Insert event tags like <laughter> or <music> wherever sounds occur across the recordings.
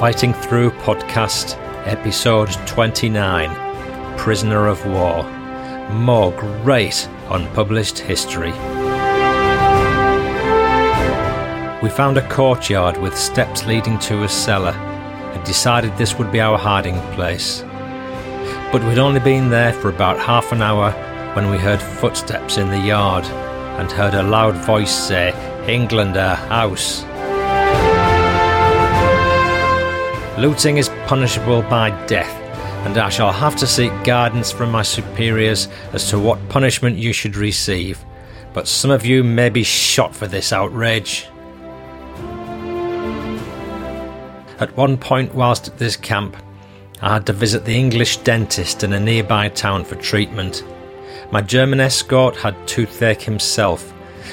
Fighting Through Podcast, Episode 29 Prisoner of War. More great unpublished history. We found a courtyard with steps leading to a cellar and decided this would be our hiding place. But we'd only been there for about half an hour when we heard footsteps in the yard and heard a loud voice say, Englander, house. Looting is punishable by death, and I shall have to seek guidance from my superiors as to what punishment you should receive. But some of you may be shot for this outrage. At one point, whilst at this camp, I had to visit the English dentist in a nearby town for treatment. My German escort had toothache himself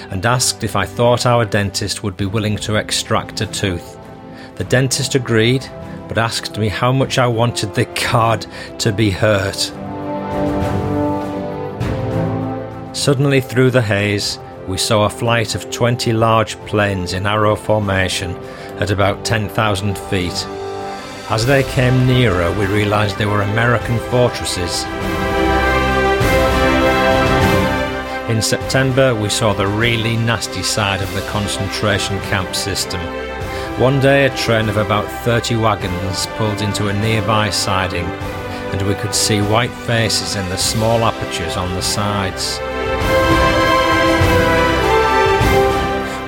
and asked if I thought our dentist would be willing to extract a tooth. The dentist agreed but asked me how much I wanted the card to be hurt. Suddenly, through the haze, we saw a flight of 20 large planes in arrow formation at about 10,000 feet. As they came nearer, we realised they were American fortresses. In September, we saw the really nasty side of the concentration camp system. One day, a train of about 30 wagons pulled into a nearby siding, and we could see white faces in the small apertures on the sides.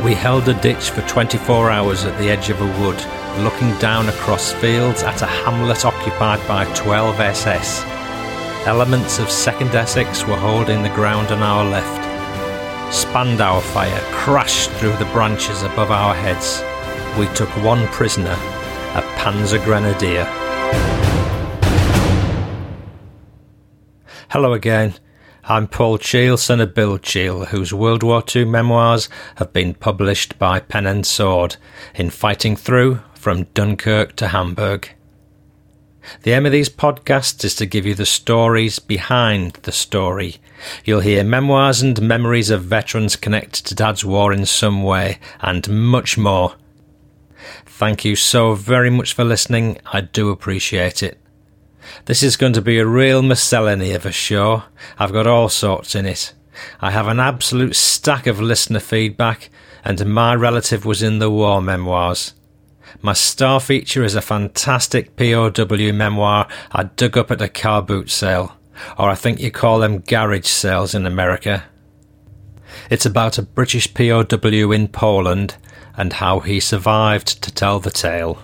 We held a ditch for 24 hours at the edge of a wood, looking down across fields at a hamlet occupied by 12 SS. Elements of 2nd Essex were holding the ground on our left. Spandau fire crashed through the branches above our heads we took one prisoner, a Panzer Grenadier. Hello again. I'm Paul Cheall, son of Bill Cheall, whose World War II memoirs have been published by Pen and Sword in Fighting Through from Dunkirk to Hamburg. The aim of these podcasts is to give you the stories behind the story. You'll hear memoirs and memories of veterans connected to Dad's War in some way, and much more. Thank you so very much for listening. I do appreciate it. This is going to be a real miscellany of a show. I've got all sorts in it. I have an absolute stack of listener feedback, and my relative was in the war memoirs. My star feature is a fantastic POW memoir I dug up at a car boot sale, or I think you call them garage sales in America. It's about a British POW in Poland and how he survived to tell the tale,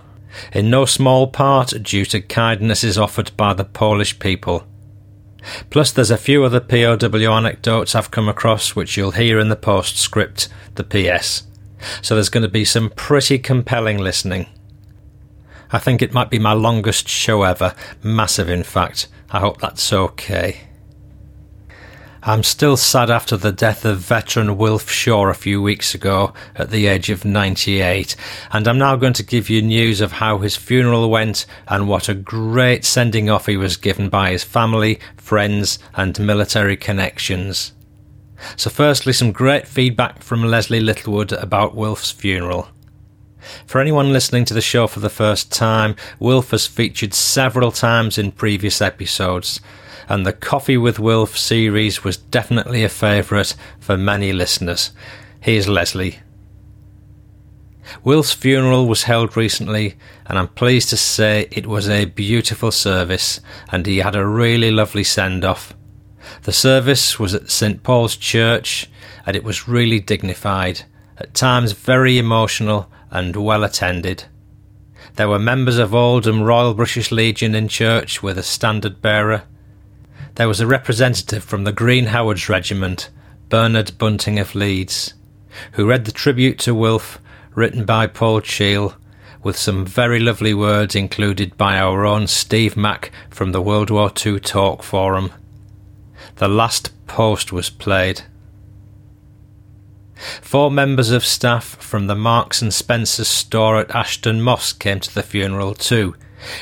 in no small part due to kindnesses offered by the Polish people. Plus, there's a few other POW anecdotes I've come across which you'll hear in the postscript, the PS. So there's going to be some pretty compelling listening. I think it might be my longest show ever, massive in fact. I hope that's okay. I'm still sad after the death of veteran Wilf Shaw a few weeks ago at the age of 98, and I'm now going to give you news of how his funeral went and what a great sending off he was given by his family, friends, and military connections. So, firstly, some great feedback from Leslie Littlewood about Wilf's funeral. For anyone listening to the show for the first time, Wilf has featured several times in previous episodes and the Coffee with Wilf series was definitely a favourite for many listeners. Here's Leslie. Wilf's funeral was held recently, and I'm pleased to say it was a beautiful service, and he had a really lovely send off. The service was at St Paul's Church, and it was really dignified, at times very emotional and well attended. There were members of Oldham Royal British Legion in church with a standard bearer, there was a representative from the Green Howards Regiment, Bernard Bunting of Leeds, who read the tribute to Wilf written by Paul Cheall, with some very lovely words included by our own Steve Mack from the World War II Talk Forum. The last post was played. Four members of staff from the Marks and Spencer store at Ashton Moss came to the funeral too,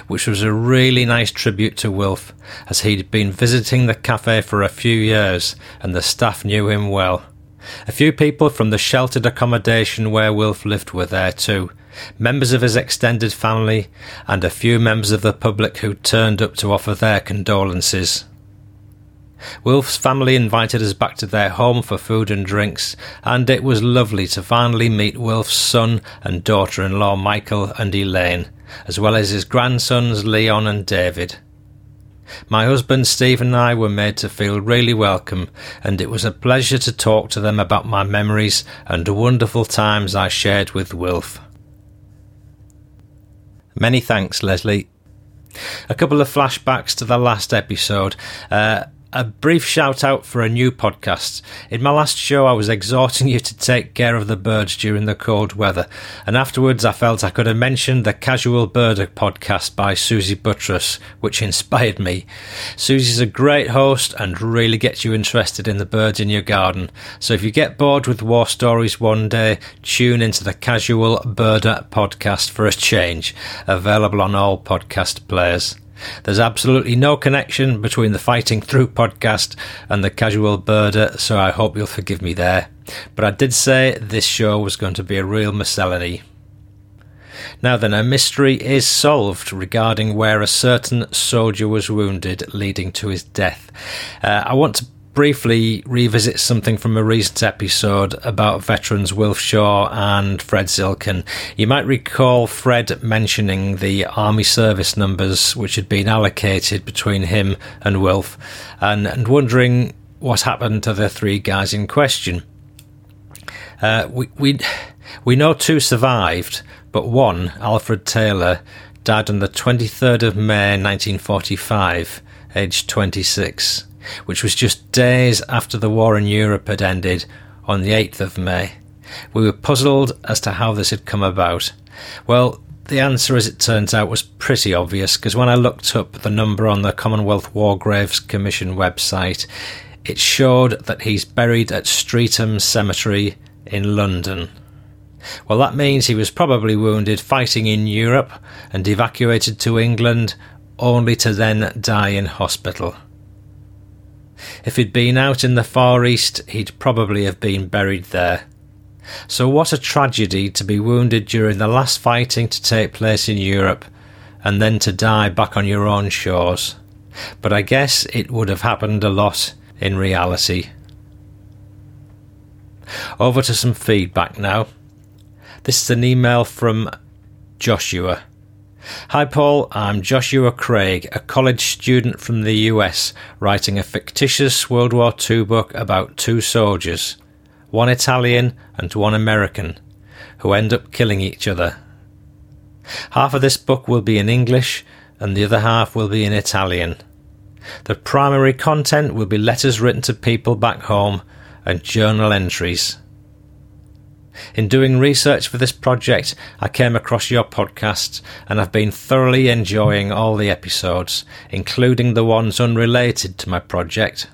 which was a really nice tribute to Wilf, as he'd been visiting the cafe for a few years and the staff knew him well. A few people from the sheltered accommodation where Wilf lived were there too, members of his extended family, and a few members of the public who turned up to offer their condolences. Wilf's family invited us back to their home for food and drinks, and it was lovely to finally meet Wilf's son and daughter in law Michael and Elaine, as well as his grandsons Leon and David. My husband Steve and I were made to feel really welcome, and it was a pleasure to talk to them about my memories and wonderful times I shared with Wilf. Many thanks, Leslie. A couple of flashbacks to the last episode. Uh, a brief shout out for a new podcast. In my last show, I was exhorting you to take care of the birds during the cold weather, and afterwards I felt I could have mentioned the Casual Birder podcast by Susie Buttress, which inspired me. Susie's a great host and really gets you interested in the birds in your garden. So if you get bored with war stories one day, tune into the Casual Birder podcast for a change, available on all podcast players. There's absolutely no connection between the Fighting Through podcast and the Casual Birder, so I hope you'll forgive me there. But I did say this show was going to be a real miscellany. Now then, a mystery is solved regarding where a certain soldier was wounded, leading to his death. Uh, I want to briefly revisit something from a recent episode about veterans Wilf Shaw and Fred Zilkin. You might recall Fred mentioning the army service numbers which had been allocated between him and Wilf and, and wondering what happened to the three guys in question. Uh, we, we, we know two survived, but one, Alfred Taylor, died on the 23rd of May 1945, aged 26 which was just days after the war in Europe had ended on the 8th of May. We were puzzled as to how this had come about. Well, the answer, as it turns out, was pretty obvious because when I looked up the number on the Commonwealth War Graves Commission website, it showed that he's buried at Streatham Cemetery in London. Well, that means he was probably wounded fighting in Europe and evacuated to England, only to then die in hospital. If he'd been out in the Far East, he'd probably have been buried there. So, what a tragedy to be wounded during the last fighting to take place in Europe and then to die back on your own shores. But I guess it would have happened a lot in reality. Over to some feedback now. This is an email from Joshua. Hi, Paul. I'm Joshua Craig, a college student from the US, writing a fictitious World War II book about two soldiers, one Italian and one American, who end up killing each other. Half of this book will be in English, and the other half will be in Italian. The primary content will be letters written to people back home and journal entries. In doing research for this project, I came across your podcast and I've been thoroughly enjoying all the episodes, including the ones unrelated to my project.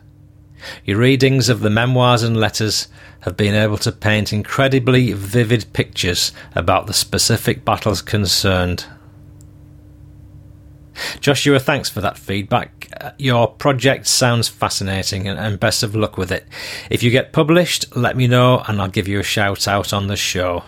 Your readings of the memoirs and letters have been able to paint incredibly vivid pictures about the specific battles concerned. Joshua, thanks for that feedback. Uh, your project sounds fascinating and, and best of luck with it. If you get published, let me know and I'll give you a shout out on the show.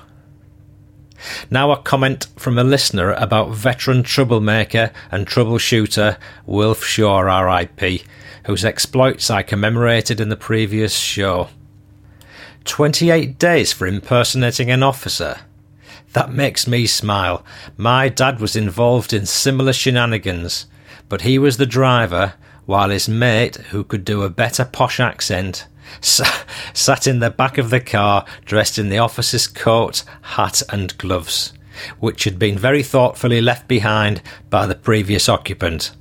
Now, a comment from a listener about veteran troublemaker and troubleshooter Wilf Shaw, RIP, whose exploits I commemorated in the previous show. 28 days for impersonating an officer. That makes me smile. My dad was involved in similar shenanigans, but he was the driver, while his mate, who could do a better posh accent, <laughs> sat in the back of the car dressed in the officer's coat, hat, and gloves, which had been very thoughtfully left behind by the previous occupant.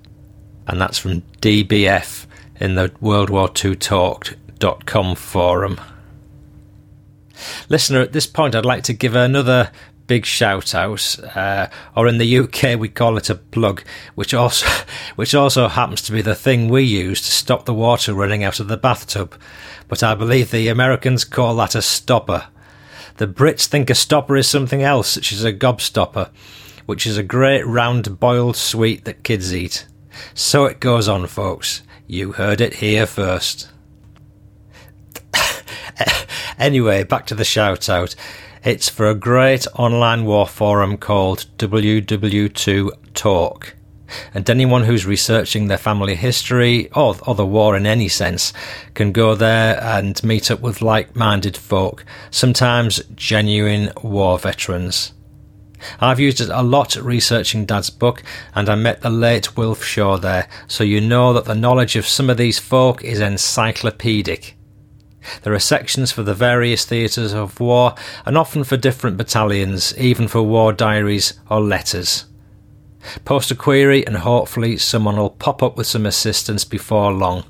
And that's from DBF in the World War II Talk.com forum. Listener, at this point, I'd like to give another big shout out, uh, or in the UK we call it a plug, which also <laughs> which also happens to be the thing we use to stop the water running out of the bathtub. But I believe the Americans call that a stopper. The Brits think a stopper is something else, such as a gobstopper, which is a great round boiled sweet that kids eat. So it goes on, folks. You heard it here first. <laughs> anyway, back to the shout out. It's for a great online war forum called WW2 Talk. And anyone who's researching their family history or, or the war in any sense can go there and meet up with like minded folk, sometimes genuine war veterans. I've used it a lot researching Dad's book, and I met the late Wilf Shaw there, so you know that the knowledge of some of these folk is encyclopedic. There are sections for the various theatres of war, and often for different battalions, even for war diaries or letters. Post a query, and hopefully someone will pop up with some assistance before long.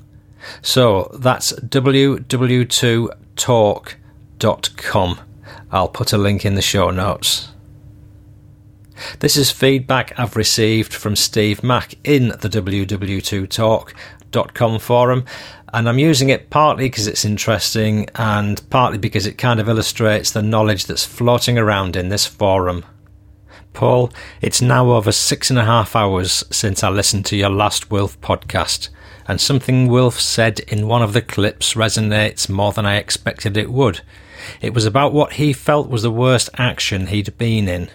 So that's ww2talk.com. I'll put a link in the show notes. This is feedback I've received from Steve Mack in the ww2talk.com forum, and I'm using it partly because it's interesting and partly because it kind of illustrates the knowledge that's floating around in this forum. Paul, it's now over six and a half hours since I listened to your last Wilf podcast, and something Wilf said in one of the clips resonates more than I expected it would. It was about what he felt was the worst action he'd been in.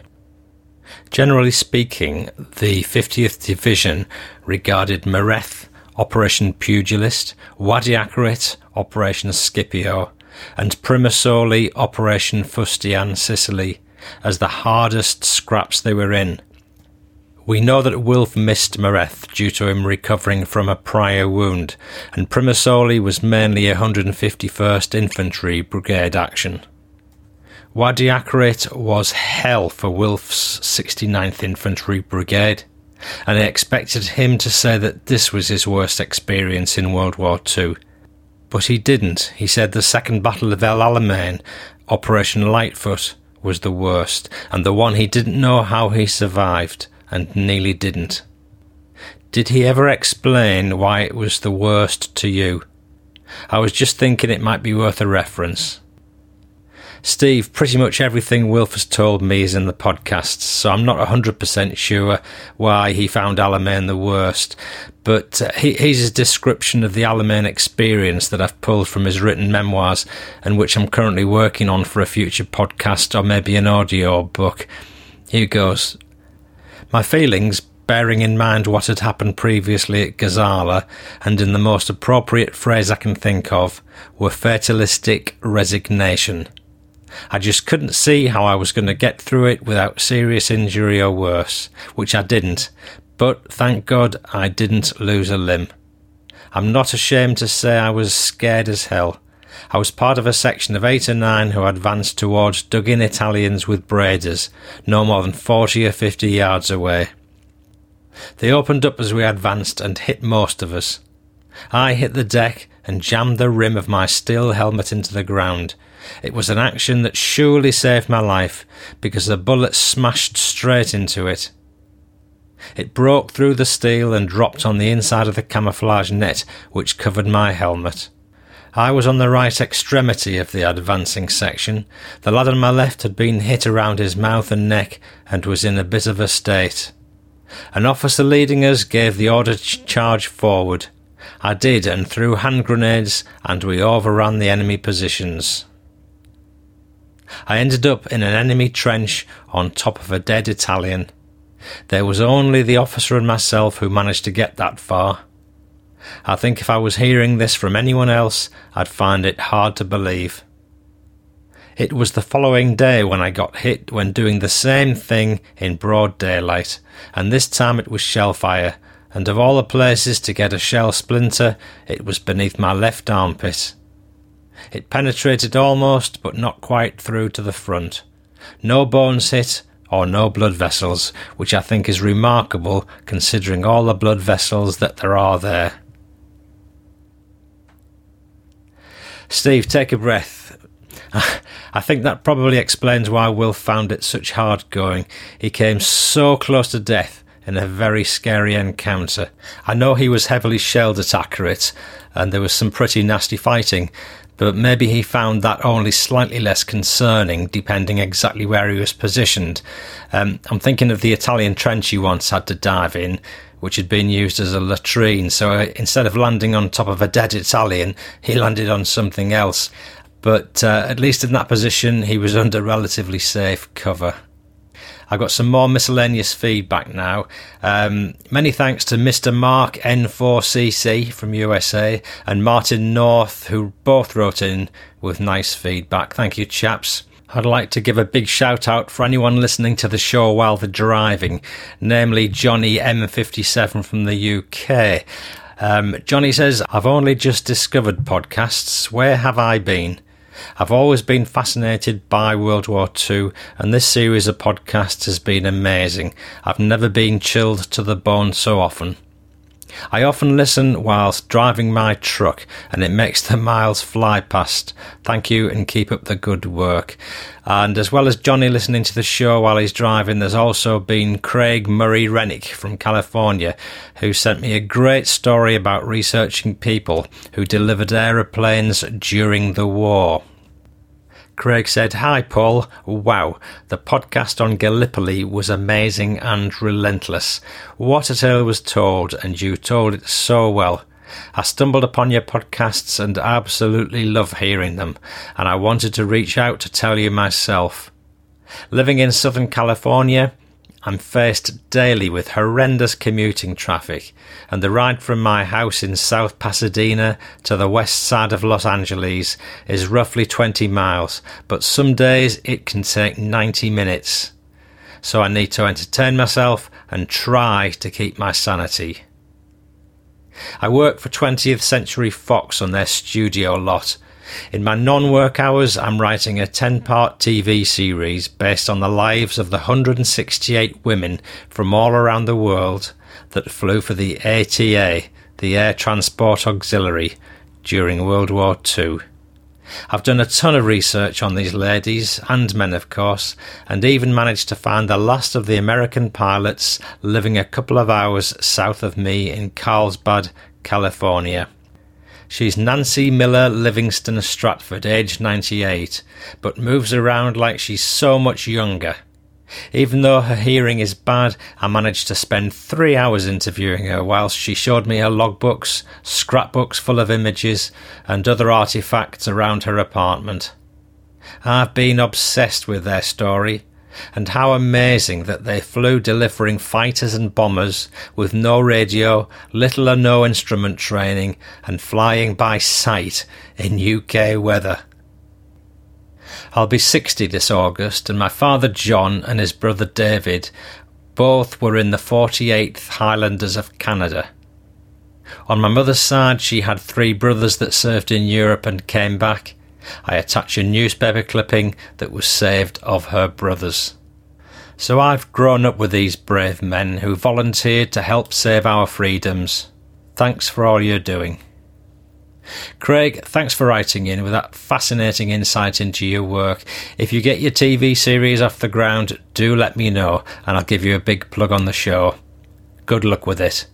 Generally speaking, the 50th Division regarded Mareth, Operation Pugilist, Wadi Akarit, Operation Scipio, and Primosole, Operation Fustian, Sicily, as the hardest scraps they were in. We know that Wilf missed Mareth due to him recovering from a prior wound, and Primosole was mainly a 151st Infantry Brigade action. Wadi Akarit was hell for Wilf's 69th Infantry Brigade and I expected him to say that this was his worst experience in World War II. But he didn't. He said the Second Battle of El Alamein, Operation Lightfoot, was the worst, and the one he didn't know how he survived, and nearly didn't. Did he ever explain why it was the worst to you? I was just thinking it might be worth a reference. Steve, pretty much everything Wilf has told me is in the podcast, so I'm not 100% sure why he found Alamein the worst. But uh, he, here's his description of the Alamein experience that I've pulled from his written memoirs and which I'm currently working on for a future podcast or maybe an audio book. Here goes. My feelings, bearing in mind what had happened previously at Gazala, and in the most appropriate phrase I can think of, were fatalistic resignation. I just couldn't see how I was going to get through it without serious injury or worse, which I didn't, but thank God I didn't lose a limb. I'm not ashamed to say I was scared as hell. I was part of a section of eight or nine who advanced towards dug in Italians with Bredas, no more than 40 or 50 yards away. They opened up as we advanced and hit most of us. I hit the deck and jammed the rim of my steel helmet into the ground, it was an action that surely saved my life because the bullet smashed straight into it. It broke through the steel and dropped on the inside of the camouflage net which covered my helmet. I was on the right extremity of the advancing section. The lad on my left had been hit around his mouth and neck and was in a bit of a state. An officer leading us gave the order to charge forward. I did and threw hand grenades and we overran the enemy positions. I ended up in an enemy trench on top of a dead Italian. There was only the officer and myself who managed to get that far. I think if I was hearing this from anyone else, I'd find it hard to believe. It was the following day when I got hit when doing the same thing in broad daylight, and this time it was shell fire, and of all the places to get a shell splinter, it was beneath my left armpit. It penetrated almost, but not quite through to the front. No bones hit, or no blood vessels, which I think is remarkable considering all the blood vessels that there are there. Steve, take a breath. I think that probably explains why Wilf found it such hard going. He came so close to death in a very scary encounter. I know he was heavily shelled at Akarit, and there was some pretty nasty fighting, but maybe he found that only slightly less concerning, depending exactly where he was positioned. Um, I'm thinking of the Italian trench he once had to dive in, which had been used as a latrine. So uh, instead of landing on top of a dead Italian, he landed on something else. but uh, at least in that position, he was <laughs> under relatively safe cover. I've got some more miscellaneous feedback now. Um, many thanks to Mr. Mark N4CC from USA and Martin North, who both wrote in with nice feedback. Thank you, chaps. I'd like to give a big shout out for anyone listening to the show while they're driving, namely Johnny M57 from the UK. Um, Johnny says, I've only just discovered podcasts. Where have I been? I've always been fascinated by World War II, and this series of podcasts has been amazing. I've never been chilled to the bone so often. I often listen whilst driving my truck, and it makes the <laughs> miles fly past. Thank you and keep up the good work. And as well as Johnny listening to the show while he's driving, there's also been Craig Murray Rennick from California, who sent me a great story about researching people who delivered aeroplanes during the war. Craig said, Hi, Paul. Wow, the podcast on Gallipoli was amazing and relentless. What a tale was told, and you told it so well. I stumbled upon your podcasts and absolutely love hearing them, and I wanted to reach out to tell you myself. Living in Southern California, I'm faced daily with horrendous commuting traffic, and the ride from my house in South Pasadena to the west side of Los Angeles is roughly 20 miles, but some days it can take 90 minutes. So I need to entertain myself and try to keep my sanity. I work for 20th Century Fox on their studio lot, in my non work hours, I'm writing a 10 part TV series based on the lives of the 168 women from all around the world that flew for the ATA, the Air Transport Auxiliary, during World War II. I've done a ton of research on these ladies, and men of course, and even managed to find the last of the American pilots living a couple of hours south of me in Carlsbad, California. She's Nancy Miller Livingston Stratford, aged 98, but moves around like she's so much younger. Even though her hearing is bad, I managed to spend three hours interviewing her whilst she showed me her logbooks, scrapbooks full of images, and other artifacts around her apartment. I've been obsessed with their story, and how amazing that they flew delivering fighters and bombers with no radio, little or no instrument training, and flying by sight in UK weather. I'll be 60 this August, and my father John and his brother David both were in the 48th Highlanders of Canada. On my mother's side, she had three brothers that served in Europe and came back, I attach a newspaper clipping that was saved of her brothers. So I've grown up with these brave men who volunteered to help save our freedoms. Thanks for all you're doing. Craig, thanks for writing in with that fascinating insight into your work. If you get your TV series off the ground, do let me know and I'll give you a big plug on the show. Good luck with it.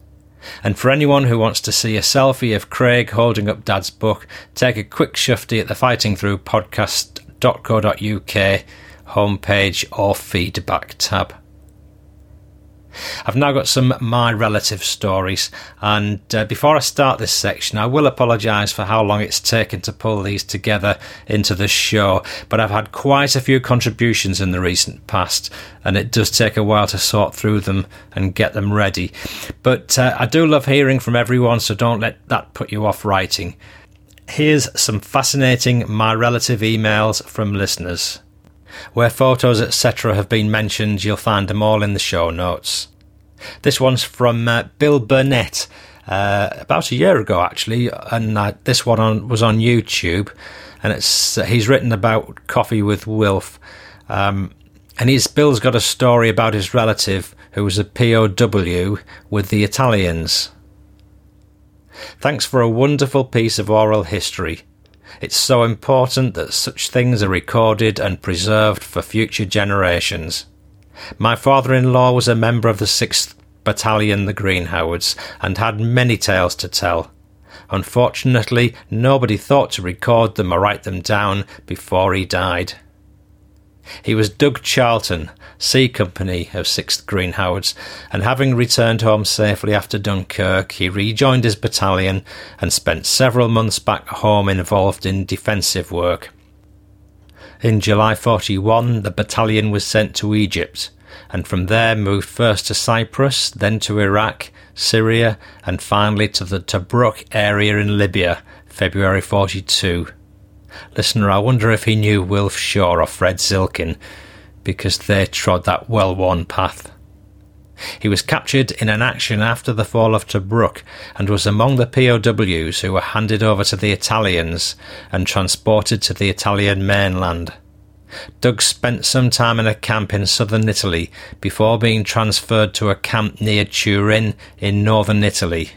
And for anyone who wants to see a selfie of Craig holding up Dad's book, take a quick shufty at the Fighting Through podcast.co.uk homepage or feedback tab. I've now got some my relative stories, and uh, before I start this section, I will apologise for how long it's taken to pull these together into the show. But I've had quite a few contributions in the recent past, and it does take a while to sort through them and get them ready. But uh, I do love hearing from everyone, so don't let that put you off writing. Here's some fascinating my relative emails from listeners. Where photos, etc., have been mentioned, you'll find them all in the show notes. This one's from uh, Bill Burnett, uh, about a year ago, actually, and uh, this one on, was on YouTube, and it's uh, he's written about coffee with Wilf, um, and he's Bill's got a story about his relative who was a POW with the Italians. Thanks for a wonderful piece of oral history. It's so important that such things are recorded and preserved for future generations. My father in law was a member of the 6th Battalion, the Green Howards, and had many tales to tell. Unfortunately, nobody thought to record them or write them down before he died. He was Doug Charlton, C Company of 6th Green Howards, and having returned home safely after Dunkirk, he rejoined his battalion and spent several months back home involved in defensive work. In July 41, the battalion was sent to Egypt, and from there moved first to Cyprus, then to Iraq, Syria, and finally to the Tobruk area in Libya, February 42. Listener, I wonder if he knew Wilf Shaw or Fred Zilkin, because they trod that well worn path. He was captured in an action after the fall of Tobruk and was among the POWs who were handed over to the Italians and transported to the Italian mainland. Doug spent some time in a camp in southern Italy before being transferred to a camp near Turin in northern Italy.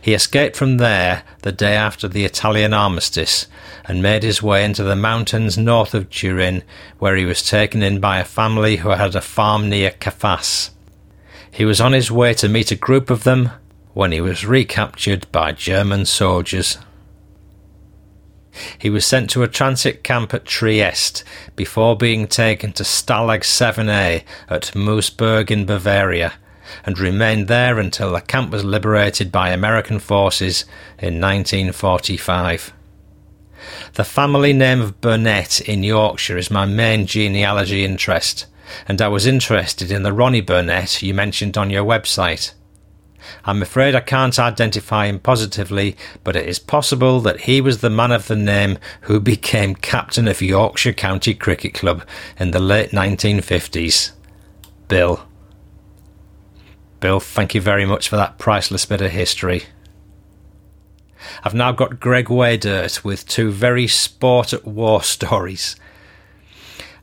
He escaped from there the day after the Italian armistice and made his way into the mountains north of Turin, where he was taken in by a family who had a farm near Cefas. He was on his way to meet a group of them when he was recaptured by German soldiers. He was sent to a transit camp at Trieste before being taken to Stalag 7A at Moosburg in Bavaria and remained there until the camp was liberated by American forces in 1945. The family name of Burnett in Yorkshire is my main genealogy interest and I was interested in the Ronnie Burnett you mentioned on your website. I'm afraid I can't identify him positively, but it is possible that he was the man of the name who became captain of Yorkshire County Cricket Club in the late 1950s. Bill. Bill, thank you very much for that priceless bit of history. I've now got Greg Waydert with two very sport at war <laughs> stories.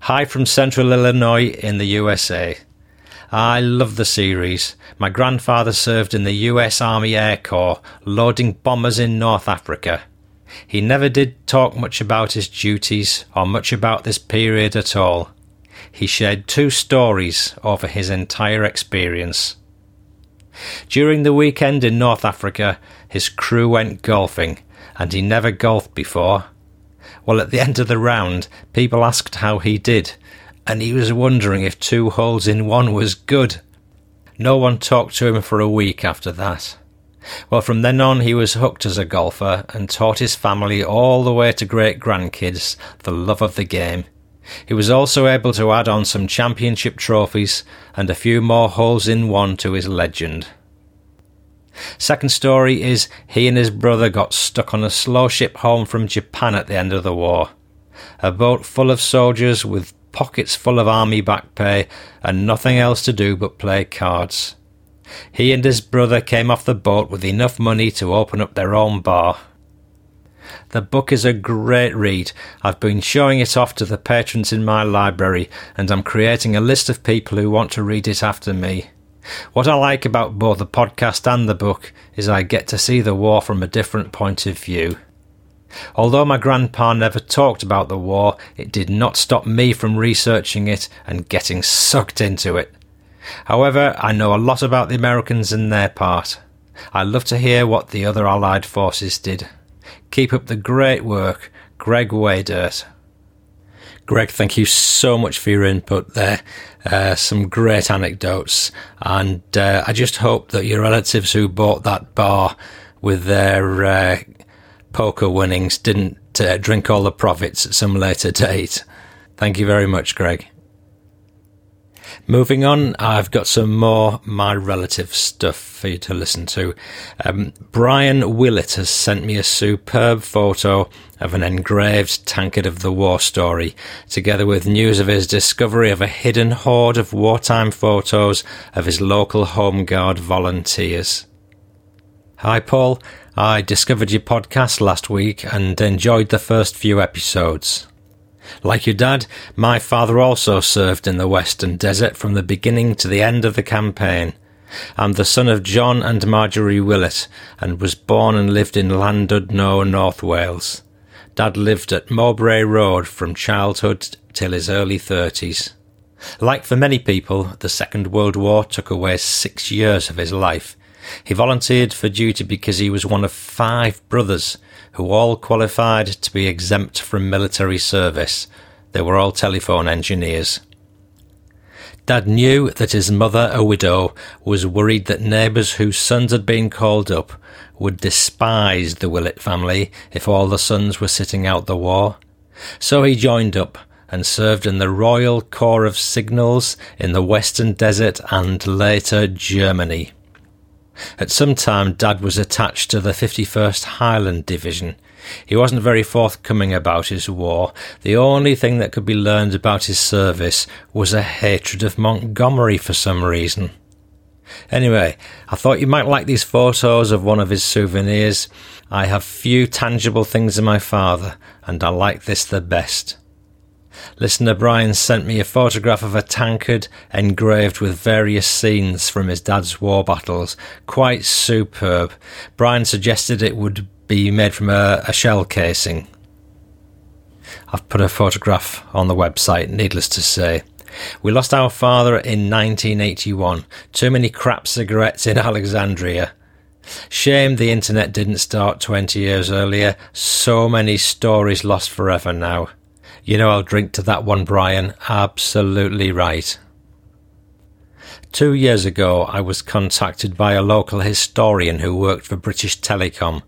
Hi from Central Illinois in the USA. I love the series. My grandfather served in the US Army Air Corps, loading bombers in North Africa. He never did talk much about his duties or much about this period at all. He shared two stories over his entire experience. During the weekend in North Africa, his crew went golfing, and he never golfed before. Well, at the end of the round, people asked how he did, and he was wondering if two holes in one was good. No one talked to him for a week after that. Well, from then on, he was hooked as a golfer and taught his family all the way to great grandkids the love of the game. He was also able to add on some championship trophies and a few more holes in one to his legend. Second story is he and his brother got stuck on a slow ship home from Japan at the end of the war. A boat full of soldiers with pockets full of army back pay and nothing else to do but play cards. He and his brother came off the boat with enough money to open up their own bar. The book is a great read. I've been showing it off to the patrons in my library, and I'm creating a list of people who want to read it after me. What I like about both the podcast and the book is I get to see the war from a different point of view. Although my grandpa never talked about the war, it did not stop me from researching it and getting sucked into it. However, I know a lot about the Americans and their part. I love to hear what the other Allied forces did. Keep up the great work, Greg Waydert. Greg, thank you so much for your input there. Uh, some great anecdotes. And uh, I just hope that your relatives who bought that bar with their uh, poker winnings didn't uh, drink all the profits at some later date. Thank you very much, Greg. Moving on, I've got some more my relative stuff for you to listen to. Um, Brian Willett has sent me a superb photo of an engraved tankard of the war story, together with news of his discovery of a hidden hoard of wartime photos of his local Home Guard volunteers. Hi, Paul. I discovered your podcast last week and enjoyed the first few episodes. Like your dad, my father also served in the Western Desert from the beginning to the end of the campaign. I'm the son of John and Marjorie Willett and was born and lived in Llandudno, North Wales. Dad lived at Mowbray Road from childhood till his early thirties. Like for many people, the Second World War took away six years of his life. He volunteered for duty because he was one of five brothers who all qualified to be exempt from military service. They were all telephone engineers. Dad knew that his mother, a widow, was worried that neighbours whose sons had been called up would despise the Willett family if all the sons were sitting out the war. So he joined up and served in the Royal Corps of Signals in the Western Desert and later Germany. At some time, Dad was attached to the 51st Highland Division. He wasn't very forthcoming about his war. The only thing that could be learned about his service was a hatred of Montgomery for some reason. Anyway, I thought you might like these photos of one of his souvenirs. I have few tangible things of my father, and I like this the best. Listener Brian sent me a photograph of a tankard engraved with various scenes from his dad's war battles. Quite superb. Brian suggested it would be made from a, a shell casing. I've put a photograph on the website, needless to say. We lost our father in 1981. Too many crap cigarettes in <laughs> Alexandria. Shame the internet didn't start 20 years earlier. So many stories lost forever now. You know I'll drink to that one, Brian. Absolutely right. Two years ago, I was contacted by a local historian who worked for British Telecom.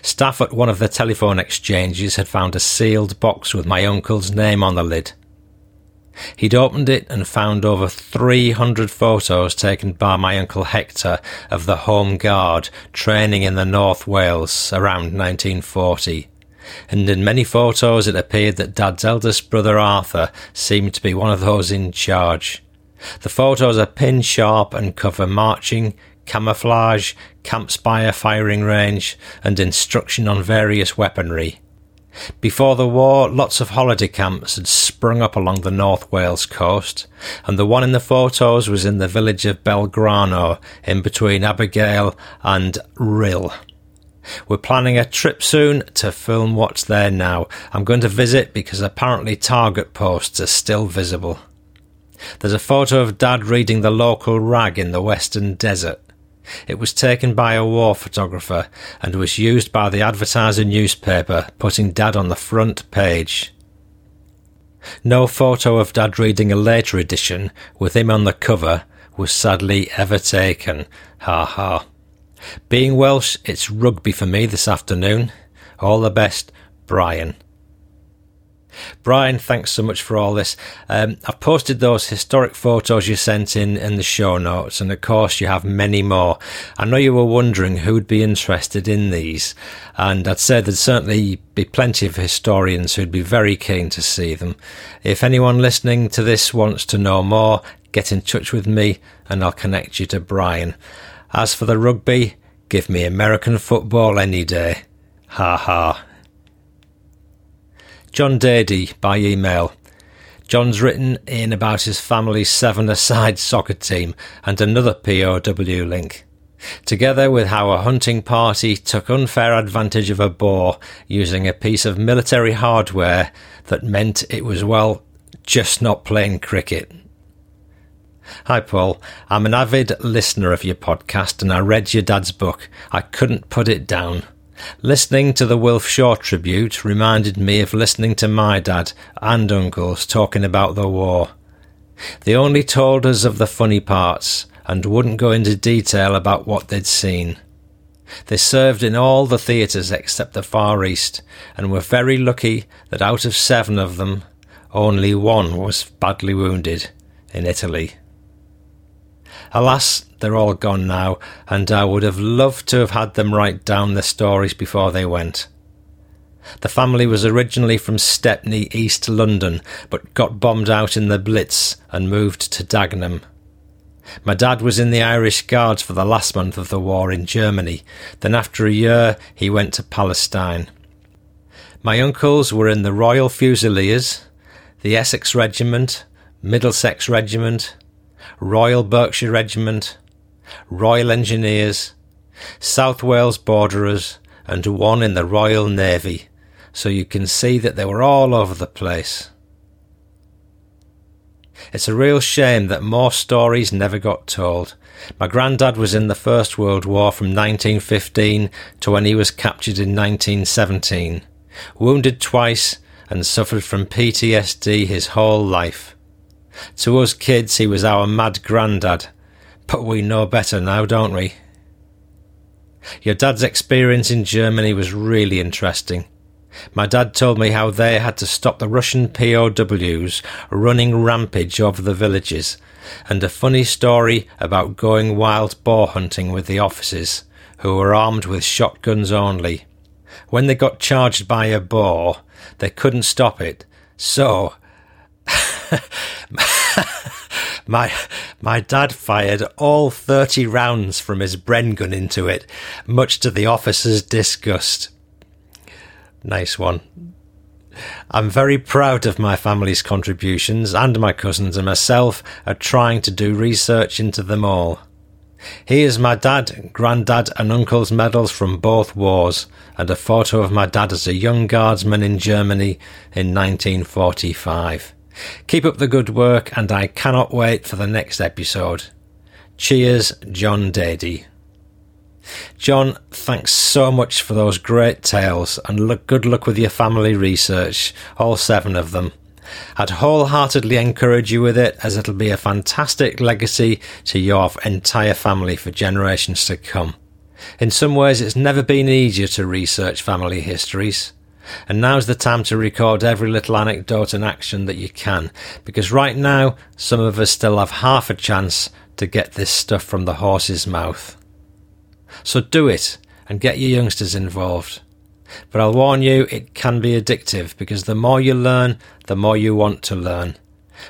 Staff at one of the telephone exchanges had found a sealed box with my uncle's name on the lid. He'd opened it and found over 300 photos taken by my uncle Hector of the Home Guard training in the North Wales around 1940 and in many photos it appeared that Dad's eldest brother Arthur seemed to be one of those in charge. The photos are pin sharp and cover marching, camouflage, camp spire firing range, and instruction on various weaponry. Before the war, lots of holiday camps had sprung up along the North Wales coast, and the one in the photos was in the village of Belgrano, in between Abergele and Rhyl. We're planning a trip soon to film what's there now. I'm going to visit because apparently target posts are still visible. There's a photo of Dad reading the local rag in the western desert. It was taken by a war photographer and was used by the advertiser newspaper, putting Dad on the front page. No photo of Dad reading a later edition, with him on the cover, was sadly ever taken. Ha ha. Being Welsh, it's rugby for me this afternoon. All the best, Brian. Brian, thanks so much for all this. Um, I've posted those historic photos you sent in in the show notes, and of course, you have many more. I know you were wondering who'd be interested in these, and I'd say there'd certainly be plenty of historians who'd be very keen to see them. If anyone listening to this wants to know more, get in touch with me, and I'll connect you to Brian. As for the rugby, give me American football any day. Ha ha. John Dady by email. John's written in about his family's seven-a-side soccer team and another POW link. Together with how a hunting party took unfair advantage of a boar using a piece of military hardware that meant it was, well, just not playing cricket. Hi, Paul. I'm an avid listener of your podcast and I read your dad's book. I couldn't put it down. Listening to the Wilf Shaw tribute reminded me of listening to my dad and uncles talking about the war. They only told us of the funny parts and wouldn't go into detail about what they'd seen. They served in all the theatres except the Far East and were very lucky that out of seven of them, only one was badly wounded in Italy. Alas, they're all gone now, and I would have loved to have had them write down their stories before they went. The family was originally from Stepney, East London, but got bombed out in the Blitz and moved to Dagenham. My dad was in the Irish Guards for the last month of the war in Germany. Then, after a year, he went to Palestine. My uncles were in the Royal Fusiliers, the Essex Regiment, Middlesex Regiment, Royal Berkshire Regiment, Royal Engineers, South Wales Borderers, and one in the Royal Navy, so you can see that they were all over the place. It's a real shame that more stories never got told. My granddad was in the First World War from 1915 to when he was captured in 1917, wounded twice and suffered from PTSD his whole life. To us kids, he was our mad granddad, but we know better now, don't we? Your dad's experience in Germany was really interesting. My dad told me how they had to stop the Russian POWs running rampage over the villages, and a funny story about going wild boar hunting with the officers, who were armed with shotguns only. When they got charged by a boar, they couldn't stop it, so <laughs> my my dad fired all 30 rounds from his Bren gun into it, much to the officer's disgust. Nice one. I'm very proud of my family's contributions and my cousins and myself are trying to do research into them all. Here's my dad, granddad, and uncle's medals from both wars, and a photo of my dad as a young guardsman in Germany in 1945. Keep up the good work, and I cannot wait for the next episode. Cheers, John Dady. John, thanks so much for those great tales, and look, good luck with your family research, all seven of them. I'd wholeheartedly encourage you with it, as it'll be a fantastic legacy to your entire family for generations to come. In some ways, it's never been easier to research family histories. And now's the time to record every little anecdote and action that you can, because right now, some of us still have half a chance to get this stuff from the horse's mouth. So do it and get your youngsters involved. But I'll warn you, it can be addictive because the more you learn, the more you want to learn.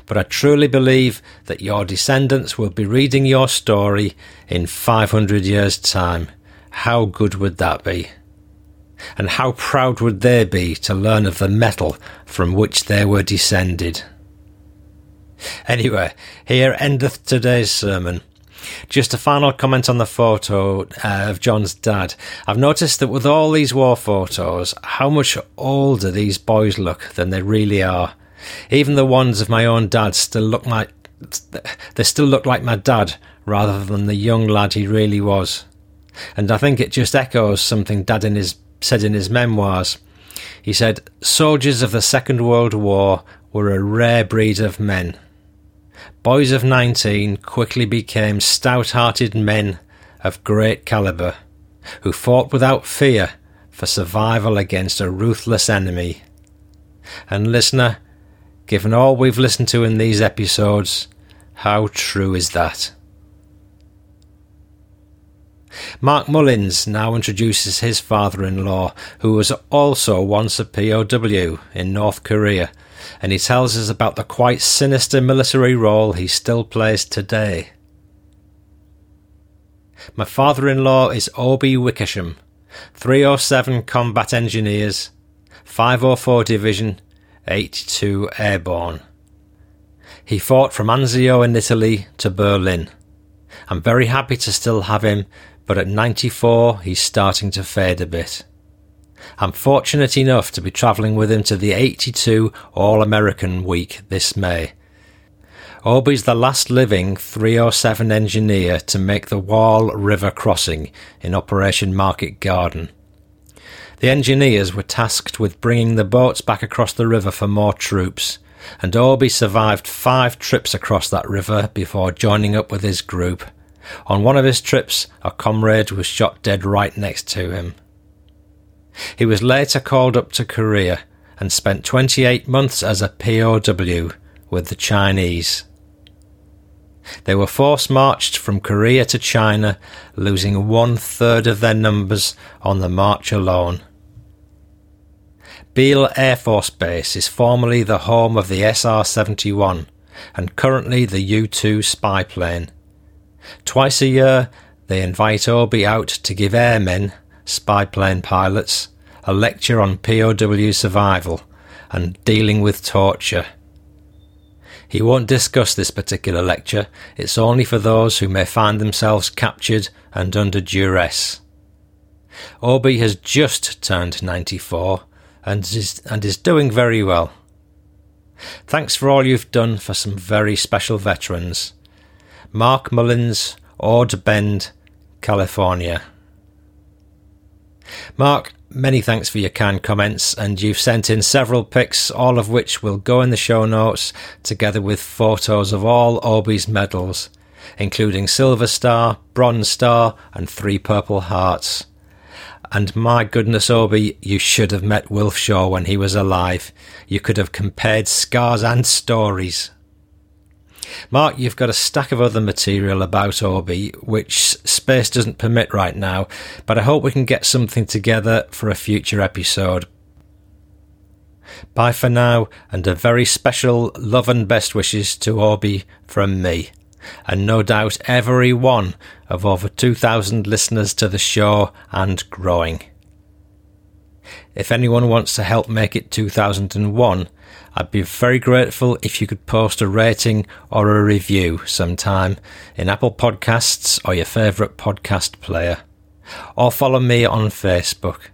But I truly believe that your descendants will be reading your story in 500 years' time. How good would that be? And how proud would they be to learn of the metal from which they were descended? Anyway, here endeth today's sermon. Just a final comment on the photo uh, of John's dad. I've noticed that with all these war photos, how much older these boys look than they really are. Even the ones of my own dad still look like they still look like my dad rather than the young lad he really was. And I think it just echoes something Dad in his said in his memoirs. He said, Soldiers of the Second World War were a rare breed of men. Boys of 19 quickly became stout hearted men of great calibre, who fought without fear for survival against a ruthless enemy. And listener, given all we've listened to in these episodes, how true is that? Mark Mullins now introduces his father in law, who was also once a POW in North Korea and he tells us about the quite sinister military role he still plays today. My father in law is Obi Wickersham, 307 Combat Engineers, 504 Division, 82 Airborne. He fought from Anzio in Italy to Berlin. I'm very happy to still have him, but at 94 he's starting to fade a bit. I'm fortunate enough to be travelling with him to the 82 All American Week this May. Obi's the last living 307 engineer to make the Waal River crossing in Operation Market Garden. The engineers were tasked with bringing the boats back across the river for more troops, and Obi survived five trips across that river before joining up with his group. On one of his trips, a comrade was shot dead right next to him. He was later called up to Korea and spent 28 months as a POW with the Chinese. They were force marched from Korea to China, losing one third of their numbers on the march alone. Beale Air Force Base is formerly the home of the SR 71 and currently the U 2 spy plane. Twice a year, they invite Obi out to give airmen spy plane pilots, a lecture on POW survival and dealing with torture. He won't discuss this particular lecture, it's only for those who may find themselves captured and under duress. Obi has just turned 94 and is, and is doing very well. Thanks for all you've done for some very special veterans. Mark Mullins, Ord Bend, California. Mark, many thanks for your kind comments, and you've sent in several pics, all of which will go in the show notes, together with photos of all Obi's medals, including Silver Star, Bronze Star, and three Purple Hearts. And my goodness, Obi, you should have met Wilf Shaw when he was alive. You could have compared scars and stories. Mark, you've got a stack of other material about Obi, which space doesn't permit right now, but I hope we can get something together for a future episode. Bye for now, and a very special love and best wishes to Obi from me, and no doubt every one of over 2,000 listeners to the show and growing. If anyone wants to help make it 2001, I'd be very grateful if you could post a rating or a review sometime in Apple Podcasts or your favourite podcast player. Or follow me on Facebook.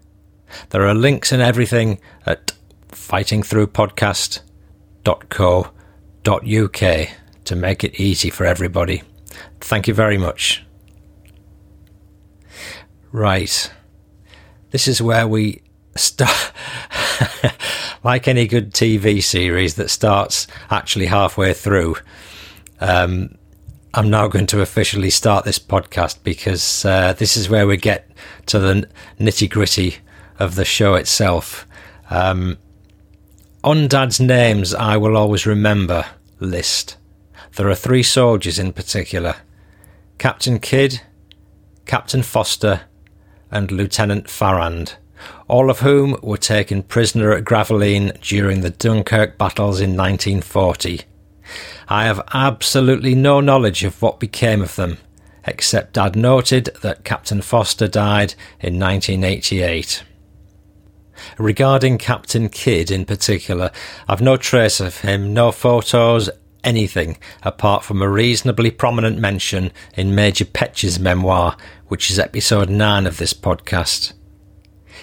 There are links and everything at fightingthroughpodcast.co.uk to make it easy for everybody. Thank you very much. Right. This is where we start. <laughs> like any good TV series that starts actually halfway through, um, I'm now going to officially start this podcast because uh, this is where we get to the nitty gritty of the show itself. Um, on Dad's names, I will always remember list. There are three soldiers in particular Captain Kidd, Captain Foster, and Lieutenant Farrand all of whom were taken prisoner at Gravelines during the Dunkirk battles in 1940. I have absolutely no knowledge of what became of them, except Dad noted that Captain Foster died in 1988. Regarding Captain Kidd in particular, I've no trace of him, no photos, anything, apart from a reasonably prominent mention in Major Petch's memoir, which is episode 9 of this podcast.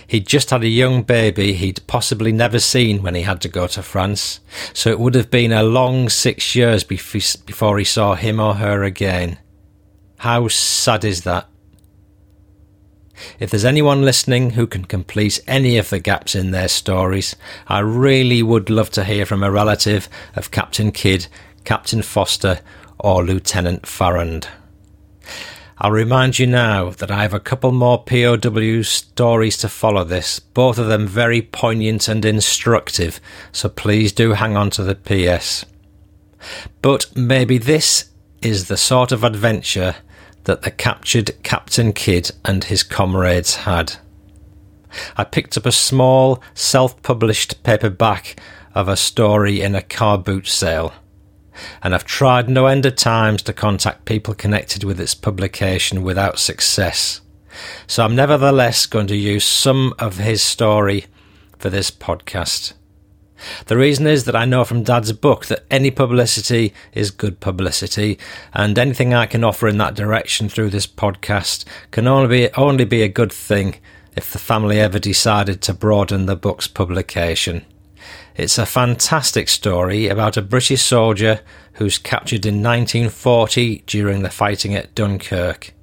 He'd just had a young baby he'd possibly never seen when he had to go to France, so it would have been a long six years before he saw him or her again. How sad is that? If there's anyone listening who can complete any of the gaps in their stories, I really would love to hear from a relative of Captain Kidd, Captain Foster, or Lieutenant Farrand. I'll remind you now that I have a couple more POW stories to follow this, both of them very poignant and instructive, so please do hang on to the PS. But maybe this is the sort of adventure that the captured Captain Kidd and his comrades had. I picked up a small, self published paperback of a story in a car boot sale and I've tried no end of times to contact people connected with its publication without success. So I'm nevertheless going to use some of his story for this podcast. The reason is that I know from Dad's book that any publicity is good publicity, and anything I can offer in that direction through this podcast can only be, only be a good thing if the family ever decided to broaden the book's publication. It's a fantastic story about a British soldier who's captured in 1940 during the fighting at Dunkirk.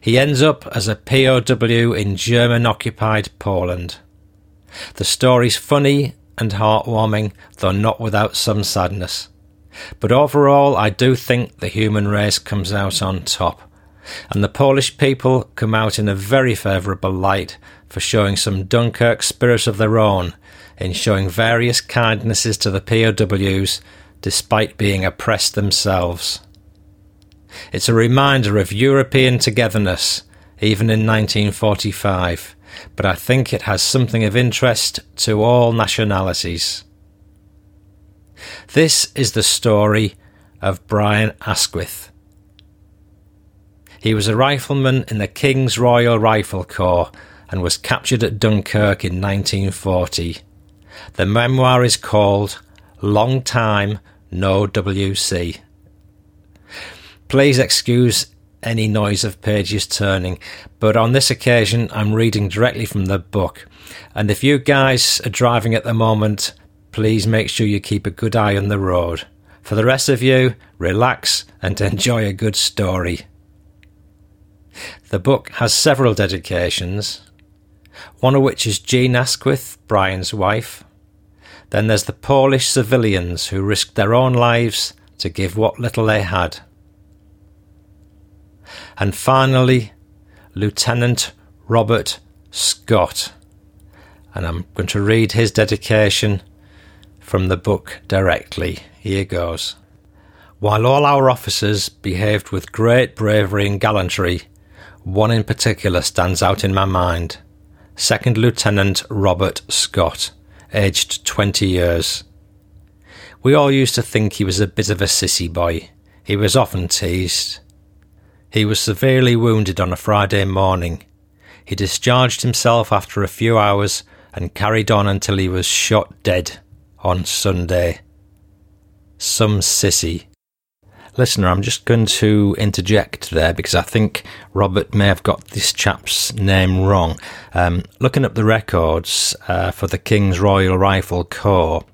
He ends up as a POW in German occupied Poland. The story's funny and heartwarming, though not without some sadness. But overall, I do think the human race comes out on top, and the Polish people come out in a very favourable light for showing some Dunkirk spirit of their own in showing various kindnesses to the POWs despite being oppressed themselves. It's a reminder of European togetherness, even in 1945, but I think it has something of interest to all nationalities. This is the story of Brian Asquith. He was a rifleman in the King's Royal Rifle Corps and was captured at Dunkirk in 1940. The memoir is called Long Time No WC. Please excuse any noise of pages turning, but on this occasion I'm reading directly from the book. And if you guys are driving at the moment, please make sure you keep a good eye on the road. For the rest of you, relax and <laughs> enjoy a good story. The book has several dedications, one of which is Jean Asquith, Brian's wife. Then there's the Polish civilians who risked their own lives to give what little they had. And finally, Lieutenant Robert Scott. And I'm going to read his dedication from the book directly. Here goes. While all our officers behaved with great bravery and gallantry, one in particular stands out in my mind. Second Lieutenant Robert Scott, aged 20 years. We all used to think he was a bit of a sissy boy. He was often teased. He was severely wounded on a Friday morning. He discharged himself after a few hours and carried on until he was shot dead on Sunday. Some sissy. Listener, I'm just going to interject there because I think Robert may have got this chap's name wrong. Um, looking up the records uh, for the King's Royal Rifle Corps,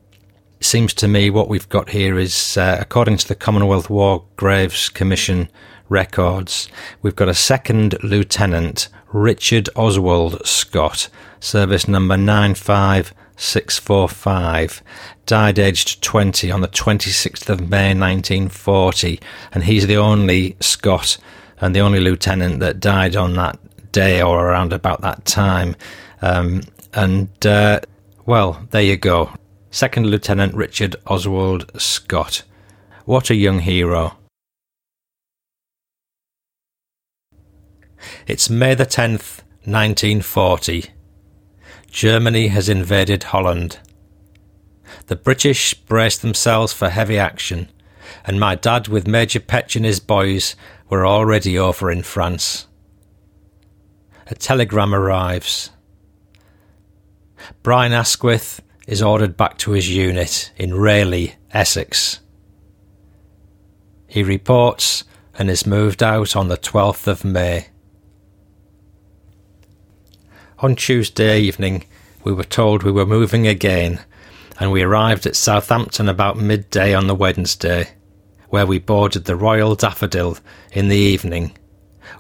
seems to me what we've got here is, uh, according to the Commonwealth War Graves Commission records, we've got a second lieutenant, Richard Oswald Scott, service number 95645, died aged 20 on the 26th of May 1940, and he's the only Scott and the only lieutenant that died on that day or around about that time. Um, and, uh, well, there you go. Second Lieutenant Richard Oswald Scott. What a young hero. It's May the 10th, 1940. Germany has invaded Holland. The British braced themselves for heavy action, and my dad with Major Petch and his boys were already over in France. A telegram arrives. Brian Asquith is ordered back to his unit in Rayleigh, Essex. He reports and is moved out on the 12th of May. On Tuesday evening, we were told we were moving again and we arrived at Southampton about midday on the Wednesday, where we boarded the Royal Daffodil in the evening,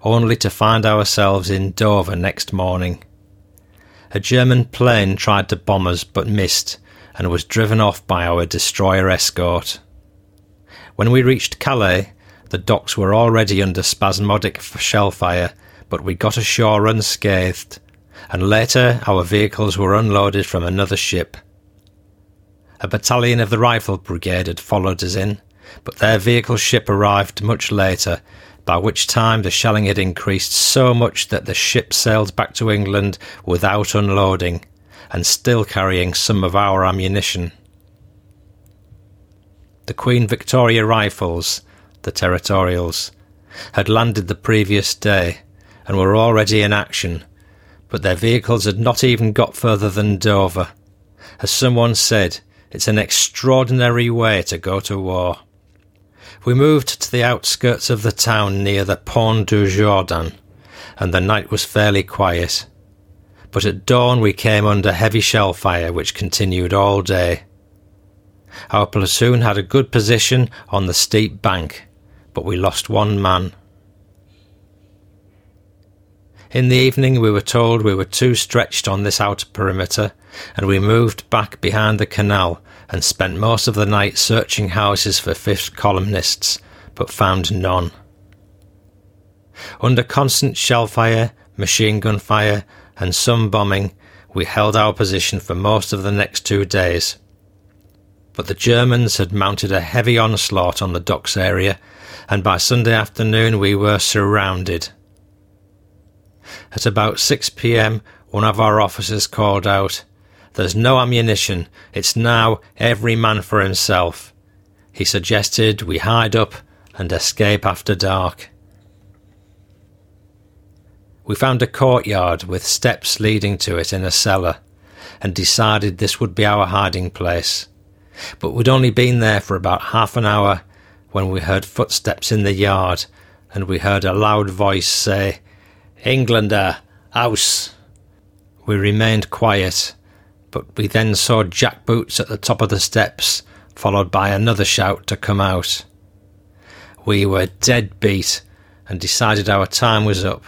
only to find ourselves in Dover next morning. A German plane tried to bomb us but missed and was driven off by our destroyer escort. When we reached Calais, the docks were already under spasmodic shell fire, but we got ashore unscathed, and later our vehicles were unloaded from another ship a battalion of the Rifle Brigade had followed us in, but their vehicle ship arrived much later, by which time the shelling had increased so much that the ship sailed back to England without unloading, and still carrying some of our ammunition. The Queen Victoria Rifles, the Territorials, had landed the previous day and were already in action, but their vehicles had not even got further than Dover. As someone said, it's an extraordinary way to go to war. We moved to the outskirts of the town near the Pont du Jourdain, and the night was fairly quiet. But at dawn we came under heavy shell fire which continued all day. Our platoon had a good position on the steep bank, but we lost one man. In the evening we were told we were too stretched on this outer perimeter and we moved back behind the canal and spent most of the night searching houses for fifth columnists, but found none. Under constant shell fire, machine gun fire, and some bombing, we held our position for most of the next two days. But the Germans had mounted a heavy onslaught on the docks area, and by Sunday afternoon we were surrounded. At about 6 pm, one of our officers called out, there's no ammunition. It's now every man for himself. He suggested we hide up and escape after dark. We found a courtyard with steps leading to it in a cellar and decided this would be our hiding place. But we'd only been there for about half an hour when we heard footsteps in the yard and we heard a loud voice say, Englander, uh, house. We remained quiet but we then saw Jack Boots at the top of the steps, followed by another shout to come out. We were dead beat and decided our time was up,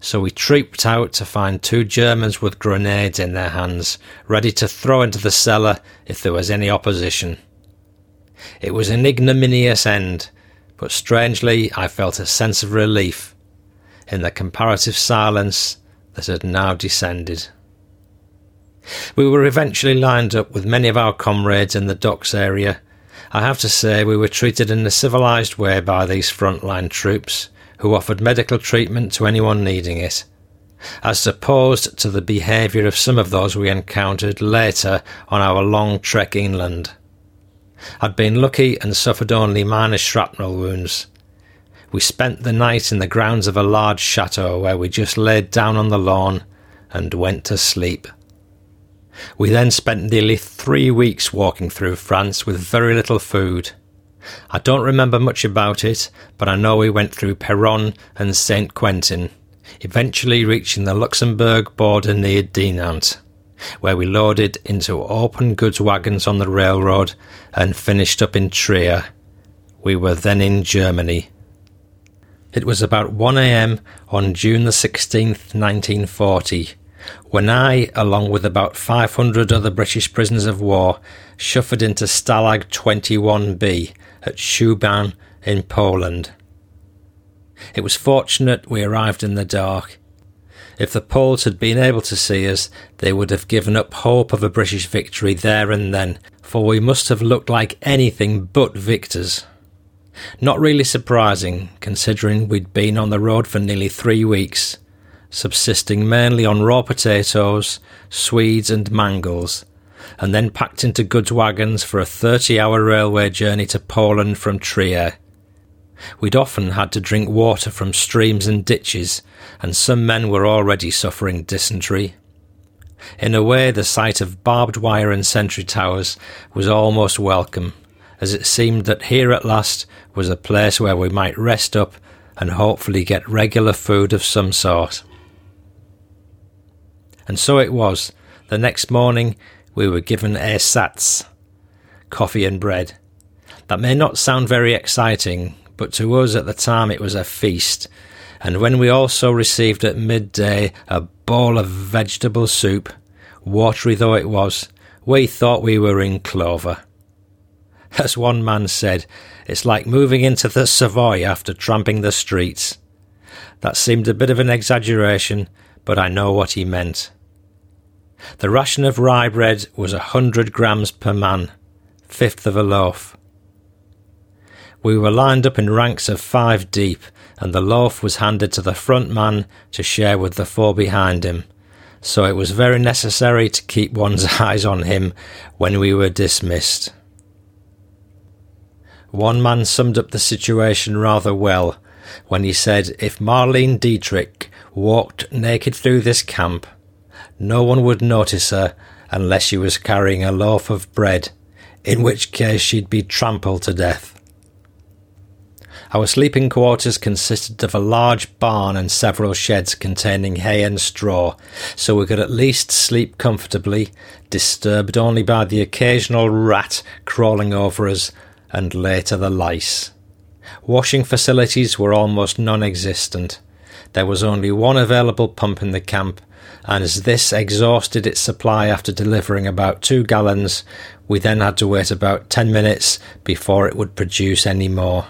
so we trooped out to find two Germans with grenades in their hands, ready to throw into the cellar if there was any opposition. It was an ignominious end, but strangely I felt a sense of relief. In the comparative silence, that had now descended. We were eventually lined up with many of our comrades in the docks area. I have to say we were treated in a civilised way by these frontline troops, who offered medical treatment to anyone needing it, as opposed to the behaviour of some of those we encountered later on our long trek inland. I'd been lucky and suffered only minor shrapnel wounds. We spent the night in the grounds of a large chateau where we just laid down on the lawn and went to sleep. We then spent nearly three weeks walking through France with very little food. I don't remember much about it, but I know we went through Péronne and Saint Quentin, eventually reaching the Luxembourg border near Dinant, where we loaded into open goods wagons on the railroad and finished up in Trier. We were then in Germany. It was about 1 a.m. on June the 16th, 1940 when I, along with about 500 other British prisoners of war, shuffled into Stalag 21B at Szubin in Poland. It was fortunate we arrived in the dark. If the Poles had been able to see us, they would have given up hope of a British victory there and then, for we must have looked like anything but victors. Not really surprising, considering we'd been on the road for nearly three weeks subsisting mainly on raw potatoes, swedes, and mangels, and then packed into goods wagons for a 30 hour railway journey to Poland from Trier. We'd often had to drink water from streams and ditches, and some men were already suffering dysentery. In a way, the sight of barbed wire and sentry towers was almost welcome, as it seemed that here at last was a place where we might rest up and hopefully get regular food of some sort. And so it was. The next morning, we were given ersatz, coffee and bread. That may not sound very exciting, but to us at the time it was a feast. And when we also received at midday a bowl of vegetable soup, watery though it was, we thought we were in clover. As one man said, it's like moving into the Savoy after tramping the streets. That seemed a bit of an exaggeration, but I know what he meant. The ration of rye bread was a hundred grams per man, fifth of a loaf. We were lined up in ranks of five deep, and the loaf was handed to the front man to share with the four behind him, so it was very necessary to keep one's <laughs> eyes on him when we were dismissed. One man summed up the situation rather well when he said if Marlene Dietrich walked naked through this camp, no one would notice her unless she was carrying a loaf of bread, in which case she'd be trampled to death. Our sleeping quarters consisted of a large barn and several sheds containing hay and straw, so we could at least sleep comfortably, disturbed only by the occasional rat crawling over us and later the lice. Washing facilities were almost non existent. There was only one available pump in the camp, and as this exhausted its supply after delivering about two gallons, we then had to wait about 10 minutes before it would produce any more.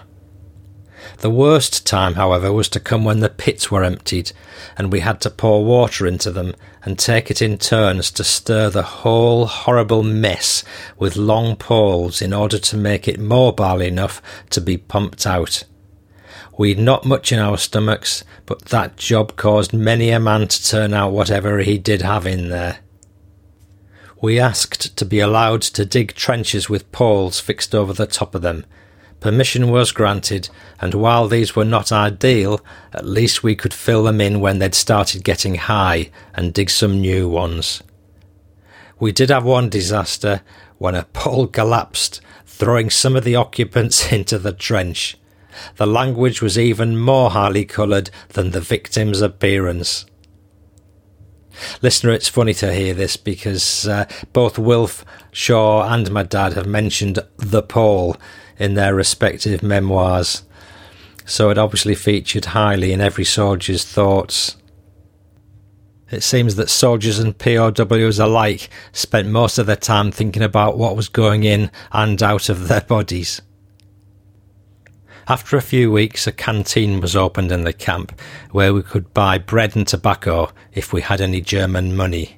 The worst time, however, was to come when the pits were emptied, and we had to pour water into them and take it in turns to stir the whole horrible mess with long poles in order to make it mobile enough to be pumped out. We'd not much in our stomachs, but that job caused many a man to turn out whatever he did have in there. We asked to be allowed to dig trenches with poles fixed over the top of them. Permission was granted, and while these were not ideal, at least we could fill them in when they'd started getting high and dig some new ones. We did have one disaster when a pole <laughs> collapsed, throwing some of the occupants <laughs> into the trench. The language was even more highly coloured than the victim's appearance. Listener, it's funny to hear this because uh, both Wilf Shaw and my dad have mentioned the pole in their respective memoirs, so it obviously featured highly in every soldier's thoughts. It seems that soldiers and POWs alike spent most of their time thinking about what was going in and out of their bodies. After a few weeks, a canteen was opened in the camp where we could buy bread and tobacco if we had any German money.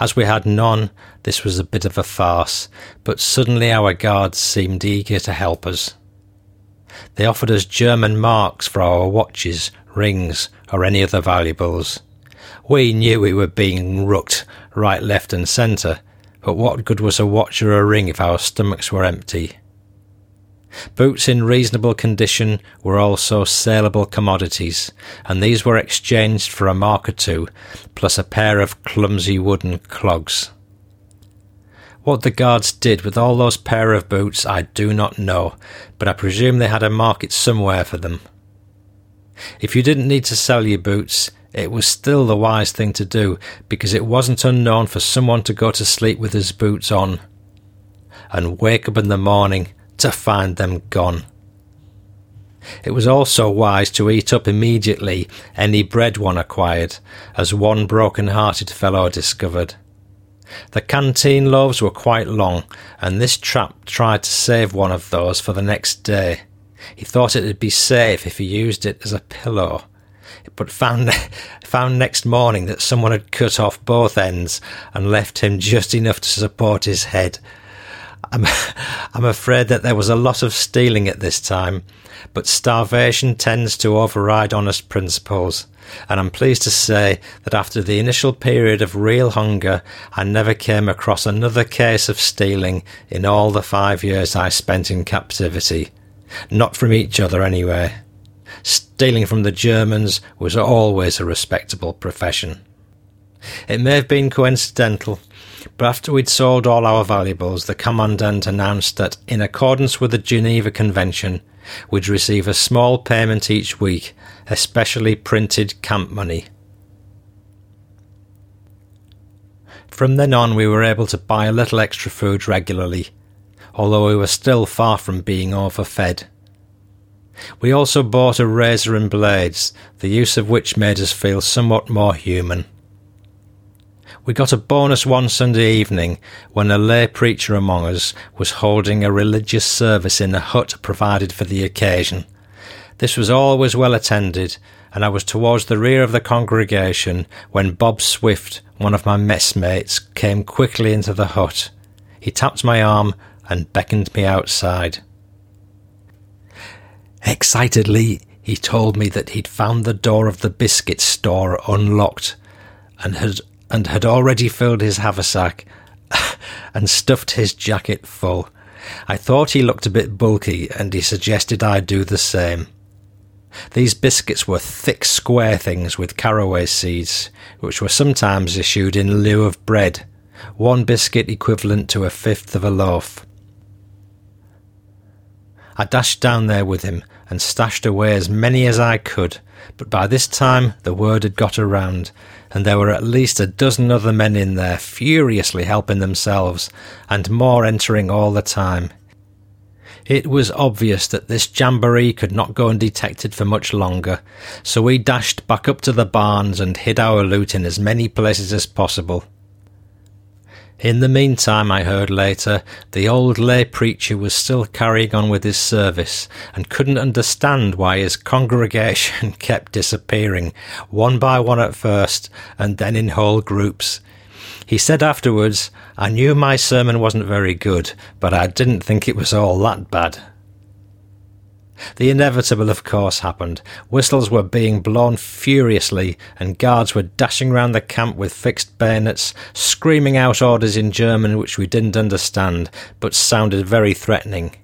As we had none, this was a bit of a farce, but suddenly our guards seemed eager to help us. They offered us German marks for our watches, rings, or any other valuables. We knew we were being rooked right, left, and centre, but what good was a watch or a ring if our stomachs were empty? Boots in reasonable condition were also saleable commodities, and these were exchanged for a mark or two, plus a pair of clumsy wooden clogs. What the guards did with all those pair of boots I do not know, but I presume they had a market somewhere for them. If you didn't need to sell your boots, it was still the wise thing to do, because it wasn't unknown for someone to go to sleep with his boots on, and wake up in the morning to find them gone. It was also wise to eat up immediately any bread one acquired, as one broken hearted fellow discovered. The canteen loaves were quite long, and this trap tried to save one of those for the next day. He thought it'd be safe if he used it as a pillow, but found <laughs> found next morning that someone had cut off both ends and left him just enough to support his head. I'm, <laughs> I'm afraid that there was a lot of stealing at this time, but starvation tends to override honest principles, and I'm pleased to say that after the initial period of real hunger, I never came across another case of stealing in all the five years I spent in captivity. Not from each other, anyway. Stealing from the Germans was always a respectable profession. It may have been coincidental, but after we'd sold all our valuables, the Commandant announced that, in accordance with the Geneva Convention, we'd receive a small payment each week, especially printed camp money. From then on, we were able to buy a little extra food regularly, although we were still far from being overfed. We also bought a razor and blades, the use of which made us feel somewhat more human. We got a bonus one Sunday evening when a lay preacher among us was holding a religious service in a hut provided for the occasion. This was always well attended, and I was towards the rear of the congregation when Bob Swift, one of my messmates, came quickly into the hut. He tapped my arm and beckoned me outside. Excitedly, he told me that he'd found the door of the biscuit store unlocked and had and had already filled his haversack <laughs> and stuffed his jacket full. I thought he looked a bit bulky, and he suggested I do the same. These biscuits were thick square things with caraway seeds, which were sometimes issued in lieu of bread, one biscuit equivalent to a fifth of a loaf. I dashed down there with him and stashed away as many as I could, but by this time the word had got around, and there were at least a dozen other men in there furiously helping themselves, and more entering all the time. It was obvious that this jamboree could not go undetected for much longer, so we dashed back up to the barns and hid our loot in as many places as possible. In the meantime, I heard later, the old lay preacher was still carrying on with his service and couldn't understand why his congregation <laughs> kept disappearing, one by one at first, and then in whole groups. He said afterwards, I knew my sermon wasn't very good, but I didn't think it was all that bad. The inevitable, of course, happened. Whistles were being blown furiously, and guards were dashing round the camp with fixed bayonets, screaming out orders in German which we didn't understand, but sounded very threatening.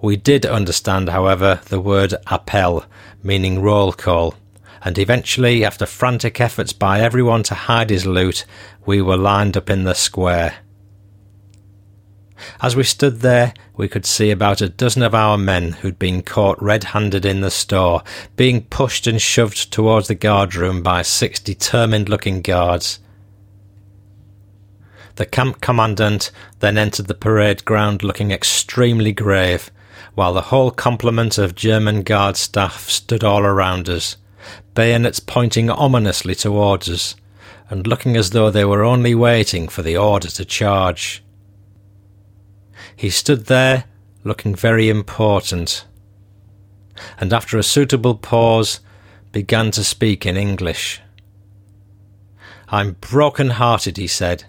We did understand, however, the word appel, meaning roll call, and eventually, after frantic efforts by everyone to hide his loot, we were lined up in the square. As we stood there, we could see about a dozen of our men who'd been caught red handed in the store, being pushed and shoved towards the guard room by six determined looking guards. The camp commandant then entered the parade ground looking extremely grave, while the whole complement of German guard staff stood all around us, bayonets pointing ominously towards us, and looking as though they were only waiting for the order to charge. He stood there, looking very important, and after a suitable pause, began to speak in English. I'm broken hearted, he said,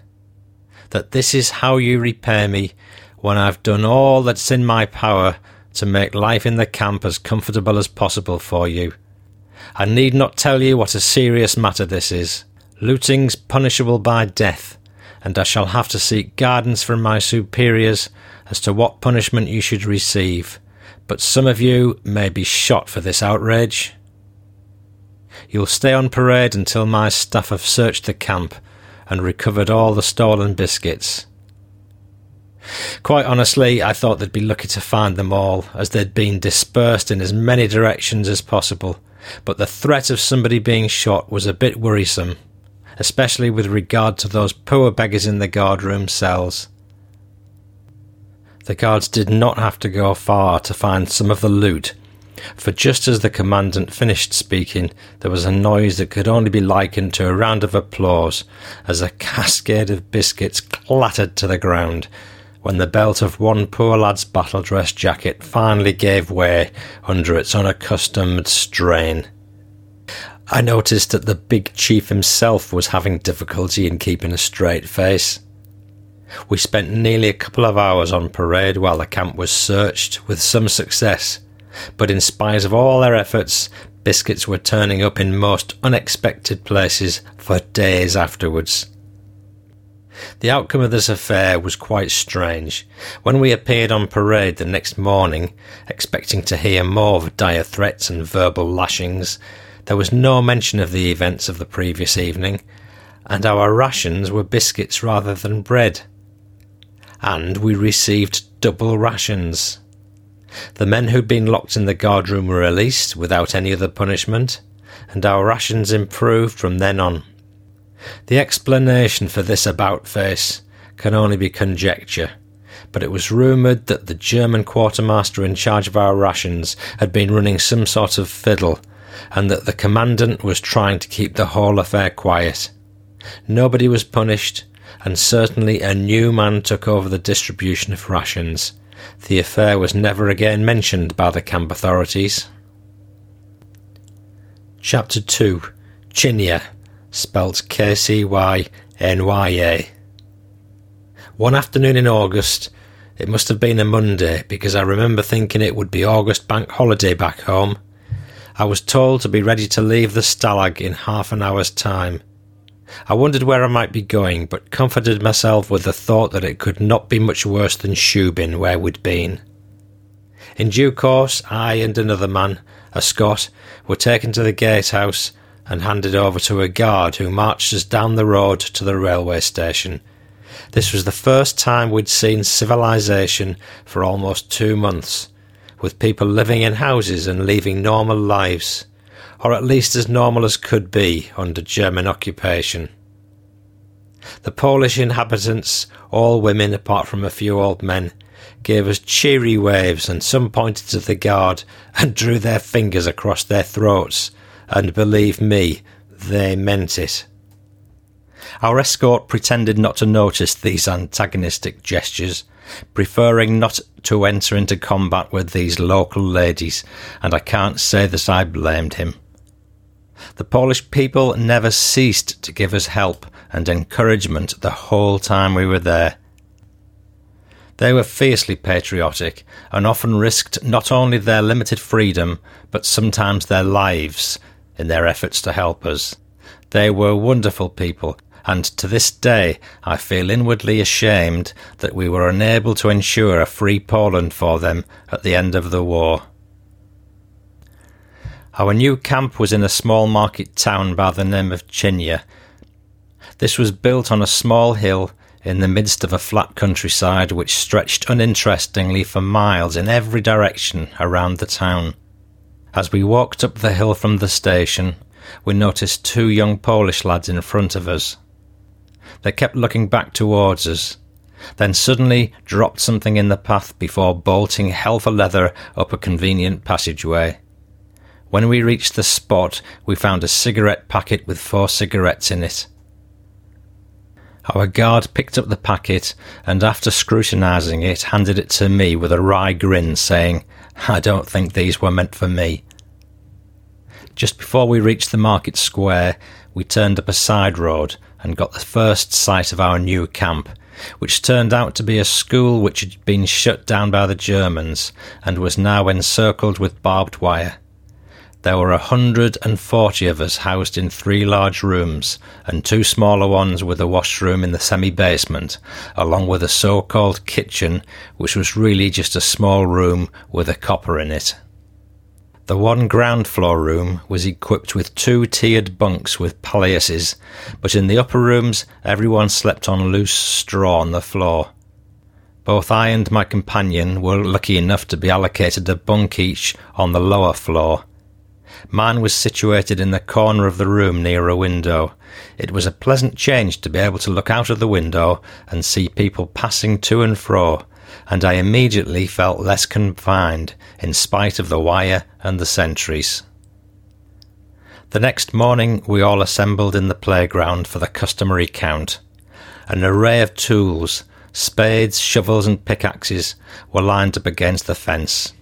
that this is how you repay me when I've done all that's in my power to make life in the camp as comfortable as possible for you. I need not tell you what a serious matter this is. Looting's punishable by death, and I shall have to seek guidance from my superiors as to what punishment you should receive. But some of you may be shot for this outrage. You'll stay on parade until my staff have searched the camp and recovered all the stolen biscuits. Quite honestly, I thought they'd be lucky to find them all, as they'd been dispersed in as many directions as possible, but the threat of somebody being shot was a bit worrisome, especially with regard to those poor beggars in the guardroom cells. The guards did not have to go far to find some of the loot, for just as the commandant finished speaking, there was a noise that could only be likened to a round of applause as a cascade of biscuits clattered to the ground when the belt of one poor lad's battle dress jacket finally gave way under its unaccustomed strain. I noticed that the big chief himself was having difficulty in keeping a straight face. We spent nearly a couple of hours on parade while the camp was searched, with some success, but in spite of all their efforts, biscuits were turning up in most unexpected places for days afterwards. The outcome of this affair was quite strange. When we appeared on parade the next morning, expecting to hear more of dire threats and verbal lashings, there was no mention of the events of the previous evening, and our rations were biscuits rather than bread. And we received double rations. The men who'd been locked in the guardroom were released without any other punishment, and our rations improved from then on. The explanation for this about face can only be conjecture, but it was rumoured that the German quartermaster in charge of our rations had been running some sort of fiddle, and that the commandant was trying to keep the whole affair quiet. Nobody was punished, and certainly a new man took over the distribution of rations. The affair was never again mentioned by the camp authorities. Chapter 2 Chinya spelt K C Y N Y A. One afternoon in August, it must have been a Monday because I remember thinking it would be August bank holiday back home. I was told to be ready to leave the Stalag in half an hour's time. I wondered where I might be going, but comforted myself with the thought that it could not be much worse than Shubin, where we'd been. In due course, I and another man, a Scot, were taken to the gatehouse and handed over to a guard who marched us down the road to the railway station. This was the first time we'd seen civilization for almost two months, with people living in houses and leading normal lives, or at least as normal as could be under German occupation. The Polish inhabitants, all women apart from a few old men, gave us cheery waves, and some pointed to the guard and drew their fingers across their throats and believe me, they meant it. Our escort pretended not to notice these antagonistic gestures, preferring not to enter into combat with these local ladies, and I can't say that I blamed him. The Polish people never ceased to give us help and encouragement the whole time we were there. They were fiercely patriotic and often risked not only their limited freedom, but sometimes their lives in their efforts to help us. They were wonderful people, and to this day I feel inwardly ashamed that we were unable to ensure a free Poland for them at the end of the war. Our new camp was in a small market town by the name of Chinya. This was built on a small hill in the midst of a flat countryside which stretched uninterestingly for miles in every direction around the town. As we walked up the hill from the station, we noticed two young Polish lads in front of us. They kept looking back towards us, then suddenly dropped something in the path before bolting hell for leather up a convenient passageway. When we reached the spot, we found a cigarette packet with four cigarettes in it. Our guard picked up the packet and, after scrutinising it, handed it to me with a wry grin, saying, I don't think these were meant for me. Just before we reached the market square, we turned up a side road and got the first sight of our new camp, which turned out to be a school which had been shut down by the Germans and was now encircled with barbed wire. There were a hundred and forty of us housed in three large rooms and two smaller ones with a washroom in the semi basement, along with a so called kitchen, which was really just a small room with a copper in it. The one ground floor room was equipped with two tiered bunks with palliasses, but in the upper rooms everyone slept on loose straw on the floor. Both I and my companion were lucky enough to be allocated a bunk each on the lower floor, Mine was situated in the corner of the room near a window. It was a pleasant change to be able to look out of the window and see people passing to and fro, and I immediately felt less confined in spite of the wire and the sentries. The next morning we all assembled in the playground for the customary count. An array of tools, spades, shovels, and pickaxes were lined up against the fence.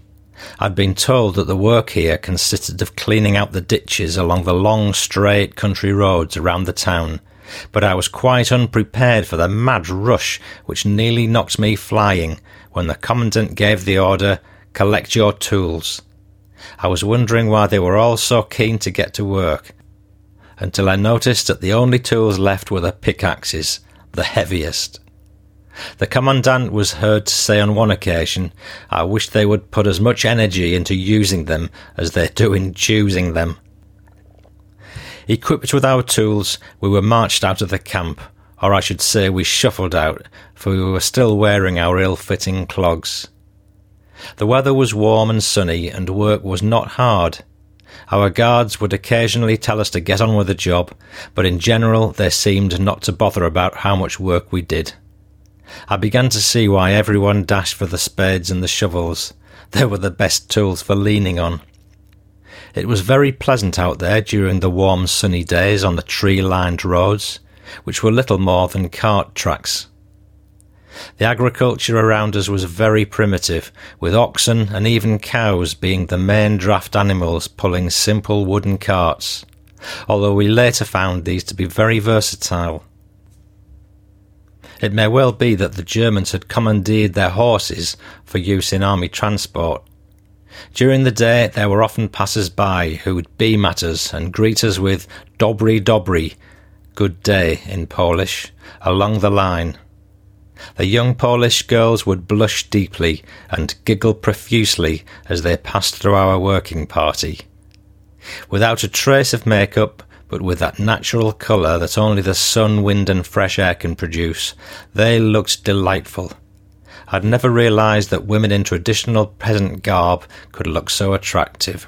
I'd been told that the work here consisted of cleaning out the ditches along the long, straight country roads around the town, but I was quite unprepared for the mad rush which nearly knocked me flying when the Commandant gave the order, Collect your tools. I was wondering why they were all so keen to get to work, until I noticed that the only tools left were the pickaxes, the heaviest. The Commandant was heard to say on one occasion, I wish they would put as much energy into using them as they do in choosing them. Equipped with our tools, we were marched out of the camp, or I should say we shuffled out, for we were still wearing our ill fitting clogs. The weather was warm and sunny, and work was not hard. Our guards would occasionally tell us to get on with the job, but in general they seemed not to bother about how much work we did. I began to see why everyone dashed for the spades and the shovels. They were the best tools for leaning on. It was very pleasant out there during the warm sunny days on the tree lined roads, which were little more than cart tracks. The agriculture around us was very primitive, with oxen and even cows being the main draft animals pulling simple wooden carts, although we later found these to be very versatile. It may well be that the Germans had commandeered their horses for use in army transport. During the day, there were often passers by who would beam at us and greet us with dobry dobry, good day in Polish, along the line. The young Polish girls would blush deeply and giggle profusely as they passed through our working party. Without a trace of makeup, but with that natural colour that only the sun, wind, and fresh air can produce, they looked delightful. I'd never realised that women in traditional peasant garb could look so attractive.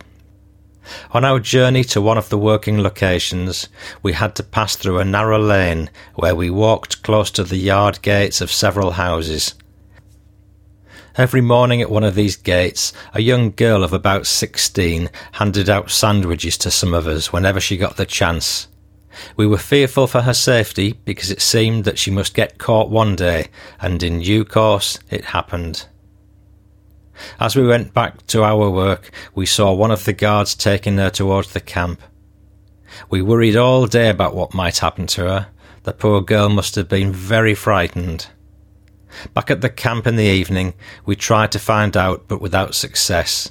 On our journey to one of the working locations, we had to pass through a narrow lane where we walked close to the yard gates of several houses. Every morning at one of these gates, a young girl of about sixteen handed out sandwiches to some of us whenever she got the chance. We were fearful for her safety because it seemed that she must get caught one day, and in due course it happened. As we went back to our work, we saw one of the guards taking her towards the camp. We worried all day about what might happen to her. The poor girl must have been very frightened. Back at the camp in the evening, we tried to find out, but without success.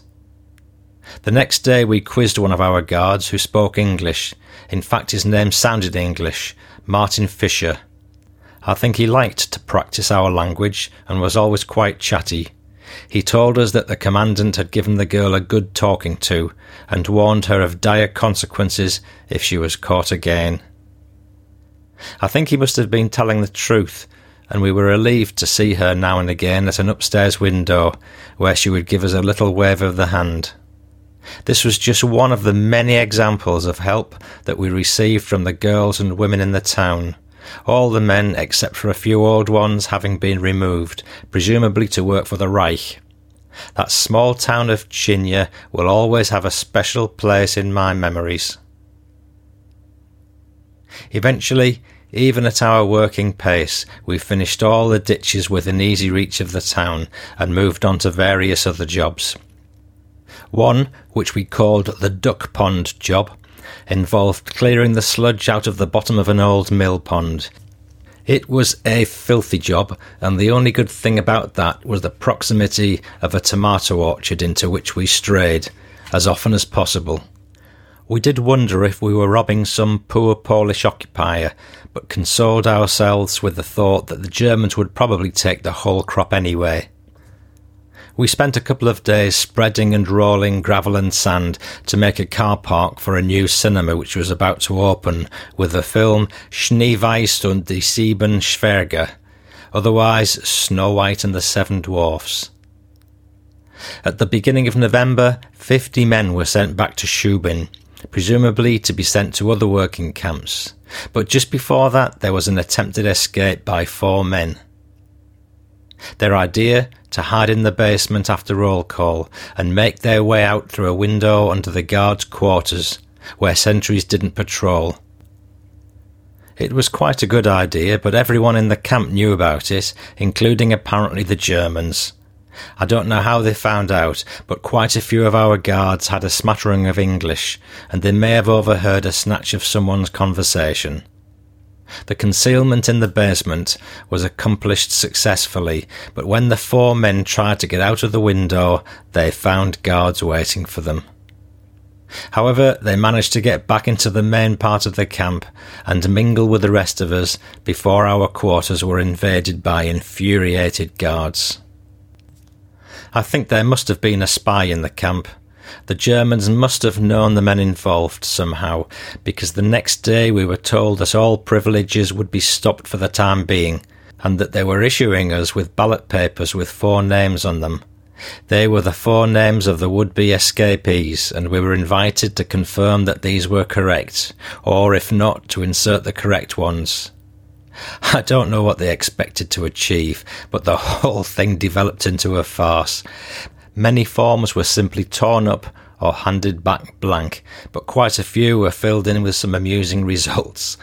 The next day, we quizzed one of our guards who spoke English. In fact, his name sounded English Martin Fisher. I think he liked to practice our language and was always quite chatty. He told us that the commandant had given the girl a good talking to and warned her of dire consequences if she was caught again. I think he must have been telling the truth, and we were relieved to see her now and again at an upstairs window where she would give us a little wave of the hand. This was just one of the many examples of help that we received from the girls and women in the town, all the men except for a few old ones having been removed, presumably to work for the Reich. That small town of Kcynia will always have a special place in my memories. Eventually, even at our working pace, we finished all the ditches within easy reach of the town and moved on to various other jobs. One, which we called the duck pond job, involved clearing the sludge out of the bottom of an old mill pond. It was a filthy job, and the only good thing about that was the proximity of a tomato orchard into which we strayed as often as possible. We did wonder if we were robbing some poor Polish occupier, but consoled ourselves with the thought that the Germans would probably take the whole crop anyway. We spent a couple of days spreading and rolling gravel and sand to make a car park for a new cinema which was about to open with the film Schneeweiß und die Sieben Zwerge, otherwise Snow White and the Seven Dwarfs. At the beginning of November, 50 men were sent back to Szubin, presumably to be sent to other working camps. But just before that, there was an attempted escape by four men. Their idea to hide in the basement after roll call and make their way out through a window under the guards' quarters, where sentries didn't patrol. It was quite a good idea, but everyone in the camp knew about it, including apparently the Germans, I don't know how they found out, but quite a few of our guards had a smattering of English, and they may have overheard a snatch of someone's conversation. The concealment in the basement was accomplished successfully, but when the four men tried to get out of the window, they found guards waiting for them. However, they managed to get back into the main part of the camp and mingle with the rest of us before our quarters were invaded by infuriated guards. I think there must have been a spy in the camp. The Germans must have known the men involved somehow, because the next day we were told that all privileges would be stopped for the time being, and that they were issuing us with ballot papers with four names on them. They were the four names of the would be escapees, and we were invited to confirm that these were correct, or if not, to insert the correct ones. <laughs> I don't know what they expected to achieve, but the <laughs> whole thing developed into a farce. Many forms were simply torn up or handed back blank, but quite a few were filled in with some amusing results.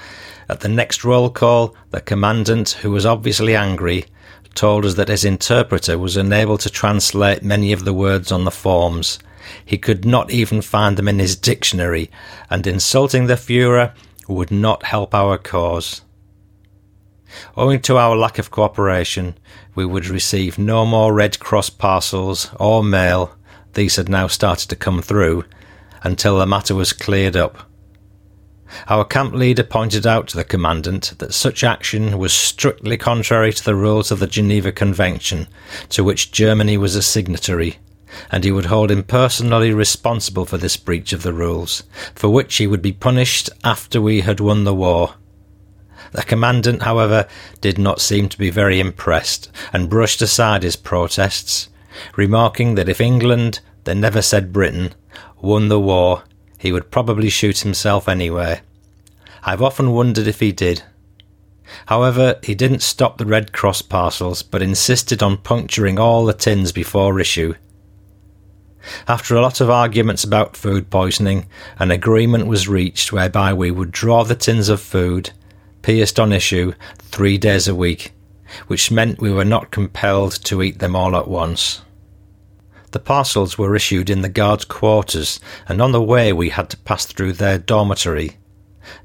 At the next roll call, the commandant, who was obviously angry, told us that his interpreter was unable to translate many of the words on the forms. He could not even find them in his dictionary, and insulting the Fuhrer would not help our cause. Owing to our lack of cooperation, we would receive no more Red Cross parcels or mail, these had now started to come through, until the matter was cleared up. Our camp leader pointed out to the commandant that such action was strictly contrary to the rules of the Geneva Convention, to which Germany was a signatory, and he would hold him personally responsible for this breach of the rules, for which he would be punished after we had won the war. The commandant, however, did not seem to be very impressed and brushed aside his protests, remarking that if England, they never said Britain, won the war, he would probably shoot himself anyway. I've often wondered if he did. However, he didn't stop the Red Cross parcels, but insisted on puncturing all the tins before issue. After a lot of arguments about food poisoning, an agreement was reached whereby we would draw the tins of food pierced on issue three days a week, which meant we were not compelled to eat them all at once. The parcels were issued in the guards' quarters, and on the way we had to pass through their dormitory.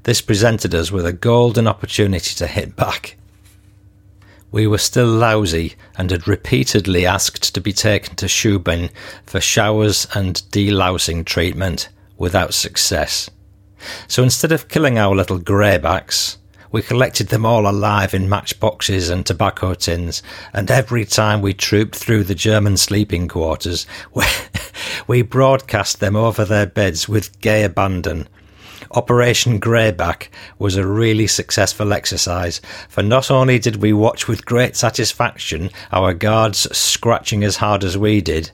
This presented us with a golden opportunity to hit back. We were still lousy and had repeatedly asked to be taken to Szubin for showers and delousing treatment without success. So instead of killing our little greybacks, we collected them all alive in matchboxes and tobacco tins, and every time we trooped through the German sleeping quarters, <laughs> we, we broadcast them over their beds with gay abandon. Operation Greyback was a really successful exercise, for not only did we watch with great satisfaction our guards scratching as hard as we did,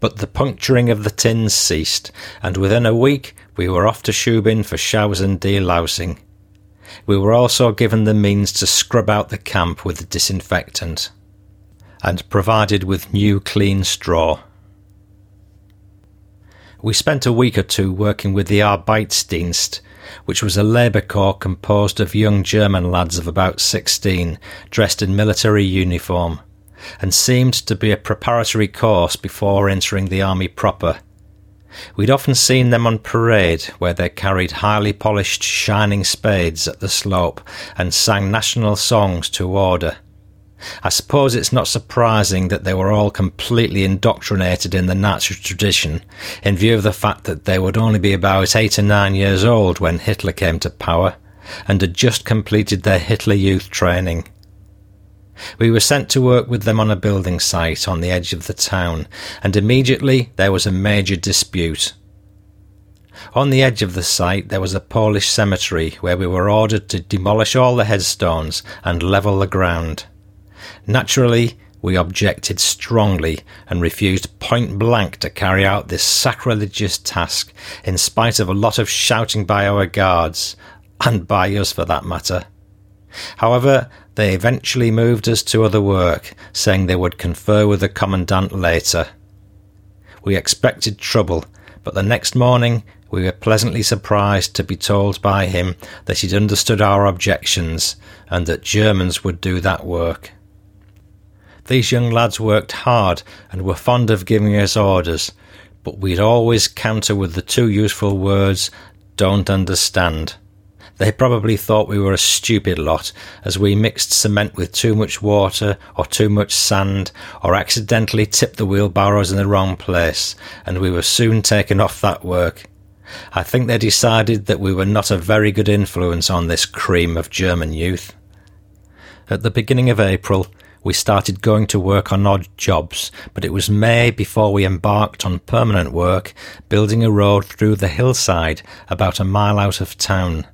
but the puncturing of the tins ceased, and within a week we were off to Szubin for showers and delousing. We were also given the means to scrub out the camp with disinfectant and provided with new clean straw. We spent a week or two working with the Arbeitsdienst, which was a labour corps composed of young German lads of about 16, dressed in military uniform, and seemed to be a preparatory course before entering the army proper. We'd often seen them on parade, where they carried highly polished, shining spades at the slope and sang national songs to order. I suppose it's not surprising that they were all completely indoctrinated in the Nazi tradition, in view of the fact that they would only be about eight or nine years old when Hitler came to power, and had just completed their Hitler Youth training. We were sent to work with them on a building site on the edge of the town, and immediately there was a major dispute. On the edge of the site there was a Polish cemetery where we were ordered to demolish all the headstones and level the ground. Naturally, we objected strongly and refused point blank to carry out this sacrilegious task, in spite of a lot of shouting by our guards, and by us for that matter. However, they eventually moved us to other work, saying they would confer with the Commandant later. We expected trouble, but the next morning we were pleasantly surprised to be told by him that he'd understood our objections and that Germans would do that work. These young lads worked hard and were fond of giving us orders, but we'd always counter with the two useful words, don't understand. They probably thought we were a stupid lot, as we mixed cement with too much water or too much sand, or accidentally tipped the wheelbarrows in the wrong place, and we were soon taken off that work. I think they decided that we were not a very good influence on this cream of German youth. At the beginning of April, we started going to work on odd jobs, but it was May before we embarked on permanent work, building a road through the hillside about a mile out of town.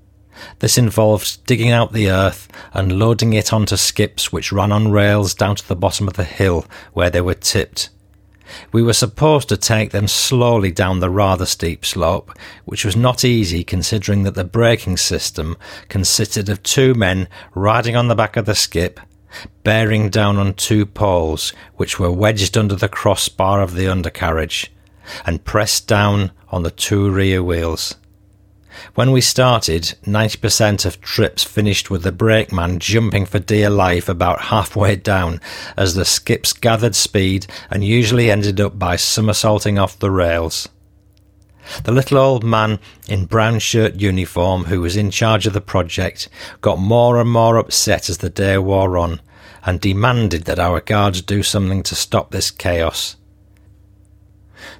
This involved digging out the earth and loading it onto skips which ran on rails down to the bottom of the hill where they were tipped. We were supposed to take them slowly down the rather steep slope, which was not easy considering that the braking system consisted of two men riding on the back of the skip bearing down on two poles which were wedged under the crossbar of the undercarriage and pressed down on the two rear wheels. When we started, 90% of trips finished with the brakeman jumping for dear life about halfway down as the skips gathered speed and usually ended up by somersaulting off the rails. The little old man in brown shirt uniform who was in charge of the project got more and more upset as the day wore on and demanded that our guards do something to stop this chaos.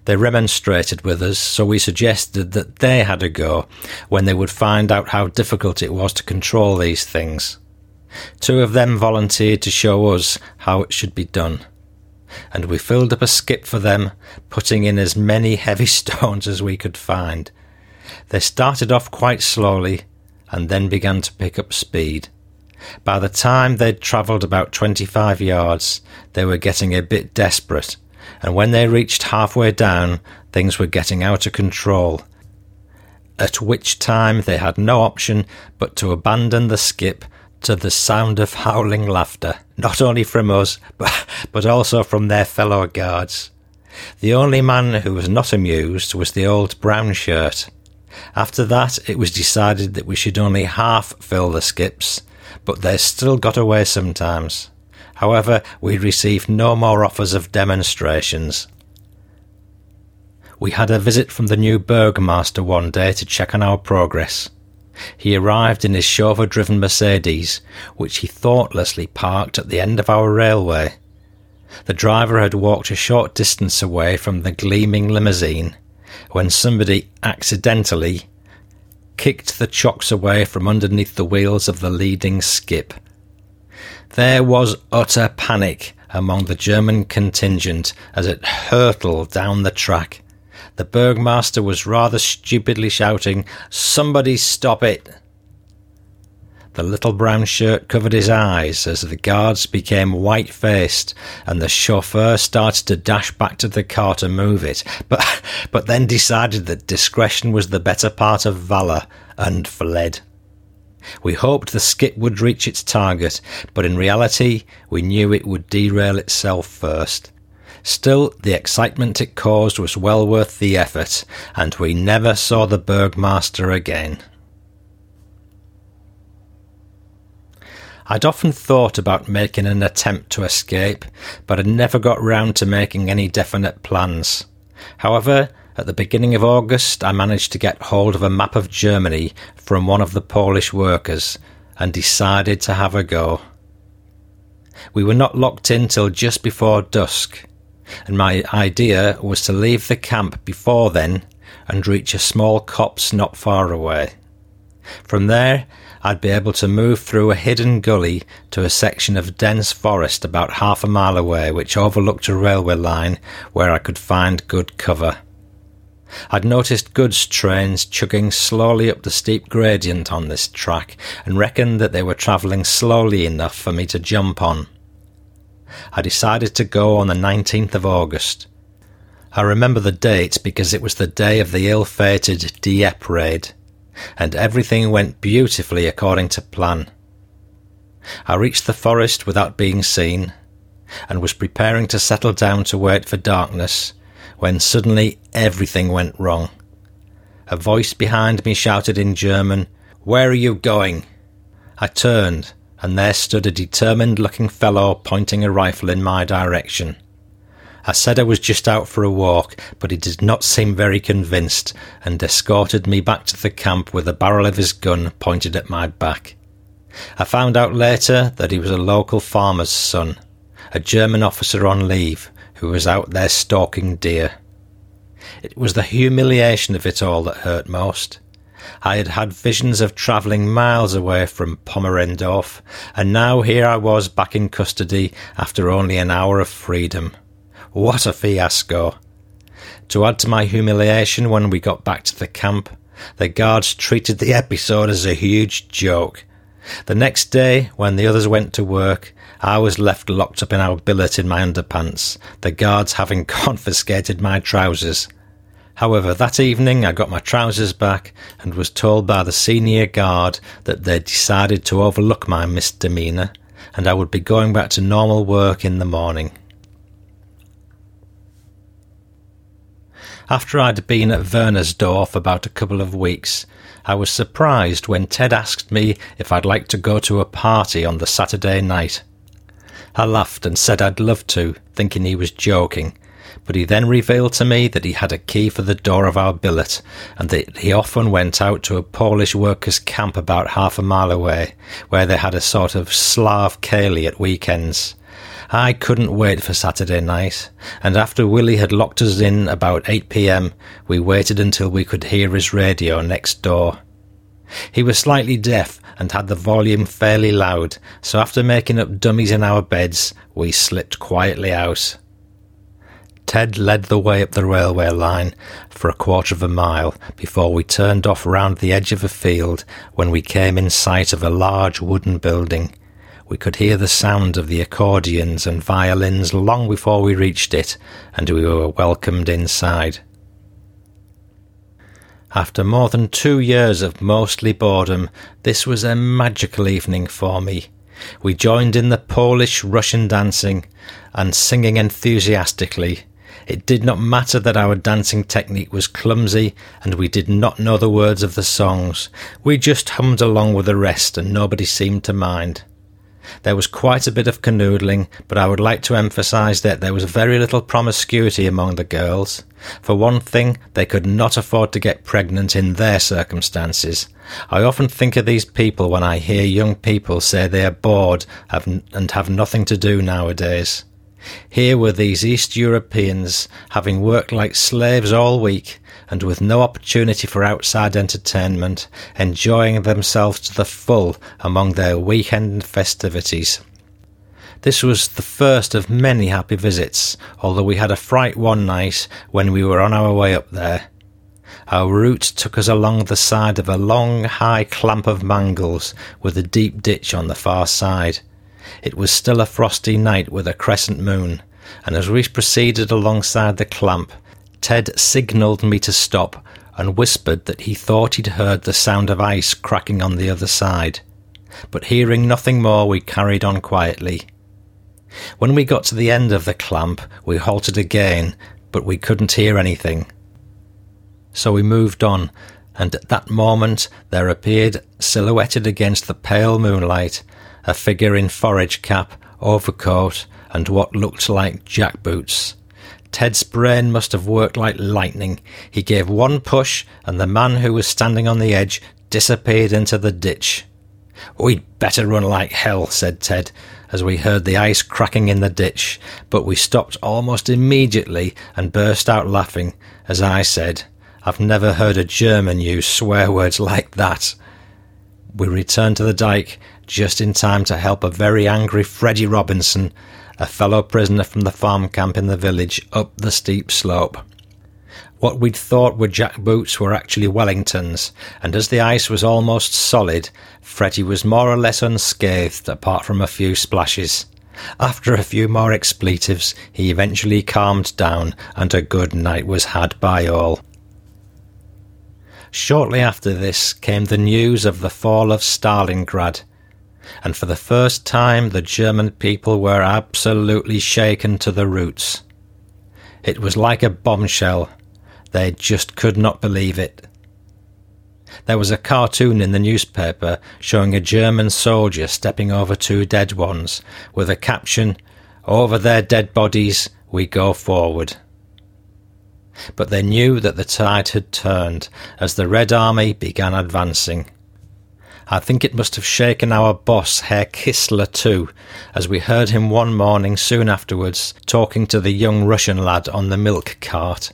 They remonstrated with us, so we suggested that they had a go when they would find out how difficult it was to control these things. Two of them volunteered to show us how it should be done and we filled up a skip for them, putting in as many heavy <laughs> stones as we could find. They started off quite slowly and then began to pick up speed. By the time they'd travelled about 25 yards, they were getting a bit desperate, and when they reached halfway down, things were getting out of control. At which time they had no option but to abandon the skip to the sound of howling laughter, not only from us, <laughs> but, but also from their fellow guards. The only man who was not amused was the old brown shirt. After that, it was decided that we should only half fill the skips, but they still got away sometimes. However, we received no more offers of demonstrations. We had a visit from the new Burgomaster one day to check on our progress. He arrived in his chauffeur driven Mercedes, which he thoughtlessly parked at the end of our railway. The driver had walked a short distance away from the gleaming limousine when somebody accidentally kicked the chocks away from underneath the wheels of the leading skip. There was utter panic among the German contingent as it hurtled down the track. The Burgmaster was rather stupidly shouting, Somebody stop it! The little brown shirt covered his eyes as the guards became white faced and the chauffeur started to dash back to the car to move it, but, <laughs> but then decided that discretion was the better part of valour and fled. We hoped the skip would reach its target, but in reality, we knew it would derail itself first. Still, the excitement it caused was well worth the effort, and we never saw the Bergmaster again. I'd often thought about making an attempt to escape, but had never got round to making any definite plans. However, at the beginning of August, I managed to get hold of a map of Germany from one of the Polish workers and decided to have a go. We were not locked in till just before dusk, and my idea was to leave the camp before then and reach a small copse not far away. From there, I'd be able to move through a hidden gully to a section of dense forest about half a mile away, which overlooked a railway line where I could find good cover. I'd noticed goods trains chugging slowly up the steep gradient on this track and reckoned that they were travelling slowly enough for me to jump on. I decided to go on the 19th of August. I remember the date because it was the day of the ill fated Dieppe raid and everything went beautifully according to plan. I reached the forest without being seen, and was preparing to settle down to wait for darkness, when suddenly everything went wrong. A voice behind me shouted in German, Where are you going? I turned, and there stood a determined looking fellow pointing a rifle in my direction. I said I was just out for a walk, but he did not seem very convinced and escorted me back to the camp with the barrel of his gun pointed at my back. I found out later that he was a local farmer's son, a German officer on leave who was out there stalking deer. It was the humiliation of it all that hurt most. I had had visions of travelling miles away from Pomerendorf, and now here I was back in custody after only an hour of freedom. What a fiasco! To add to my humiliation when we got back to the camp, the guards treated the episode as a huge joke. The next day, when the others went to work, I was left locked up in our billet in my underpants, the guards having <laughs> confiscated my trousers. However, that evening I got my trousers back and was told by the senior guard that they'd decided to overlook my misdemeanour and I would be going back to normal work in the morning. After I'd been at Wernersdorf about a couple of weeks, I was surprised when Ted asked me if I'd like to go to a party on the Saturday night. I laughed and said I'd love to, thinking he was joking, but he then revealed to me that he had a key for the door of our billet, and that he often went out to a Polish workers' camp about half a mile away, where they had a sort of Slav ceilidh at weekends. I couldn't wait for Saturday night, and after Willie had locked us in about 8 pm, we waited until we could hear his radio next door. He was slightly deaf and had the volume fairly loud, so after making up dummies in our beds, we slipped quietly out. Ted led the way up the railway line for a quarter of a mile before we turned off round the edge of a field when we came in sight of a large wooden building we could hear the sound of the accordions and violins long before we reached it, and we were welcomed inside. After more than two years of mostly boredom, this was a magical evening for me. We joined in the Polish Russian dancing and singing enthusiastically. It did not matter that our dancing technique was clumsy and we did not know the words of the songs. We just hummed along with the rest and nobody seemed to mind. There was quite a bit of canoodling, but I would like to emphasise that there was very little promiscuity among the girls. For one thing, they could not afford to get pregnant in their circumstances. I often think of these people when I hear young people say they are bored and have nothing to do nowadays. Here were these East Europeans, having worked like slaves all week, and with no opportunity for outside entertainment, enjoying themselves to the full among their weekend festivities. This was the first of many happy visits, although we had a fright one night when we were on our way up there. Our route took us along the side of a long, high clamp of mangels with a deep ditch on the far side. It was still a frosty night with a crescent moon, and as we proceeded alongside the clamp, Ted signalled me to stop and whispered that he thought he'd heard the sound of ice cracking on the other side. But hearing nothing more, we carried on quietly. When we got to the end of the clamp, we halted again, but we couldn't hear anything. So we moved on, and at that moment there appeared, silhouetted against the pale moonlight, a figure in forage cap, overcoat, and what looked like jackboots. Ted's brain must have worked like lightning. He gave one push, and the man who was standing on the edge disappeared into the ditch. We'd better run like hell, said Ted, as we heard the ice cracking in the ditch, but we stopped almost immediately and burst out laughing as I said, I've never heard a German use swear words like that. We returned to the dike just in time to help a very angry Freddie Robinson, a fellow prisoner from the farm camp in the village, up the steep slope. What we'd thought were jack boots were actually Wellingtons, and as the ice was almost solid, Freddie was more or less unscathed apart from a few splashes. After a few more expletives, he eventually calmed down, and a good night was had by all. Shortly after this came the news of the fall of Stalingrad, and for the first time the German people were absolutely shaken to the roots. It was like a bombshell, they just could not believe it. There was a cartoon in the newspaper showing a German soldier stepping over two dead ones with a caption, Over their dead bodies we go forward. But they knew that the tide had turned as the Red Army began advancing. I think it must have shaken our boss, Herr Kistler, too, as we heard him one morning soon afterwards talking to the young Russian lad on the milk cart.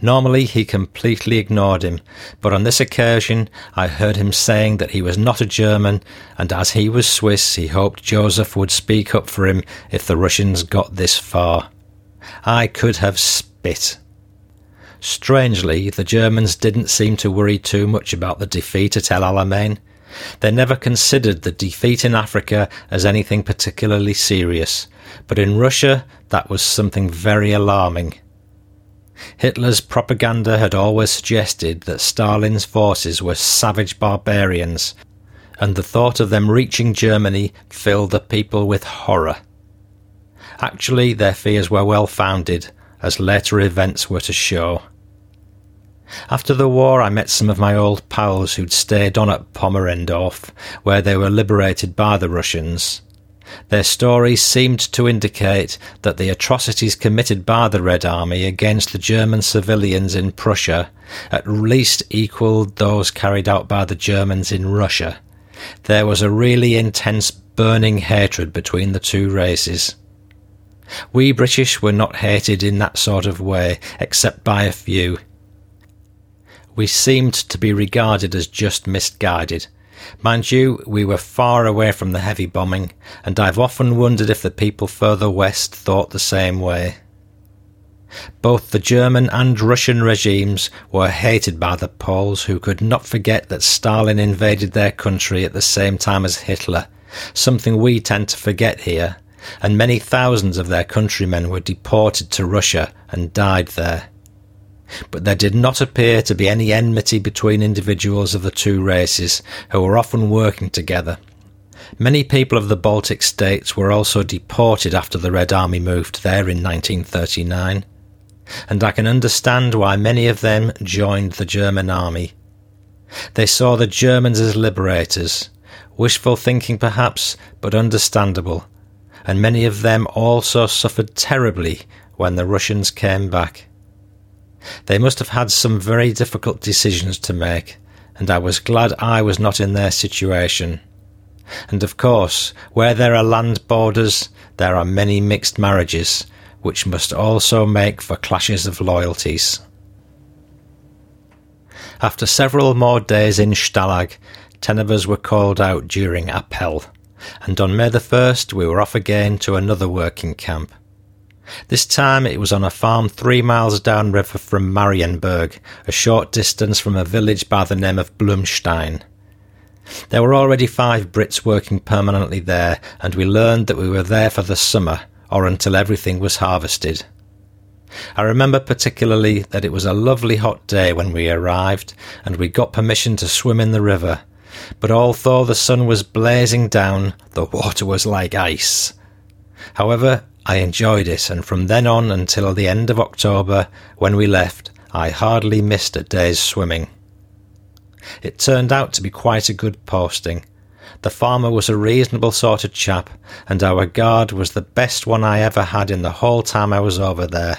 Normally he completely ignored him, but on this occasion I heard him saying that he was not a German, and as he was Swiss, he hoped Joseph would speak up for him if the Russians got this far. I could have spit. Strangely, the Germans didn't seem to worry too much about the defeat at El Alamein. They never considered the defeat in Africa as anything particularly serious, but in Russia that was something very alarming. Hitler's propaganda had always suggested that Stalin's forces were savage barbarians, and the thought of them reaching Germany filled the people with horror. Actually, their fears were well founded, as later events were to show. After the war, I met some of my old pals who'd stayed on at Pomerendorf, where they were liberated by the Russians. Their stories seemed to indicate that the atrocities committed by the Red Army against the German civilians in Prussia at least equalled those carried out by the Germans in Russia. There was a really intense burning hatred between the two races. We British were not hated in that sort of way, except by a few. We seemed to be regarded as just misguided, Mind you, we were far away from the heavy bombing, and I've often wondered if the people further west thought the same way. Both the German and Russian regimes were hated by the Poles who could not forget that Stalin invaded their country at the same time as Hitler, something we tend to forget here, and many thousands of their countrymen were deported to Russia and died there but there did not appear to be any enmity between individuals of the two races who were often working together. Many people of the Baltic states were also deported after the Red Army moved there in 1939, and I can understand why many of them joined the German army. They saw the Germans as liberators, wishful thinking perhaps, but understandable, and many of them also suffered terribly when the Russians came back. They must have had some very difficult decisions to make, and I was glad I was not in their situation. And of course, where there are land borders, there are many mixed marriages, which must also make for clashes of loyalties. After several more days in Stalag, ten of us were called out during Appell, and on May the 1st we were off again to another working camp. This time it was on a farm three miles downriver from Marienburg, a short distance from a village by the name of Blumstein. There were already five Brits working permanently there, and we learned that we were there for the summer, or until everything was harvested. I remember particularly that it was a lovely hot day when we arrived, and we got permission to swim in the river. But although the sun was blazing down, the water was like ice. However, I enjoyed it, and from then on until the end of October, when we left, I hardly missed a day's swimming. It turned out to be quite a good posting, The farmer was a reasonable sort of chap, and our guard was the best one I ever had in the whole time I was over there.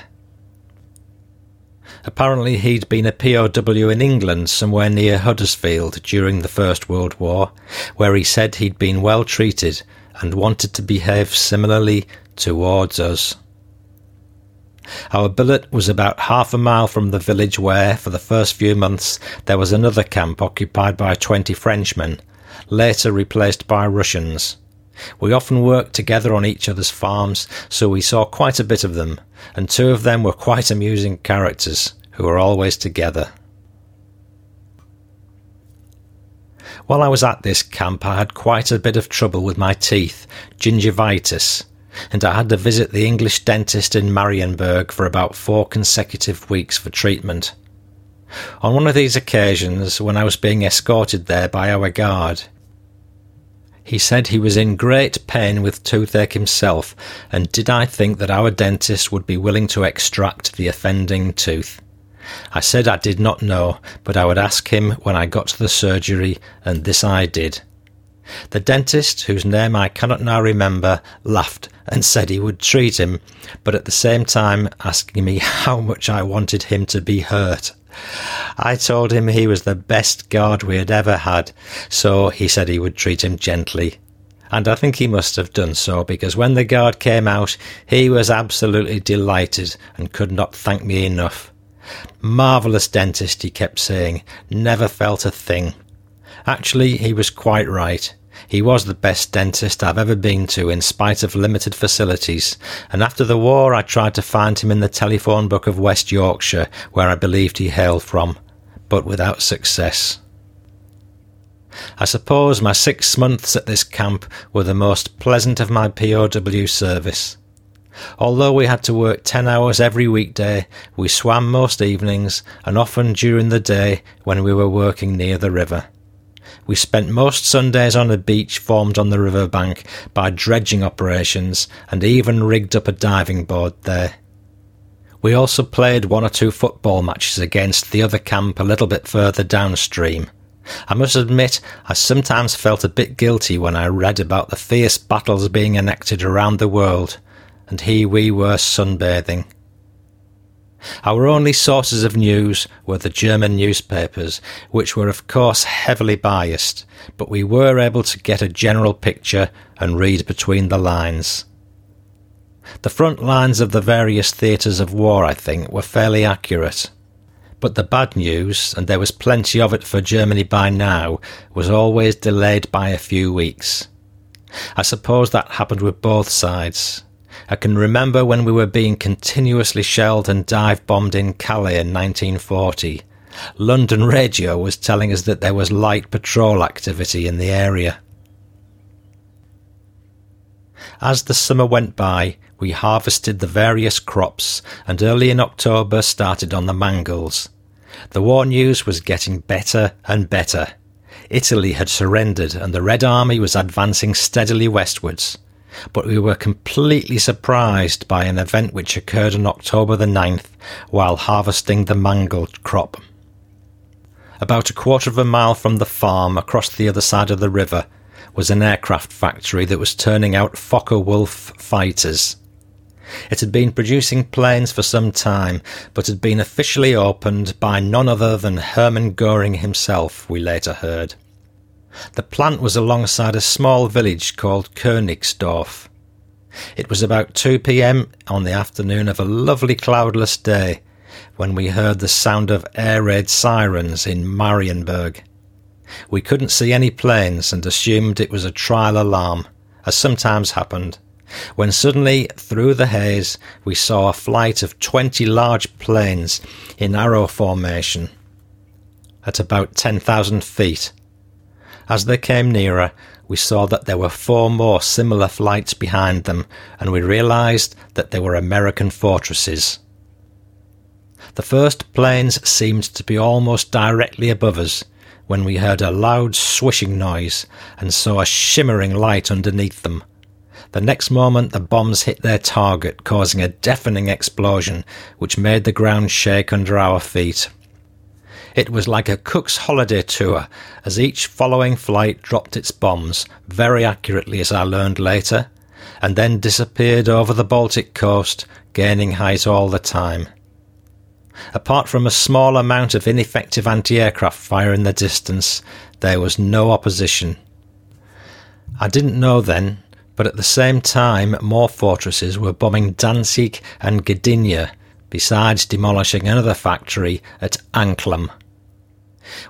Apparently, he'd been a POW in England, somewhere near Huddersfield, during the First World War, where he said he'd been well treated and wanted to behave similarly towards us. Our billet was about half a mile from the village where, for the first few months, there was another camp occupied by 20 Frenchmen, later replaced by Russians. We often worked together on each other's farms, so we saw quite a bit of them, and two of them were quite amusing characters who were always together. While I was at this camp, I had quite a bit of trouble with my teeth, gingivitis, and I had to visit the English dentist in Marienburg for about four consecutive weeks for treatment. On one of these occasions, when I was being escorted there by our guard, he said he was in great pain with toothache himself, and did I think that our dentist would be willing to extract the offending tooth? I said I did not know, but I would ask him when I got to the surgery, and this I did. The dentist, whose name I cannot now remember, laughed and said he would treat him, but at the same time asking me how much I wanted him to be hurt. I told him he was the best guard we had ever had, so he said he would treat him gently. And I think he must have done so, because when the guard came out, he was absolutely delighted and could not thank me enough. Marvellous dentist, he kept saying, never felt a thing. Actually, he was quite right. He was the best dentist I've ever been to in spite of limited facilities, and after the war I tried to find him in the telephone book of West Yorkshire, where I believed he hailed from, but without success. I suppose my six months at this camp were the most pleasant of my POW service. Although we had to work ten hours every weekday, we swam most evenings and often during the day when we were working near the river. We spent most Sundays on a beach formed on the river bank by dredging operations and even rigged up a diving board there. We also played one or two football matches against the other camp a little bit further downstream. I must admit, I sometimes felt a bit guilty when I read about the fierce battles being enacted around the world, and here we were sunbathing. Our only sources of news were the German newspapers, which were of course heavily biased, but we were able to get a general picture and read between the lines. The front lines of the various theatres of war, I think, were fairly accurate. But the bad news, and there was plenty of it for Germany by now, was always delayed by a few weeks. I suppose that happened with both sides. I can remember when we were being continuously shelled and dive bombed in Calais in 1940. London radio was telling us that there was light patrol activity in the area. As the summer went by, we harvested the various crops and early in October started on the mangels. The war news was getting better and better. Italy had surrendered and the Red Army was advancing steadily westwards but we were completely surprised by an event which occurred on October the 9th while harvesting the mango crop. About a quarter of a mile from the farm across the other side of the river was an aircraft factory that was turning out Focke-Wulf fighters. It had been producing planes for some time, but had been officially opened by none other than Hermann Goering himself, we later heard. The plant was alongside a small village called Königsdorf. It was about 2 p.m. on the afternoon of a lovely cloudless day when we heard the sound of air raid sirens in Marienburg. We couldn't see any planes and assumed it was a trial alarm, as sometimes happened, when suddenly, through the haze, we saw a flight of twenty large planes in arrow formation at about 10,000 feet as they came nearer, we saw that there were four more similar flights behind them, and we realized that they were American fortresses. The first planes seemed to be almost directly above us when we heard a loud swishing noise and saw a shimmering light underneath them. The next moment the bombs hit their target, causing a deafening explosion which made the ground shake under our feet. It was like a cook's holiday tour, as each following flight dropped its bombs, very accurately as I learned later, and then disappeared over the Baltic coast, gaining height all the time. Apart from a small amount of ineffective anti aircraft fire in the distance, there was no opposition. I didn't know then, but at the same time, more fortresses were bombing Danzig and Gdynia, besides demolishing another factory at Anklam.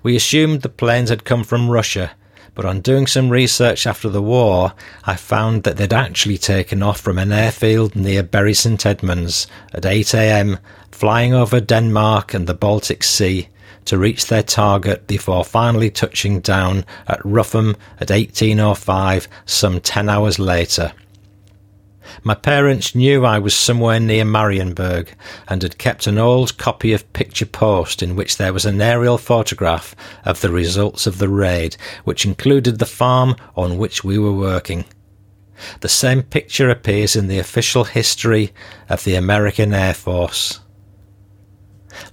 We assumed the planes had come from Russia, but on doing some research after the war, I found that they'd actually taken off from an airfield near Bury St Edmunds at 8am, flying over Denmark and the Baltic Sea to reach their target before finally touching down at Rougham at 1805 some 10 hours later. My parents knew I was somewhere near Marienburg and had kept an old copy of Picture Post in which there was an aerial photograph of the results of the raid, which included the farm on which we were working. The same picture appears in the official history of the American Air Force.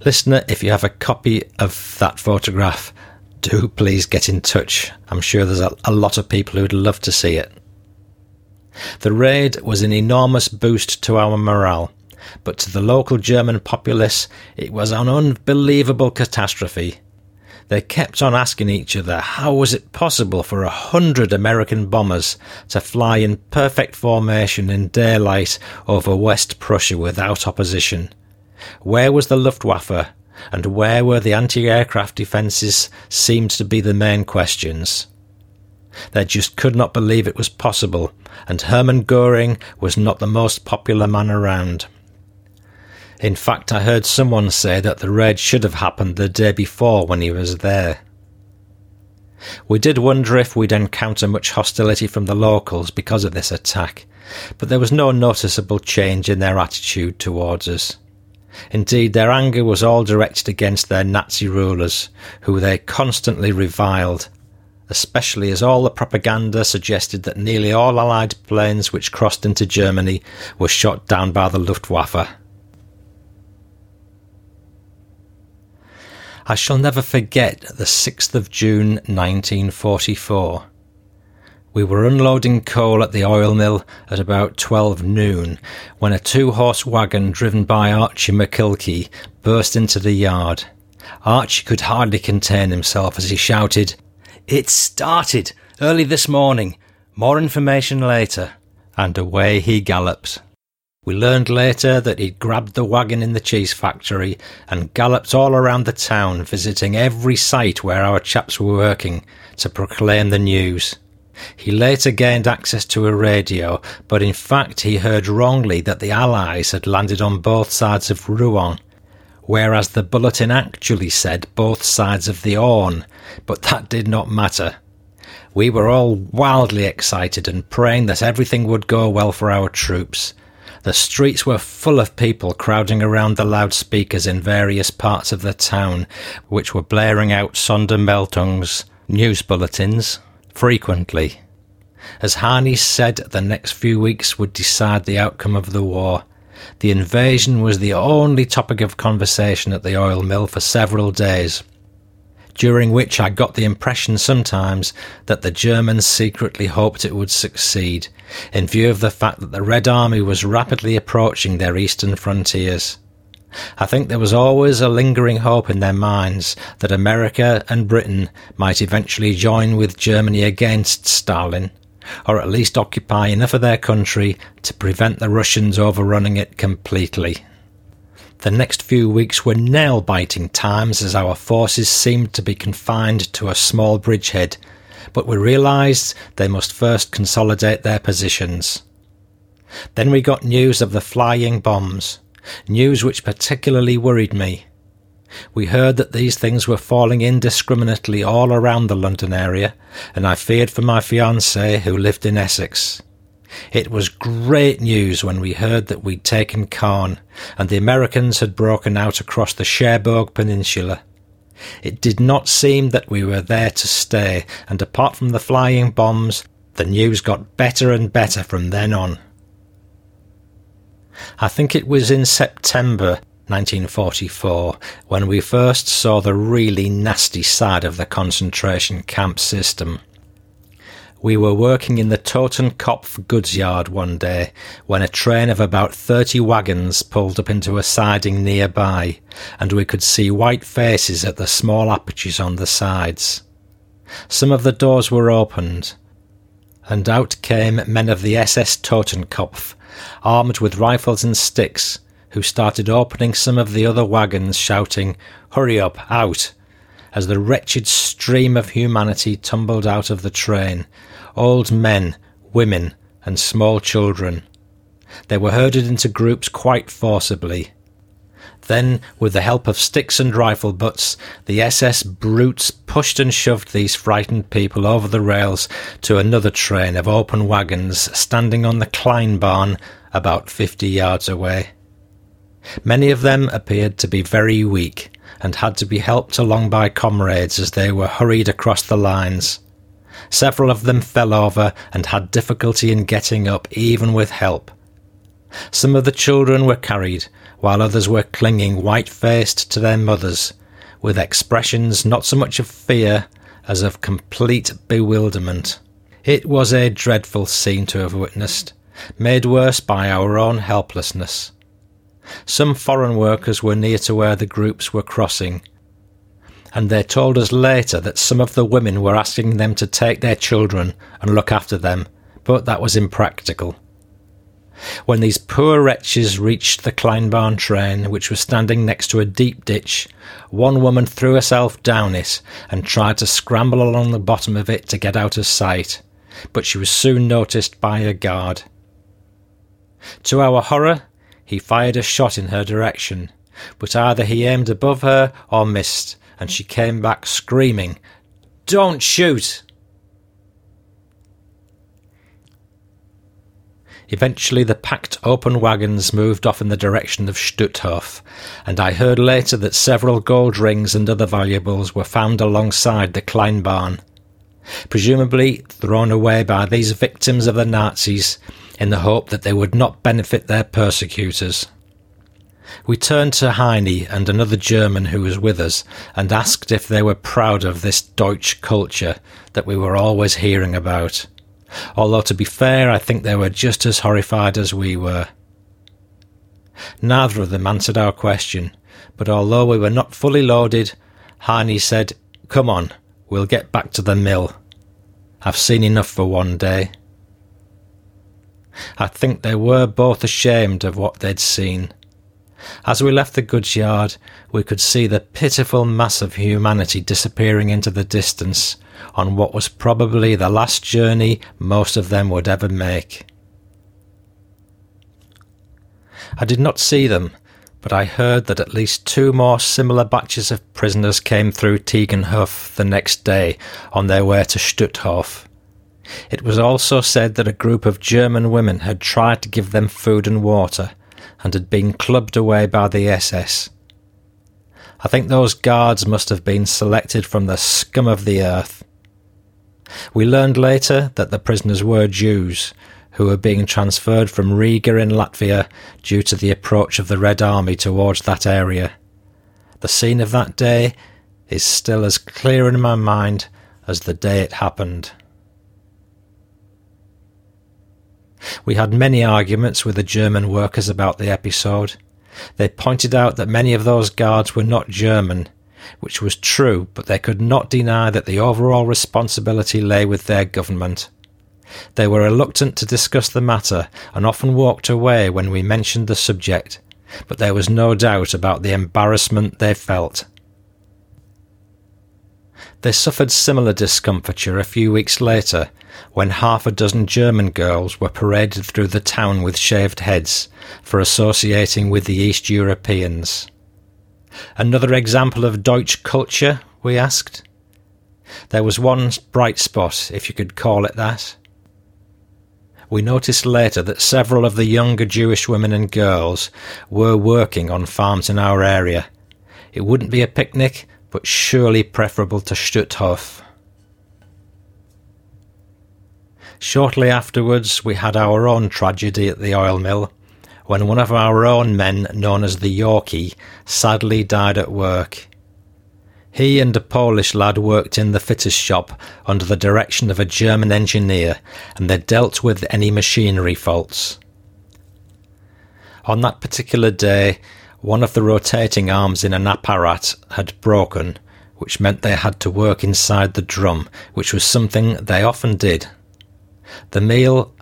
Listener, if you have a copy of that photograph, do please get in touch. I'm sure there's a, a lot of people who'd love to see it. The raid was an enormous boost to our morale, but to the local German populace it was an unbelievable catastrophe. They kept on asking each other how was it possible for a hundred American bombers to fly in perfect formation in daylight over West Prussia without opposition. Where was the Luftwaffe, and where were the anti-aircraft defences seemed to be the main questions. They just could not believe it was possible, and Hermann Goering was not the most popular man around. In fact, I heard someone say that the raid should have happened the day before when he was there. We did wonder if we'd encounter much hostility from the locals because of this attack, but there was no noticeable change in their attitude towards us. Indeed, their anger was all directed against their Nazi rulers, who they constantly reviled especially as all the propaganda suggested that nearly all Allied planes which crossed into Germany were shot down by the Luftwaffe. I shall never forget the 6th of June 1944. We were unloading coal at the oil mill at about 12 noon when a two horse wagon driven by Archie McKilkey burst into the yard. Archie could hardly contain himself as he shouted, it started early this morning. More information later. And away he gallops. We learned later that he'd grabbed the wagon in the cheese factory and galloped all around the town, visiting every site where our chaps were working to proclaim the news. He later gained access to a radio, but in fact he heard wrongly that the Allies had landed on both sides of Rouen whereas the bulletin actually said both sides of the Orne, but that did not matter. We were all wildly excited and praying that everything would go well for our troops. The streets were full of people crowding around the loudspeakers in various parts of the town, which were blaring out Sondermeldungs, news bulletins, frequently. As Harney said, the next few weeks would decide the outcome of the war, the invasion was the only topic of conversation at the oil mill for several days, during which I got the impression sometimes that the Germans secretly hoped it would succeed, in view of the fact that the Red Army was rapidly approaching their eastern frontiers. I think there was always a lingering hope in their minds that America and Britain might eventually join with Germany against Stalin or at least occupy enough of their country to prevent the Russians overrunning it completely. The next few weeks were nail biting times as our forces seemed to be confined to a small bridgehead, but we realised they must first consolidate their positions. Then we got news of the flying bombs, news which particularly worried me. We heard that these things were falling indiscriminately all around the London area, and I feared for my fiancée who lived in Essex. It was great news when we heard that we'd taken Caen, and the Americans had broken out across the Cherbourg Peninsula. It did not seem that we were there to stay, and apart from the flying bombs, the news got better and better from then on. I think it was in September 1944, when we first saw the really nasty side of the concentration camp system. We were working in the Totenkopf goods yard one day when a train of about 30 wagons pulled up into a siding nearby, and we could see white faces at the small apertures on the sides. Some of the doors were opened, and out came men of the SS Totenkopf, armed with rifles and sticks, who started opening some of the other wagons, shouting, Hurry up, out! as the wretched stream of humanity tumbled out of the train, old men, women, and small children. They were herded into groups quite forcibly. Then, with the help of sticks and rifle butts, the SS brutes pushed and shoved these frightened people over the rails to another train of open wagons standing on the Kleinbahn about fifty yards away. Many of them appeared to be very weak and had to be helped along by comrades as they were hurried across the lines. Several of them fell over and had difficulty in getting up even with help. Some of the children were carried, while others were clinging white faced to their mothers, with expressions not so much of fear as of complete bewilderment. It was a dreadful scene to have witnessed, made worse by our own helplessness. Some foreign workers were near to where the groups were crossing, and they told us later that some of the women were asking them to take their children and look after them, but that was impractical. When these poor wretches reached the Kleinbahn train, which was standing next to a deep ditch, one woman threw herself down it and tried to scramble along the bottom of it to get out of sight, but she was soon noticed by a guard. To our horror, he fired a shot in her direction, but either he aimed above her or missed, and she came back screaming, Don't shoot! Eventually, the packed open wagons moved off in the direction of Stutthof, and I heard later that several gold rings and other valuables were found alongside the Kleinbahn, presumably thrown away by these victims of the Nazis in the hope that they would not benefit their persecutors. We turned to Heine and another German who was with us and asked if they were proud of this Deutsch culture that we were always hearing about. Although, to be fair, I think they were just as horrified as we were. Neither of them answered our question, but although we were not fully loaded, Heine said, Come on, we'll get back to the mill. I've seen enough for one day. I think they were both ashamed of what they'd seen. As we left the goods yard, we could see the pitiful mass of humanity disappearing into the distance on what was probably the last journey most of them would ever make. I did not see them, but I heard that at least two more similar batches of prisoners came through Tiegenhof the next day on their way to Stutthof. It was also said that a group of German women had tried to give them food and water and had been clubbed away by the SS. I think those guards must have been selected from the scum of the earth. We learned later that the prisoners were Jews who were being transferred from Riga in Latvia due to the approach of the Red Army towards that area. The scene of that day is still as clear in my mind as the day it happened. We had many arguments with the German workers about the episode. They pointed out that many of those guards were not German, which was true, but they could not deny that the overall responsibility lay with their government. They were reluctant to discuss the matter and often walked away when we mentioned the subject, but there was no doubt about the embarrassment they felt. They suffered similar discomfiture a few weeks later when half a dozen German girls were paraded through the town with shaved heads for associating with the East Europeans. Another example of Deutsch culture, we asked. There was one bright spot, if you could call it that. We noticed later that several of the younger Jewish women and girls were working on farms in our area. It wouldn't be a picnic, but surely preferable to Stutthof. Shortly afterwards, we had our own tragedy at the oil mill, when one of our own men, known as the Yorkie, sadly died at work. He and a Polish lad worked in the fitter's shop under the direction of a German engineer, and they dealt with any machinery faults. On that particular day, one of the rotating arms in an apparat had broken, which meant they had to work inside the drum, which was something they often did. The meal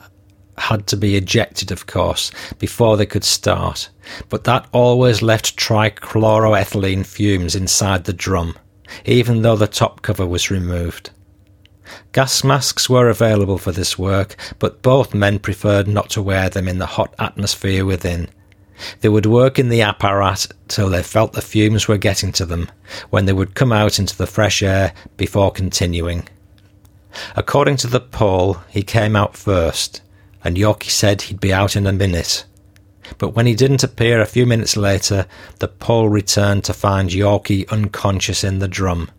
had to be ejected, of course, before they could start, but that always left trichloroethylene fumes inside the drum, even though the top cover was removed. Gas masks were available for this work, but both men preferred not to wear them in the hot atmosphere within. They would work in the apparat till they felt the fumes were getting to them, when they would come out into the fresh air before continuing. According to the Pole, he came out first, and Yorkie said he'd be out in a minute. But when he didn't appear a few minutes later, the Pole returned to find Yorkie unconscious in the drum.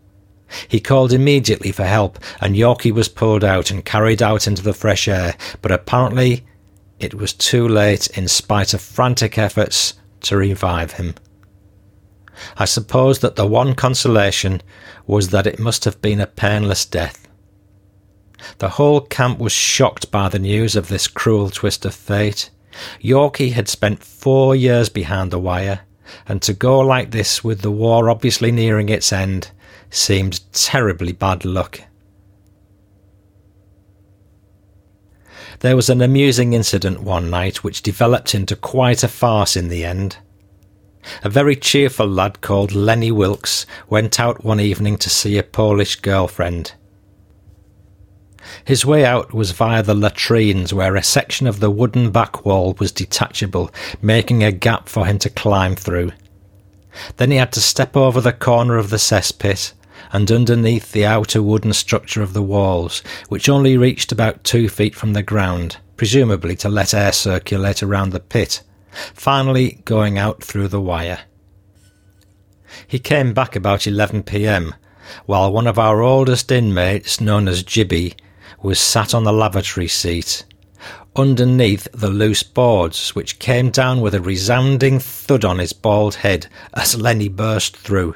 He called immediately for help, and Yorkie was pulled out and carried out into the fresh air, but apparently it was too late in spite of frantic efforts to revive him. I suppose that the one consolation was that it must have been a painless death. The whole camp was shocked by the news of this cruel twist of fate. Yorkie had spent four years behind the wire, and to go like this with the war obviously nearing its end seemed terribly bad luck. There was an amusing incident one night which developed into quite a farce in the end. A very cheerful lad called Lenny Wilkes went out one evening to see a Polish girlfriend. His way out was via the latrines, where a section of the wooden back wall was detachable, making a gap for him to climb through. Then he had to step over the corner of the cesspit and underneath the outer wooden structure of the walls, which only reached about two feet from the ground, presumably to let air circulate around the pit, finally going out through the wire. He came back about 11 pm, while one of our oldest inmates, known as Jibby, was sat on the lavatory seat, underneath the loose boards, which came down with a resounding thud on his bald head as Lenny burst through.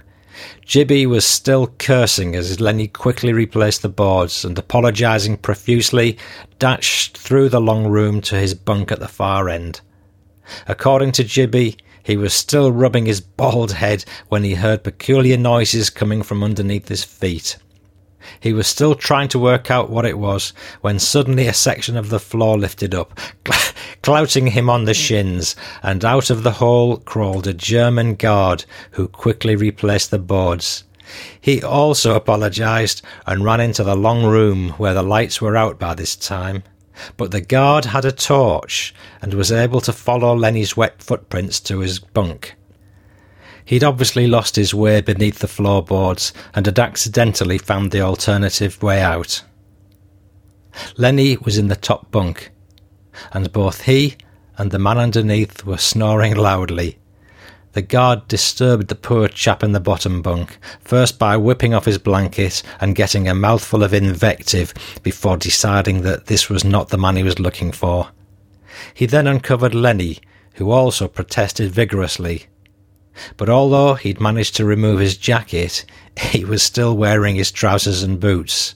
Jibby was still cursing as Lenny quickly replaced the boards and, apologising profusely, dashed through the long room to his bunk at the far end. According to Jibby, he was still rubbing his bald head when he heard peculiar noises coming from underneath his feet. He was still trying to work out what it was when suddenly a section of the floor lifted up, <laughs> clouting him on the shins, and out of the hole crawled a German guard who quickly replaced the boards. He also apologized and ran into the long room where the lights were out by this time. But the guard had a torch and was able to follow Lenny's wet footprints to his bunk. He'd obviously lost his way beneath the floorboards and had accidentally found the alternative way out. Lenny was in the top bunk, and both he and the man underneath were snoring loudly. The guard disturbed the poor chap in the bottom bunk, first by whipping off his blanket and getting a mouthful of invective before deciding that this was not the man he was looking for. He then uncovered Lenny, who also protested vigorously. But although he'd managed to remove his jacket, <laughs> he was still wearing his trousers and boots.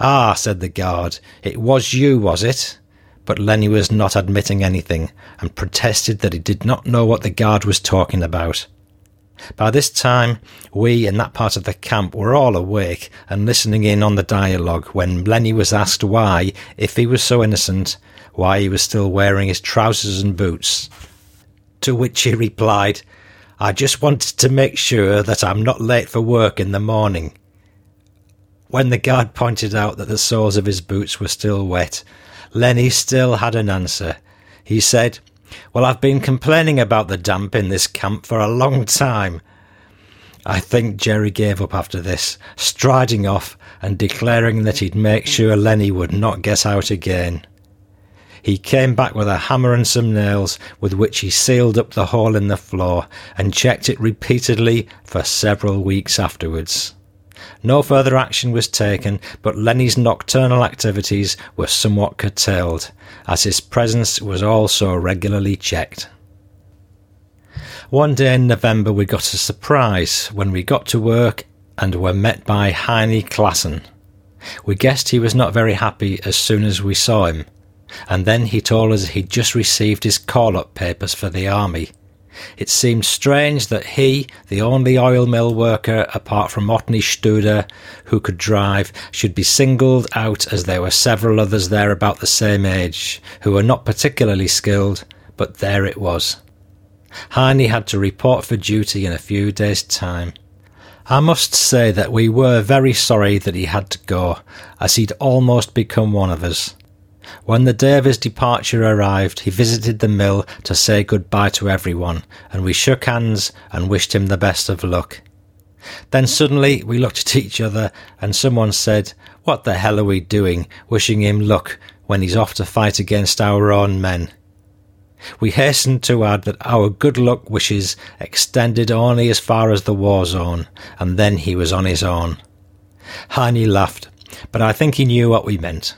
Ah, said the guard, it was you, was it? But Lenny was not admitting anything, and protested that he did not know what the guard was talking about. By this time, we in that part of the camp were all awake and listening in on the dialogue when Lenny was asked why, if he was so innocent, why he was still wearing his trousers and boots. To which he replied, I just wanted to make sure that I'm not late for work in the morning. When the guard pointed out that the soles of his boots were still wet, Lenny still had an answer. He said, Well, I've been complaining about the damp in this camp for a long time. I think Jerry gave up after this, striding off and declaring that he'd make sure Lenny would not get out again. He came back with a hammer and some nails, with which he sealed up the hole in the floor and checked it repeatedly for several weeks afterwards. No further action was taken, but Lenny's nocturnal activities were somewhat curtailed, as his presence was also regularly checked. One day in November, we got a surprise when we got to work and were met by Heine Klassen. We guessed he was not very happy as soon as we saw him, and then he told us he'd just received his call up papers for the army it seemed strange that he, the only oil mill worker apart from Otni Studer who could drive, should be singled out as there were several others there about the same age who were not particularly skilled, but there it was. Heine had to report for duty in a few days' time. I must say that we were very sorry that he had to go, as he'd almost become one of us. When the day of his departure arrived, he visited the mill to say goodbye to everyone, and we shook hands and wished him the best of luck. Then suddenly we looked at each other, and someone said, What the hell are we doing, wishing him luck when he's off to fight against our own men? We hastened to add that our good luck wishes extended only as far as the war zone, and then he was on his own. Heine laughed, but I think he knew what we meant.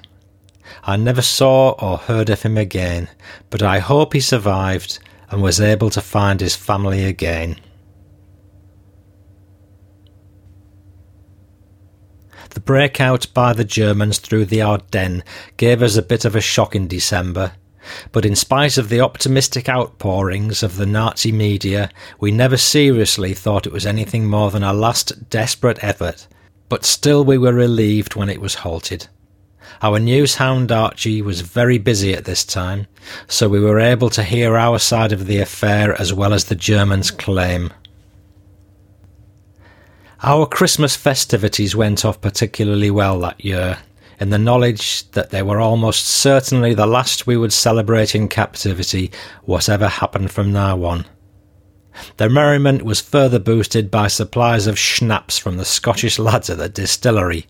I never saw or heard of him again, but I hope he survived and was able to find his family again. The breakout by the Germans through the Ardennes gave us a bit of a shock in December, but in spite of the optimistic outpourings of the Nazi media, we never seriously thought it was anything more than a last desperate effort, but still we were relieved when it was halted. Our news hound Archie was very busy at this time, so we were able to hear our side of the affair as well as the Germans' claim. Our Christmas festivities went off particularly well that year, in the knowledge that they were almost certainly the last we would celebrate in captivity, whatever happened from now on. The merriment was further boosted by supplies of schnapps from the Scottish lads at the distillery,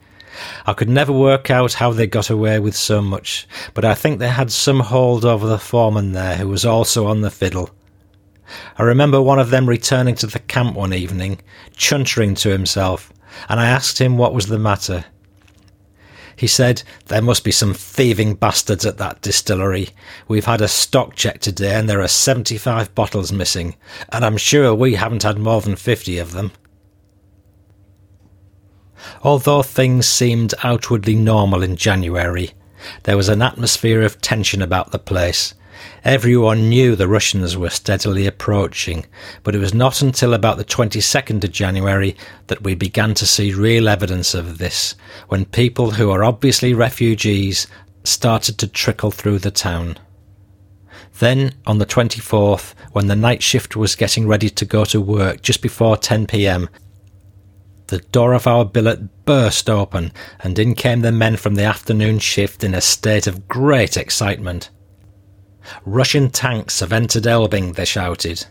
I could never work out how they got away with so much, but I think they had some hold over the foreman there who was also on the fiddle. I remember one of them returning to the camp one evening, chuntering to himself, and I asked him what was the matter. He said, There must be some thieving bastards at that distillery. We've had a stock check today and there are 75 bottles missing, and I'm sure we haven't had more than 50 of them. Although things seemed outwardly normal in January, there was an atmosphere of tension about the place. Everyone knew the Russians were steadily approaching, but it was not until about the 22nd of January that we began to see real evidence of this, when people who are obviously refugees started to trickle through the town. Then, on the 24th, when the night shift was getting ready to go to work just before 10 pm, the door of our billet burst open, and in came the men from the afternoon shift in a state of great excitement. Russian tanks have entered Elbing, they shouted.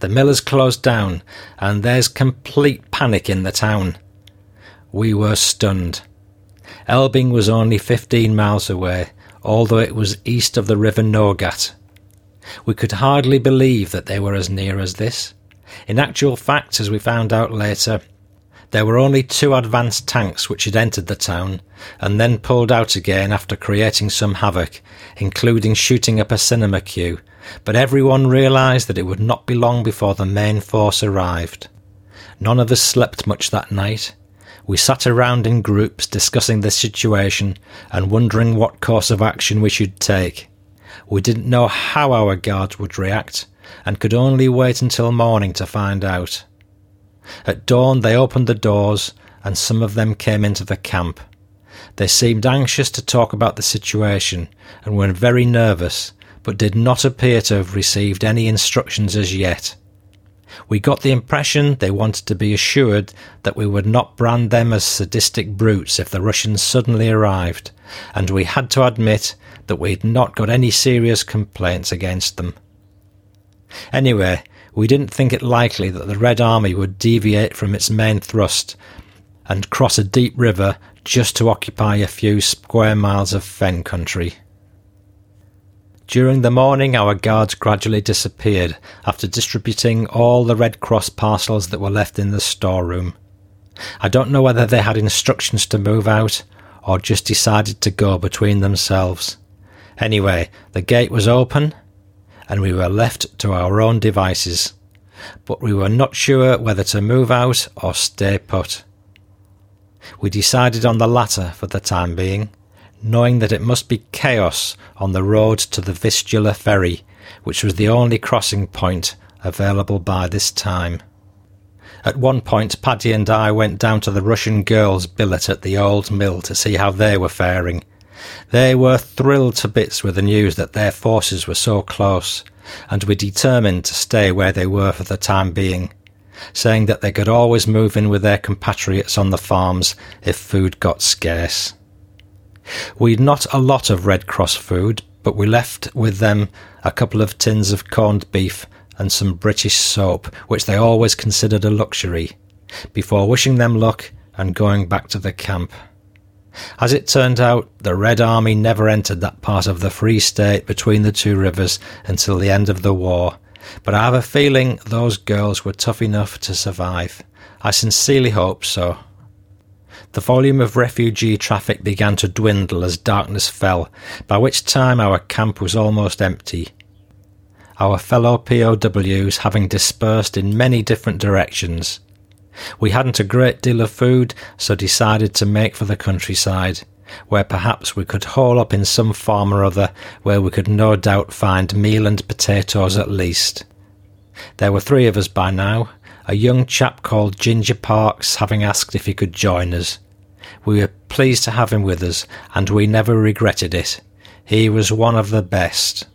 The mill has closed down, and there's complete panic in the town. We were stunned. Elbing was only fifteen miles away, although it was east of the river Nogat. We could hardly believe that they were as near as this. In actual fact, as we found out later, there were only two advanced tanks which had entered the town and then pulled out again after creating some havoc, including shooting up a cinema queue, but everyone realised that it would not be long before the main force arrived. None of us slept much that night. We sat around in groups discussing the situation and wondering what course of action we should take. We didn't know how our guards would react and could only wait until morning to find out. At dawn they opened the doors, and some of them came into the camp. They seemed anxious to talk about the situation, and were very nervous, but did not appear to have received any instructions as yet. We got the impression they wanted to be assured that we would not brand them as sadistic brutes if the Russians suddenly arrived, and we had to admit that we had not got any serious complaints against them. Anyway, we didn't think it likely that the Red Army would deviate from its main thrust and cross a deep river just to occupy a few square miles of fen country. During the morning, our guards gradually disappeared after distributing all the Red Cross parcels that were left in the storeroom. I don't know whether they had instructions to move out or just decided to go between themselves. Anyway, the gate was open and we were left to our own devices, but we were not sure whether to move out or stay put. We decided on the latter for the time being, knowing that it must be chaos on the road to the Vistula ferry, which was the only crossing point available by this time. At one point, Paddy and I went down to the Russian girls' billet at the old mill to see how they were faring. They were thrilled to bits with the news that their forces were so close, and were determined to stay where they were for the time being, saying that they could always move in with their compatriots on the farms if food got scarce. We'd not a lot of Red Cross food, but we left with them a couple of tins of corned beef and some British soap, which they always considered a luxury, before wishing them luck and going back to the camp. As it turned out, the Red Army never entered that part of the Free State between the two rivers until the end of the war, but I have a feeling those girls were tough enough to survive. I sincerely hope so. The volume of refugee traffic began to dwindle as darkness fell, by which time our camp was almost empty our fellow POWs having dispersed in many different directions. We hadn't a great deal of food, so decided to make for the countryside, where perhaps we could haul up in some farm or other, where we could no doubt find meal and potatoes at least. There were three of us by now, a young chap called Ginger Parks having asked if he could join us. We were pleased to have him with us, and we never regretted it. He was one of the best.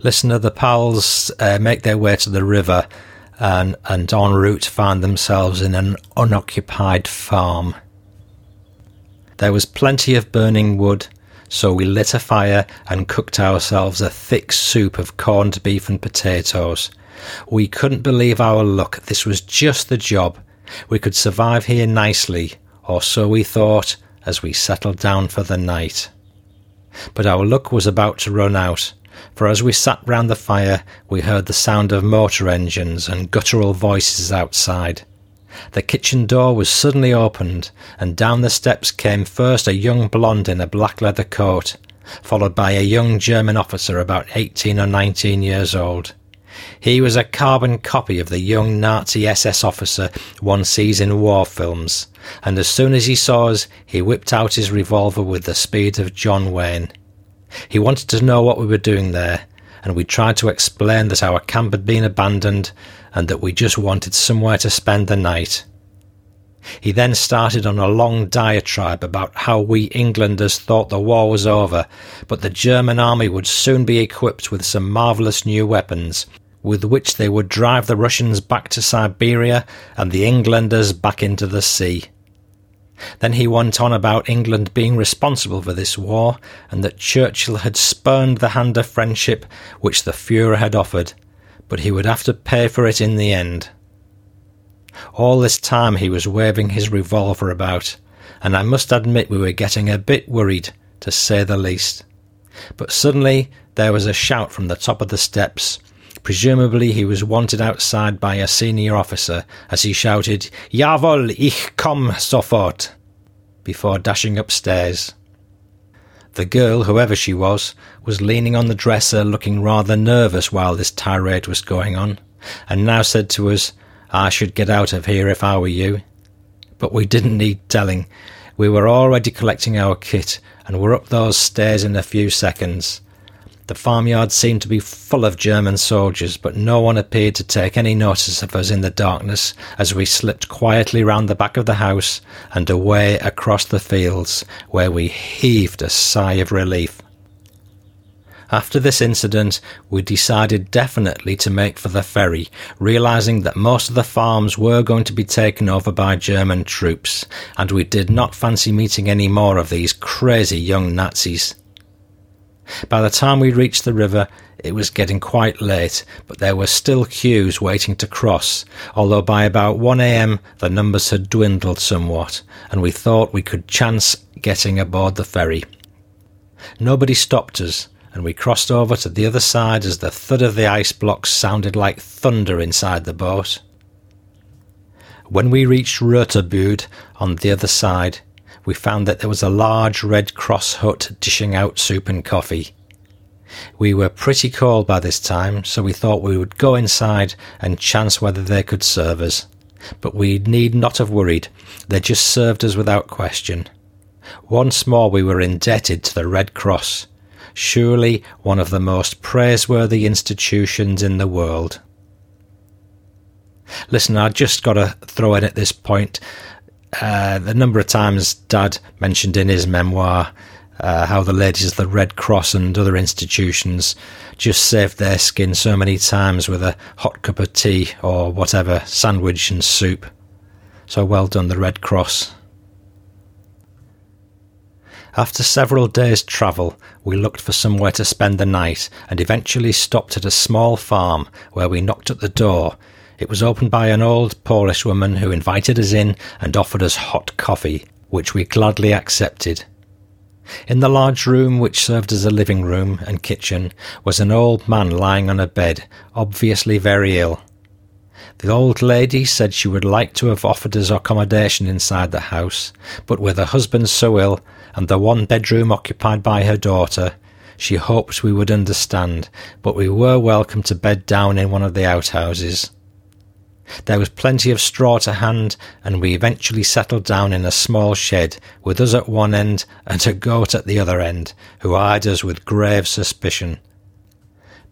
Listener, the pals uh, make their way to the river and, and en route find themselves in an unoccupied farm. There was plenty of burning wood, so we lit a fire and cooked ourselves a thick soup of corned beef and potatoes. We couldn't believe our luck. This was just the job. We could survive here nicely, or so we thought as we settled down for the night. But our luck was about to run out for as we sat round the fire, we heard the sound of motor engines and guttural voices outside. The kitchen door was suddenly opened, and down the steps came first a young blonde in a black leather coat, followed by a young German officer about eighteen or nineteen years old. He was a carbon copy of the young Nazi SS officer one sees in war films, and as soon as he saw us, he whipped out his revolver with the speed of John Wayne. He wanted to know what we were doing there, and we tried to explain that our camp had been abandoned and that we just wanted somewhere to spend the night. He then started on a long diatribe about how we Englanders thought the war was over, but the German army would soon be equipped with some marvellous new weapons, with which they would drive the Russians back to Siberia and the Englanders back into the sea. Then he went on about England being responsible for this war, and that Churchill had spurned the hand of friendship which the Fuhrer had offered, but he would have to pay for it in the end. All this time he was waving his revolver about, and I must admit we were getting a bit worried, to say the least. But suddenly there was a shout from the top of the steps, Presumably he was wanted outside by a senior officer as he shouted, Jawohl, ich komm sofort, before dashing upstairs. The girl, whoever she was, was leaning on the dresser looking rather nervous while this tirade was going on, and now said to us, I should get out of here if I were you. But we didn't need telling. We were already collecting our kit and were up those stairs in a few seconds. The farmyard seemed to be full of German soldiers, but no one appeared to take any notice of us in the darkness as we slipped quietly round the back of the house and away across the fields, where we heaved a sigh of relief. After this incident, we decided definitely to make for the ferry, realizing that most of the farms were going to be taken over by German troops, and we did not fancy meeting any more of these crazy young Nazis. By the time we reached the river, it was getting quite late, but there were still queues waiting to cross, although by about 1am the numbers had dwindled somewhat, and we thought we could chance getting aboard the ferry. Nobody stopped us, and we crossed over to the other side as the thud of the ice blocks sounded like thunder inside the boat. When we reached Rotherbude on the other side, we found that there was a large Red Cross hut dishing out soup and coffee. We were pretty cold by this time, so we thought we would go inside and chance whether they could serve us. But we need not have worried, they just served us without question. Once more we were indebted to the Red Cross, surely one of the most praiseworthy institutions in the world. Listen, I just got to throw in at this point uh, the number of times Dad mentioned in his memoir uh, how the ladies of the Red Cross and other institutions just saved their skin so many times with a hot cup of tea or whatever, sandwich and soup. So well done, the Red Cross. After several days' travel, we looked for somewhere to spend the night and eventually stopped at a small farm where we knocked at the door. It was opened by an old Polish woman who invited us in and offered us hot coffee, which we gladly accepted. In the large room which served as a living room and kitchen was an old man lying on a bed, obviously very ill. The old lady said she would like to have offered us accommodation inside the house, but with her husband so ill and the one bedroom occupied by her daughter, she hoped we would understand, but we were welcome to bed down in one of the outhouses. There was plenty of straw to hand, and we eventually settled down in a small shed, with us at one end and a goat at the other end, who eyed us with grave suspicion.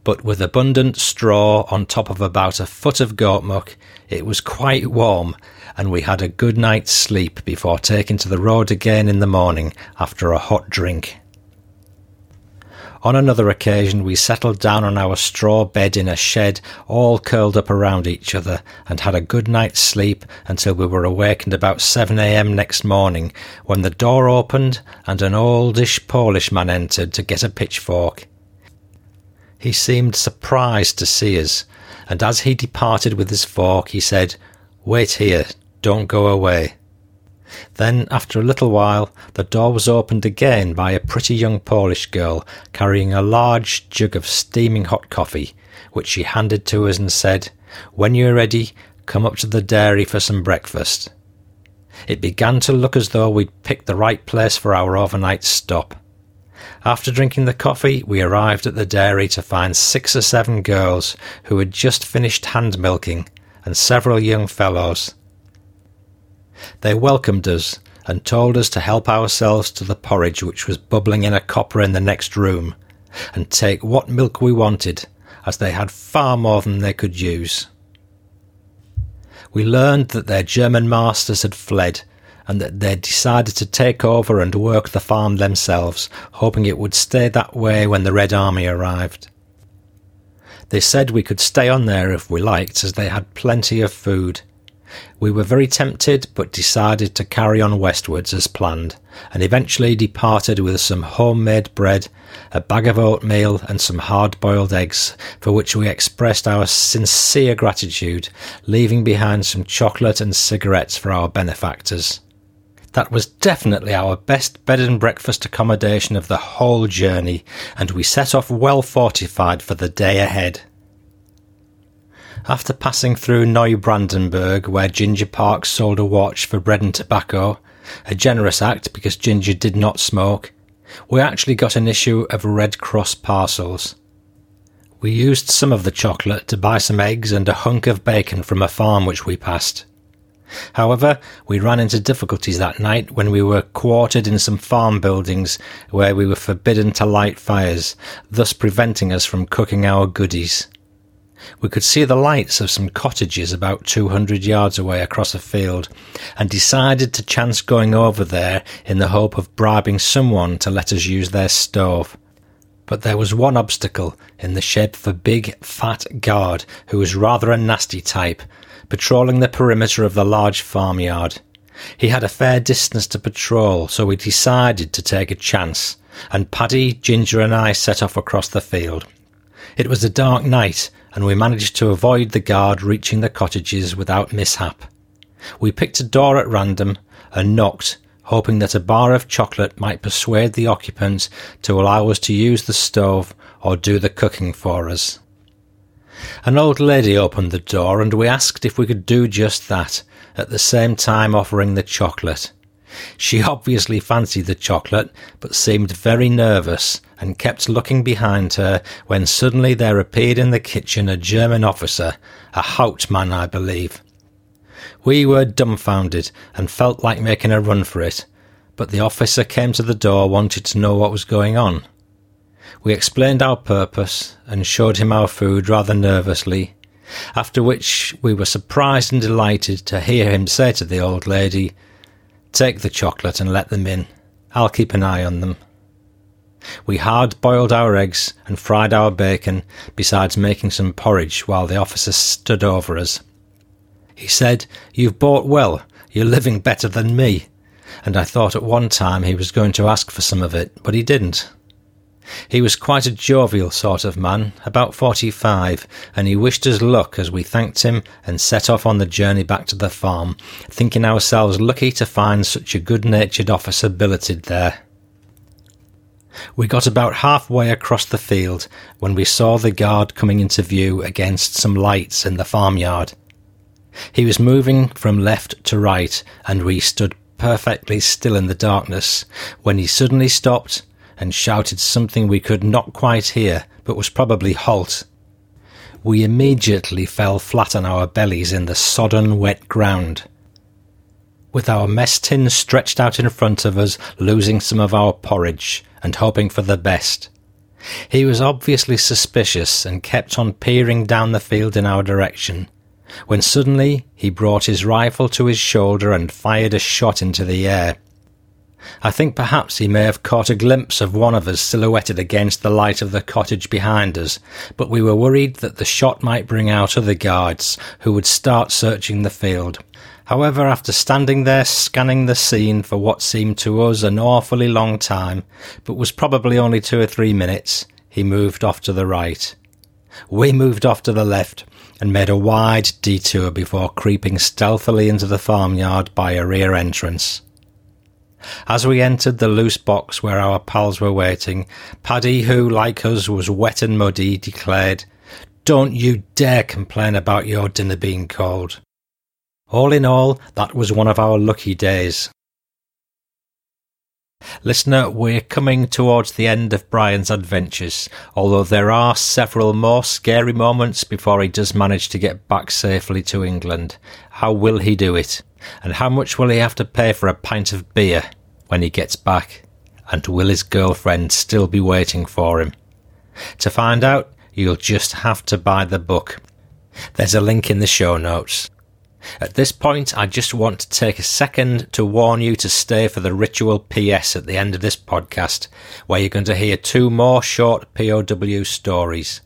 But with abundant straw on top of about a foot of goat muck, it was quite warm, and we had a good night's sleep before taking to the road again in the morning after a hot drink. On another occasion, we settled down on our straw bed in a shed, all curled up around each other, and had a good night's sleep until we were awakened about 7 a.m. next morning, when the door opened and an oldish Polish man entered to get a pitchfork. He seemed surprised to see us, and as he departed with his fork, he said, Wait here, don't go away. Then, after a little while, the door was opened again by a pretty young Polish girl carrying a large jug of steaming hot coffee, which she handed to us and said, When you're ready, come up to the dairy for some breakfast. It began to look as though we'd picked the right place for our overnight stop. After drinking the coffee, we arrived at the dairy to find six or seven girls who had just finished hand milking and several young fellows. They welcomed us and told us to help ourselves to the porridge which was bubbling in a copper in the next room, and take what milk we wanted, as they had far more than they could use. We learned that their German masters had fled, and that they decided to take over and work the farm themselves, hoping it would stay that way when the Red Army arrived. They said we could stay on there if we liked, as they had plenty of food, we were very tempted, but decided to carry on westwards as planned, and eventually departed with some homemade bread, a bag of oatmeal, and some hard boiled eggs, for which we expressed our sincere gratitude, leaving behind some chocolate and cigarettes for our benefactors. That was definitely our best bed and breakfast accommodation of the whole journey, and we set off well fortified for the day ahead. After passing through Neubrandenburg, where Ginger Parks sold a watch for bread and tobacco, a generous act because Ginger did not smoke, we actually got an issue of Red Cross parcels. We used some of the chocolate to buy some eggs and a hunk of bacon from a farm which we passed. However, we ran into difficulties that night when we were quartered in some farm buildings where we were forbidden to light fires, thus preventing us from cooking our goodies. We could see the lights of some cottages about 200 yards away across a field and decided to chance going over there in the hope of bribing someone to let us use their stove. But there was one obstacle in the shape of a big, fat guard who was rather a nasty type, patrolling the perimeter of the large farmyard. He had a fair distance to patrol, so we decided to take a chance, and Paddy, Ginger, and I set off across the field. It was a dark night, and we managed to avoid the guard reaching the cottages without mishap. We picked a door at random and knocked, hoping that a bar of chocolate might persuade the occupants to allow us to use the stove or do the cooking for us. An old lady opened the door and we asked if we could do just that, at the same time offering the chocolate. She obviously fancied the chocolate, but seemed very nervous and kept looking behind her when suddenly there appeared in the kitchen a German officer, a Hauptmann, I believe. We were dumbfounded and felt like making a run for it, but the officer came to the door wanted to know what was going on. We explained our purpose and showed him our food rather nervously, after which we were surprised and delighted to hear him say to the old lady, Take the chocolate and let them in. I'll keep an eye on them. We hard boiled our eggs and fried our bacon, besides making some porridge while the officer stood over us. He said, You've bought well, you're living better than me. And I thought at one time he was going to ask for some of it, but he didn't. He was quite a jovial sort of man, about forty five, and he wished us luck as we thanked him and set off on the journey back to the farm, thinking ourselves lucky to find such a good natured officer billeted there. We got about halfway across the field when we saw the guard coming into view against some lights in the farmyard. He was moving from left to right, and we stood perfectly still in the darkness when he suddenly stopped and shouted something we could not quite hear, but was probably halt. We immediately fell flat on our bellies in the sodden, wet ground. With our mess tin stretched out in front of us, losing some of our porridge and hoping for the best. He was obviously suspicious and kept on peering down the field in our direction, when suddenly he brought his rifle to his shoulder and fired a shot into the air. I think perhaps he may have caught a glimpse of one of us silhouetted against the light of the cottage behind us, but we were worried that the shot might bring out other guards who would start searching the field. However, after standing there scanning the scene for what seemed to us an awfully long time, but was probably only two or three minutes, he moved off to the right. We moved off to the left and made a wide detour before creeping stealthily into the farmyard by a rear entrance. As we entered the loose box where our pals were waiting, Paddy, who, like us, was wet and muddy, declared, Don't you dare complain about your dinner being cold. All in all, that was one of our lucky days. Listener, we're coming towards the end of Brian's adventures, although there are several more scary moments before he does manage to get back safely to England. How will he do it? And how much will he have to pay for a pint of beer when he gets back? And will his girlfriend still be waiting for him? To find out, you'll just have to buy the book. There's a link in the show notes. At this point, I just want to take a second to warn you to stay for the ritual PS at the end of this podcast, where you're going to hear two more short POW stories.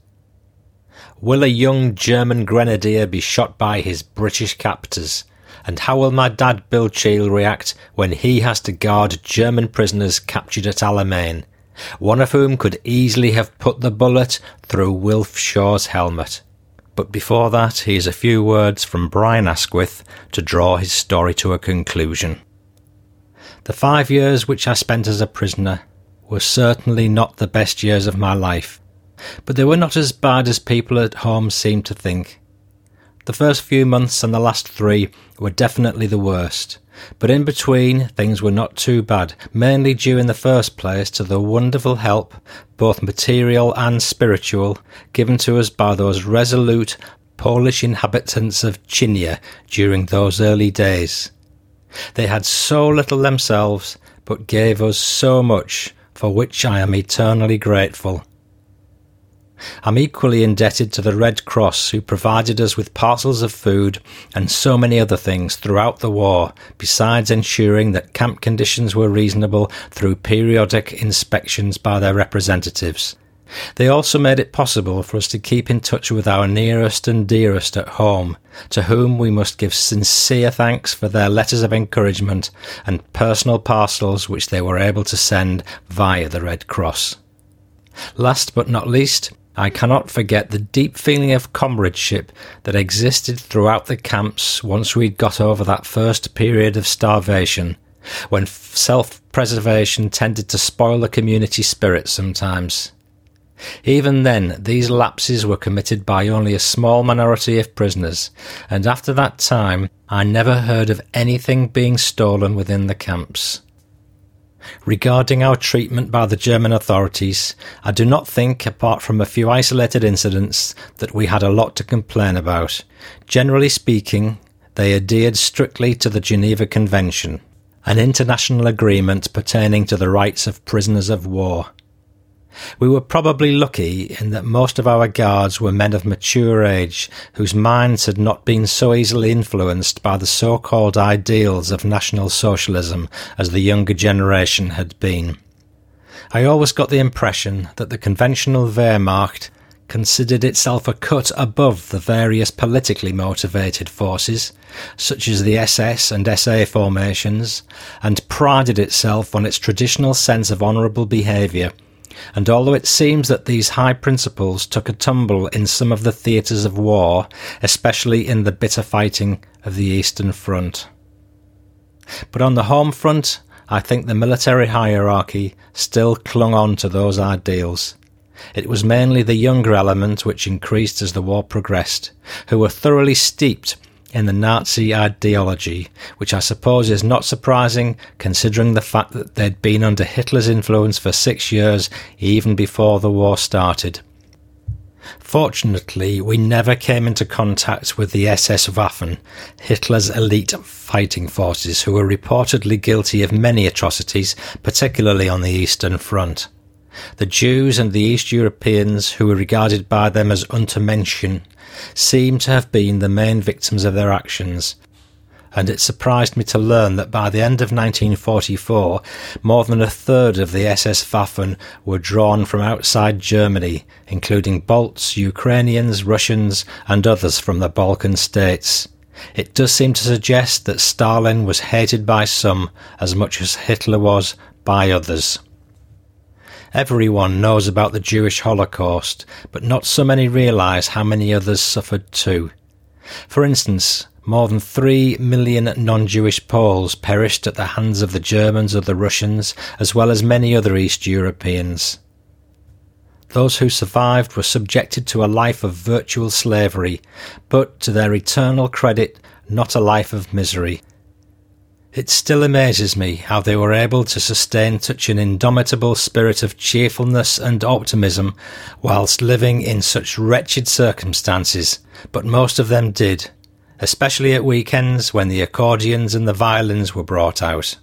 Will a young German grenadier be shot by his British captors? And how will my dad Bill Cheall react when he has to guard German prisoners captured at Alamein, one of whom could easily have put the bullet through Wilf Shaw's helmet? But before that, here's a few words from Brian Asquith to draw his story to a conclusion. The five years which I spent as a prisoner were certainly not the best years of my life, but they were not as bad as people at home seem to think. The first few months and the last three were definitely the worst, but in between things were not too bad, mainly due in the first place to the wonderful help, both material and spiritual, given to us by those resolute Polish inhabitants of Kcynia during those early days. They had so little themselves, but gave us so much, for which I am eternally grateful. I'm equally indebted to the Red Cross who provided us with parcels of food and so many other things throughout the war, besides ensuring that camp conditions were reasonable through periodic inspections by their representatives. They also made it possible for us to keep in touch with our nearest and dearest at home, to whom we must give sincere thanks for their letters of encouragement and personal parcels which they were able to send via the Red Cross. Last but not least, I cannot forget the deep feeling of comradeship that existed throughout the camps once we'd got over that first period of starvation, when self preservation tended to spoil the community spirit sometimes. Even then, these lapses were committed by only a small minority of prisoners, and after that time, I never heard of anything being stolen within the camps. Regarding our treatment by the German authorities, I do not think, apart from a few isolated incidents, that we had a lot to complain about. Generally speaking, they adhered strictly to the Geneva Convention, an international agreement pertaining to the rights of prisoners of war. We were probably lucky in that most of our guards were men of mature age whose minds had not been so easily influenced by the so-called ideals of National Socialism as the younger generation had been. I always got the impression that the conventional Wehrmacht considered itself a cut above the various politically motivated forces, such as the SS and SA formations, and prided itself on its traditional sense of honourable behaviour and although it seems that these high principles took a tumble in some of the theatres of war, especially in the bitter fighting of the Eastern Front. But on the home front, I think the military hierarchy still clung on to those ideals. It was mainly the younger element which increased as the war progressed, who were thoroughly steeped in the Nazi ideology, which I suppose is not surprising considering the fact that they'd been under Hitler's influence for six years even before the war started. Fortunately, we never came into contact with the SS Waffen, Hitler's elite fighting forces, who were reportedly guilty of many atrocities, particularly on the Eastern Front. The Jews and the East Europeans, who were regarded by them as Untermenschen, seem to have been the main victims of their actions. And it surprised me to learn that by the end of 1944, more than a third of the SS Waffen were drawn from outside Germany, including Balts, Ukrainians, Russians, and others from the Balkan states. It does seem to suggest that Stalin was hated by some as much as Hitler was by others. Everyone knows about the Jewish Holocaust, but not so many realise how many others suffered too. For instance, more than three million non-Jewish Poles perished at the hands of the Germans or the Russians, as well as many other East Europeans. Those who survived were subjected to a life of virtual slavery, but to their eternal credit, not a life of misery. It still amazes me how they were able to sustain such an indomitable spirit of cheerfulness and optimism whilst living in such wretched circumstances, but most of them did, especially at weekends when the accordions and the violins were brought out.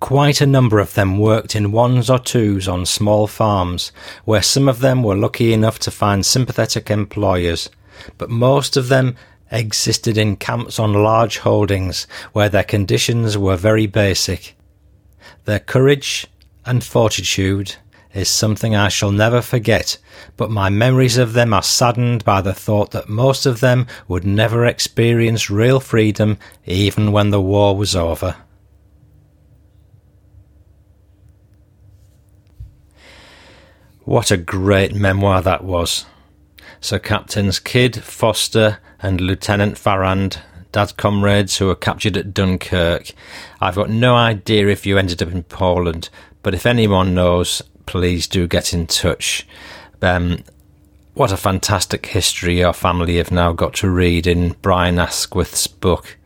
Quite a number of them worked in ones or twos on small farms, where some of them were lucky enough to find sympathetic employers, but most of them existed in camps on large holdings where their conditions were very basic. Their courage and fortitude is something I shall never forget, but my memories of them are saddened by the thought that most of them would never experience real freedom even when the war was over. What a great memoir that was. Sir Captains Kidd, Foster, and Lieutenant Farrand, Dad's comrades who were captured at Dunkirk. I've got no idea if you ended up in Poland, but if anyone knows, please do get in touch. Um, what a fantastic history your family have now got to read in Brian Asquith's book.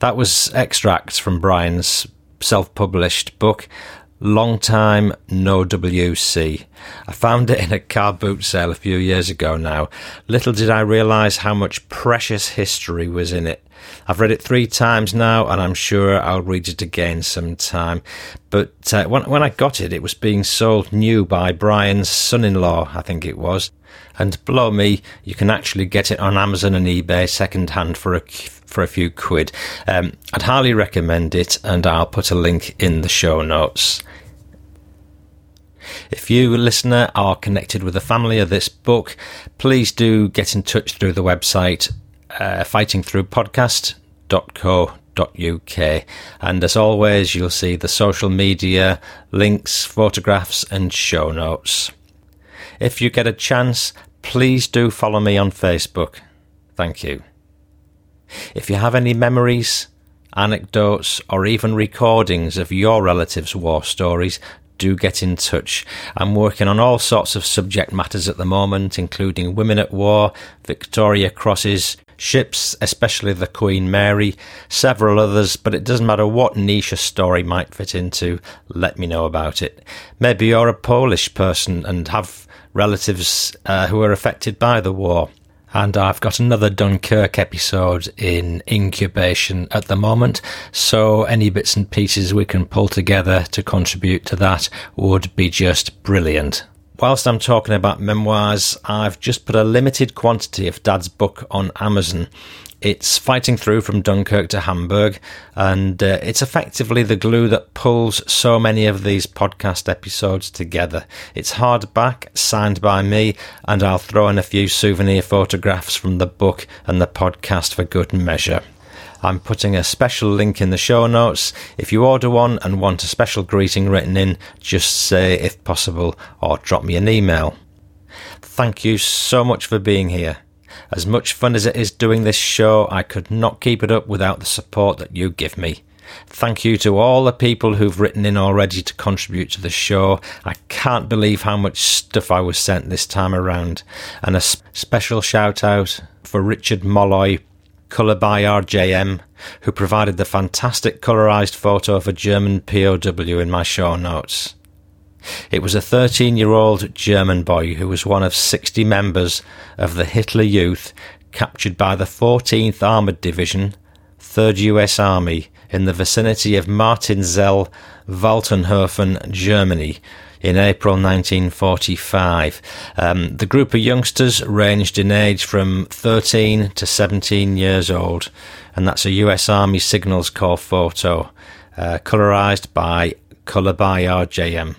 That was extracts from Brian's self published book, long time no WC. I found it in a car boot sale a few years ago now. Little did I realise how much precious history was in it. I've read it three times now, and I'm sure I'll read it again sometime. But uh, when, when I got it, it was being sold new by Brian's son in law, I think it was. And blow me, you can actually get it on Amazon and eBay second hand for a for a few quid. Um, I'd highly recommend it, and I'll put a link in the show notes. If you, listener, are connected with the family of this book, please do get in touch through the website uh, fightingthroughpodcast.co.uk. And as always, you'll see the social media, links, photographs, and show notes. If you get a chance, please do follow me on Facebook. Thank you. If you have any memories, anecdotes, or even recordings of your relatives' war stories, do get in touch. I'm working on all sorts of subject matters at the moment, including women at war, Victoria Crosses, ships, especially the Queen Mary, several others, but it doesn't matter what niche a story might fit into, let me know about it. Maybe you're a Polish person and have relatives uh, who are affected by the war. And I've got another Dunkirk episode in incubation at the moment, so any bits and pieces we can pull together to contribute to that would be just brilliant. Whilst I'm talking about memoirs, I've just put a limited quantity of Dad's book on Amazon. It's Fighting Through from Dunkirk to Hamburg, and uh, it's effectively the glue that pulls so many of these podcast episodes together. It's hardback, signed by me, and I'll throw in a few souvenir photographs from the book and the podcast for good measure. I'm putting a special link in the show notes. If you order one and want a special greeting written in, just say if possible or drop me an email. Thank you so much for being here. As much fun as it is doing this show, I could not keep it up without the support that you give me. Thank you to all the people who've written in already to contribute to the show. I can't believe how much stuff I was sent this time around. And a special shout out for Richard Molloy, colour by RJM, who provided the fantastic colorized photo of a German POW in my show notes. It was a 13 year old German boy who was one of 60 members of the Hitler Youth captured by the 14th Armoured Division, 3rd US Army, in the vicinity of Martinzell, Waltenhofen, Germany, in April 1945. Um, the group of youngsters ranged in age from 13 to 17 years old, and that's a US Army Signals Corps photo, uh, colorized by Colour by RJM.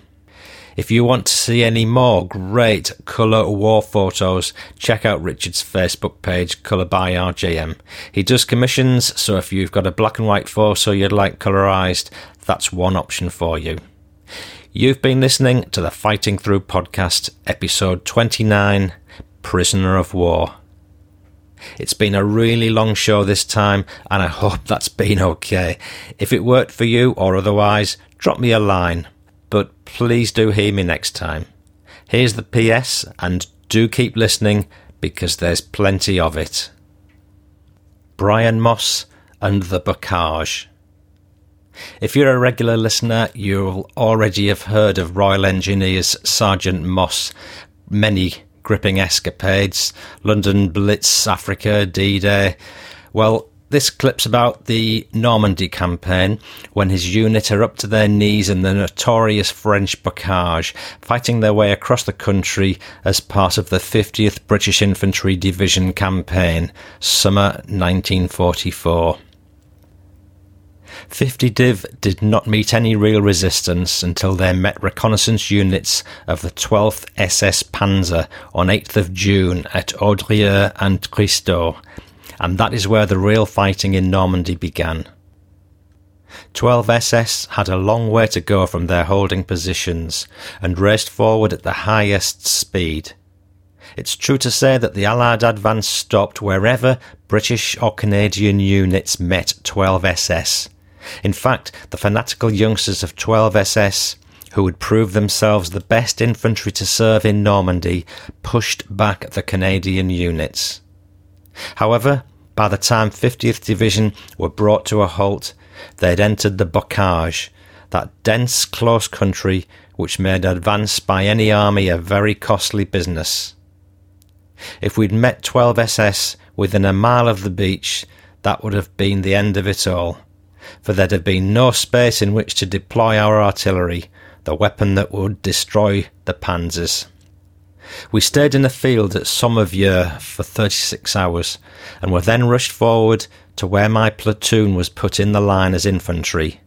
If you want to see any more great colour war photos, check out Richard's Facebook page, Colour by RJM. He does commissions, so if you've got a black and white photo you'd like colourised, that's one option for you. You've been listening to the Fighting Through podcast, episode 29 Prisoner of War. It's been a really long show this time, and I hope that's been okay. If it worked for you or otherwise, drop me a line, but please do hear me next time. Here's the PS, and do keep listening because there's plenty of it. Brian Moss and the Bocage. If you're a regular listener, you'll already have heard of Royal Engineers Sergeant Moss, many gripping escapades, London Blitz, Africa, D Day. Well, this clip's about the Normandy campaign when his unit are up to their knees in the notorious French bocage, fighting their way across the country as part of the 50th British Infantry Division campaign, summer 1944. 50 Div did not meet any real resistance until they met reconnaissance units of the 12th SS Panzer on 8th of June at Audrieu and Cristot, and that is where the real fighting in Normandy began. 12 SS had a long way to go from their holding positions and raced forward at the highest speed. It's true to say that the Allied advance stopped wherever British or Canadian units met 12 SS, in fact, the fanatical youngsters of 12 SS, who would prove themselves the best infantry to serve in Normandy, pushed back the Canadian units. However, by the time 50th Division were brought to a halt, they had entered the bocage, that dense, close country which made advance by any army a very costly business. If we'd met 12 SS within a mile of the beach, that would have been the end of it all for there'd have been no space in which to deploy our artillery, the weapon that would destroy the panzers. We stayed in the field at Sommervieux for 36 hours and were then rushed forward to where my platoon was put in the line as infantry.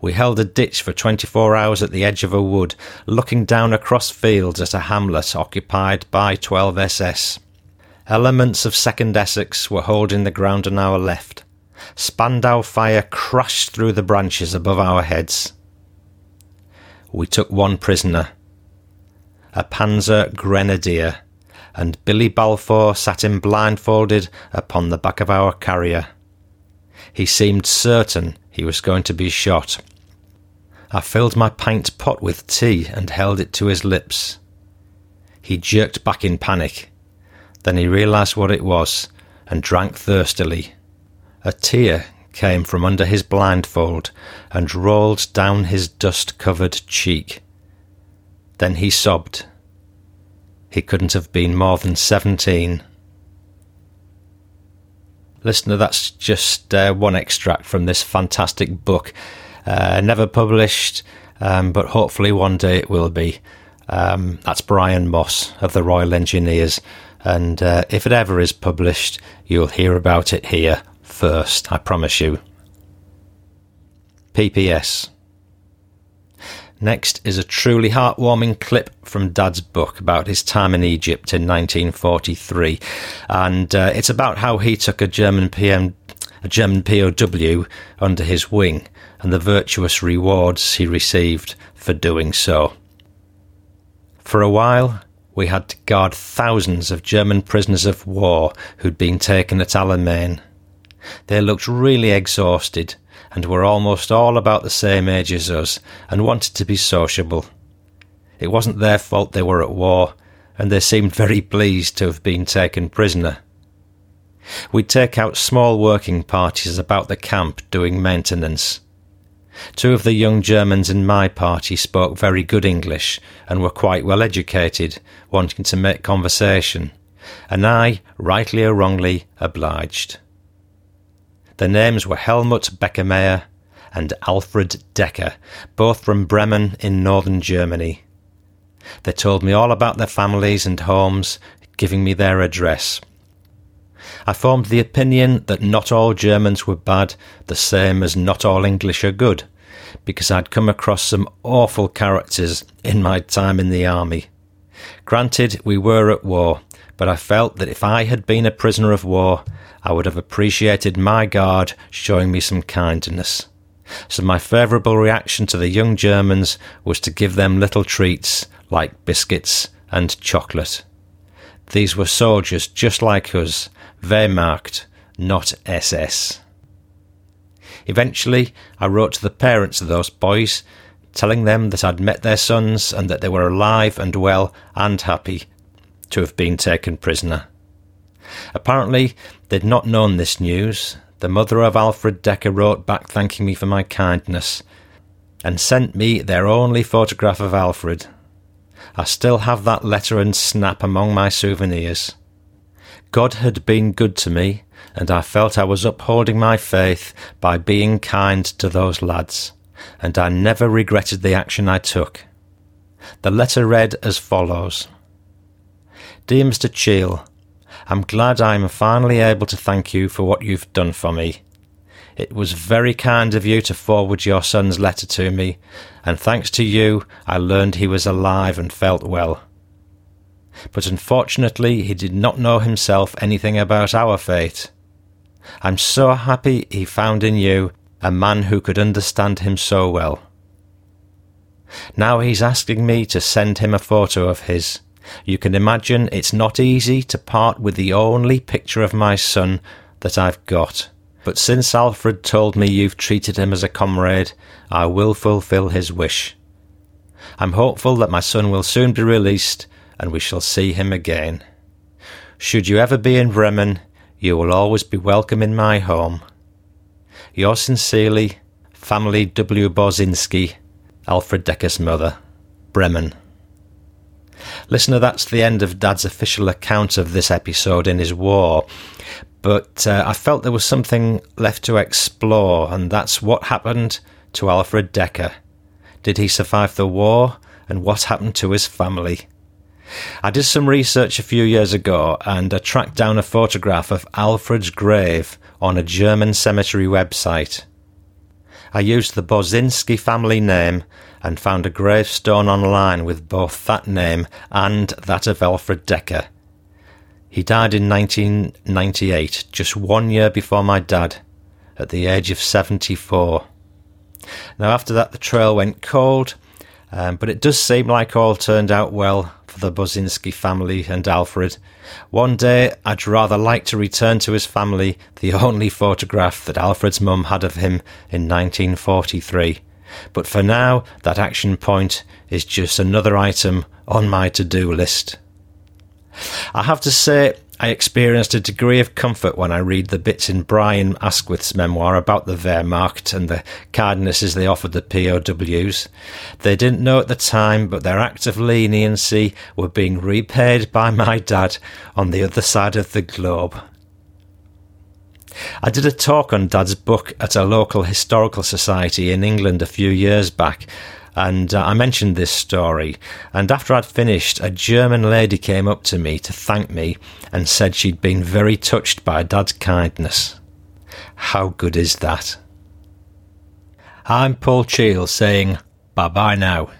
We held a ditch for 24 hours at the edge of a wood, looking down across fields at a hamlet occupied by 12 SS. Elements of 2nd Essex were holding the ground on our left. Spandau fire crashed through the branches above our heads. We took one prisoner, a Panzer Grenadier, and Billy Balfour sat him blindfolded upon the back of our carrier. He seemed certain he was going to be shot. I filled my pint pot with tea and held it to his lips. He jerked back in panic. Then he realised what it was and drank thirstily. A tear came from under his blindfold and rolled down his dust covered cheek. Then he sobbed. He couldn't have been more than seventeen. Listener, that's just uh, one extract from this fantastic book. Uh, never published, um, but hopefully one day it will be. Um, that's Brian Moss of the Royal Engineers. And uh, if it ever is published, you'll hear about it here first, I promise you. PPS. Next is a truly heartwarming clip from Dad's book about his time in Egypt in 1943, and uh, it's about how he took a German PM, a German POW under his wing, and the virtuous rewards he received for doing so. For a while, we had to guard thousands of German prisoners of war who'd been taken at Alamein. They looked really exhausted and were almost all about the same age as us and wanted to be sociable. It wasn't their fault they were at war, and they seemed very pleased to have been taken prisoner. We'd take out small working parties about the camp doing maintenance. Two of the young Germans in my party spoke very good English and were quite well educated, wanting to make conversation, and I, rightly or wrongly, obliged. Their names were Helmut Beckermeyer and Alfred Decker, both from Bremen in northern Germany. They told me all about their families and homes, giving me their address. I formed the opinion that not all Germans were bad, the same as not all English are good, because I'd come across some awful characters in my time in the army. Granted, we were at war, but I felt that if I had been a prisoner of war, I would have appreciated my guard showing me some kindness. So my favourable reaction to the young Germans was to give them little treats like biscuits and chocolate. These were soldiers just like us, Wehrmacht, not SS. Eventually, I wrote to the parents of those boys, telling them that I'd met their sons and that they were alive and well and happy to have been taken prisoner. Apparently, they'd not known this news. The mother of Alfred Decker wrote back thanking me for my kindness and sent me their only photograph of Alfred. I still have that letter and snap among my souvenirs. God had been good to me, and I felt I was upholding my faith by being kind to those lads, and I never regretted the action I took. The letter read as follows Dear Mr. Cheall, I'm glad I'm finally able to thank you for what you've done for me. It was very kind of you to forward your son's letter to me, and thanks to you, I learned he was alive and felt well. But unfortunately, he did not know himself anything about our fate. I'm so happy he found in you a man who could understand him so well. Now he's asking me to send him a photo of his. You can imagine it's not easy to part with the only picture of my son that I've got. But since Alfred told me you've treated him as a comrade, I will fulfill his wish. I'm hopeful that my son will soon be released and we shall see him again. Should you ever be in Bremen, you will always be welcome in my home. Yours sincerely, Family W. Bozinski, Alfred Decker's mother, Bremen. Listener, that's the end of Dad's official account of this episode in his war. But uh, I felt there was something left to explore, and that's what happened to Alfred Decker. Did he survive the war, and what happened to his family? I did some research a few years ago and I tracked down a photograph of Alfred's grave on a German cemetery website. I used the Bozinski family name and found a gravestone online with both that name and that of Alfred Decker. He died in 1998, just one year before my dad, at the age of 74. Now, after that, the trail went cold, um, but it does seem like all turned out well for the Bozinski family and Alfred. One day, I'd rather like to return to his family the only photograph that Alfred's mum had of him in 1943 but for now, that action point is just another item on my to do list. I have to say, I experienced a degree of comfort when I read the bits in Brian Asquith's memoir about the Wehrmacht and the kindnesses they offered the POWs. They didn't know at the time, but their acts of leniency were being repaid by my dad on the other side of the globe. I did a talk on Dad's book at a local historical society in England a few years back, and uh, I mentioned this story. And after I'd finished, a German lady came up to me to thank me and said she'd been very touched by Dad's kindness. How good is that? I'm Paul Cheall saying bye bye now.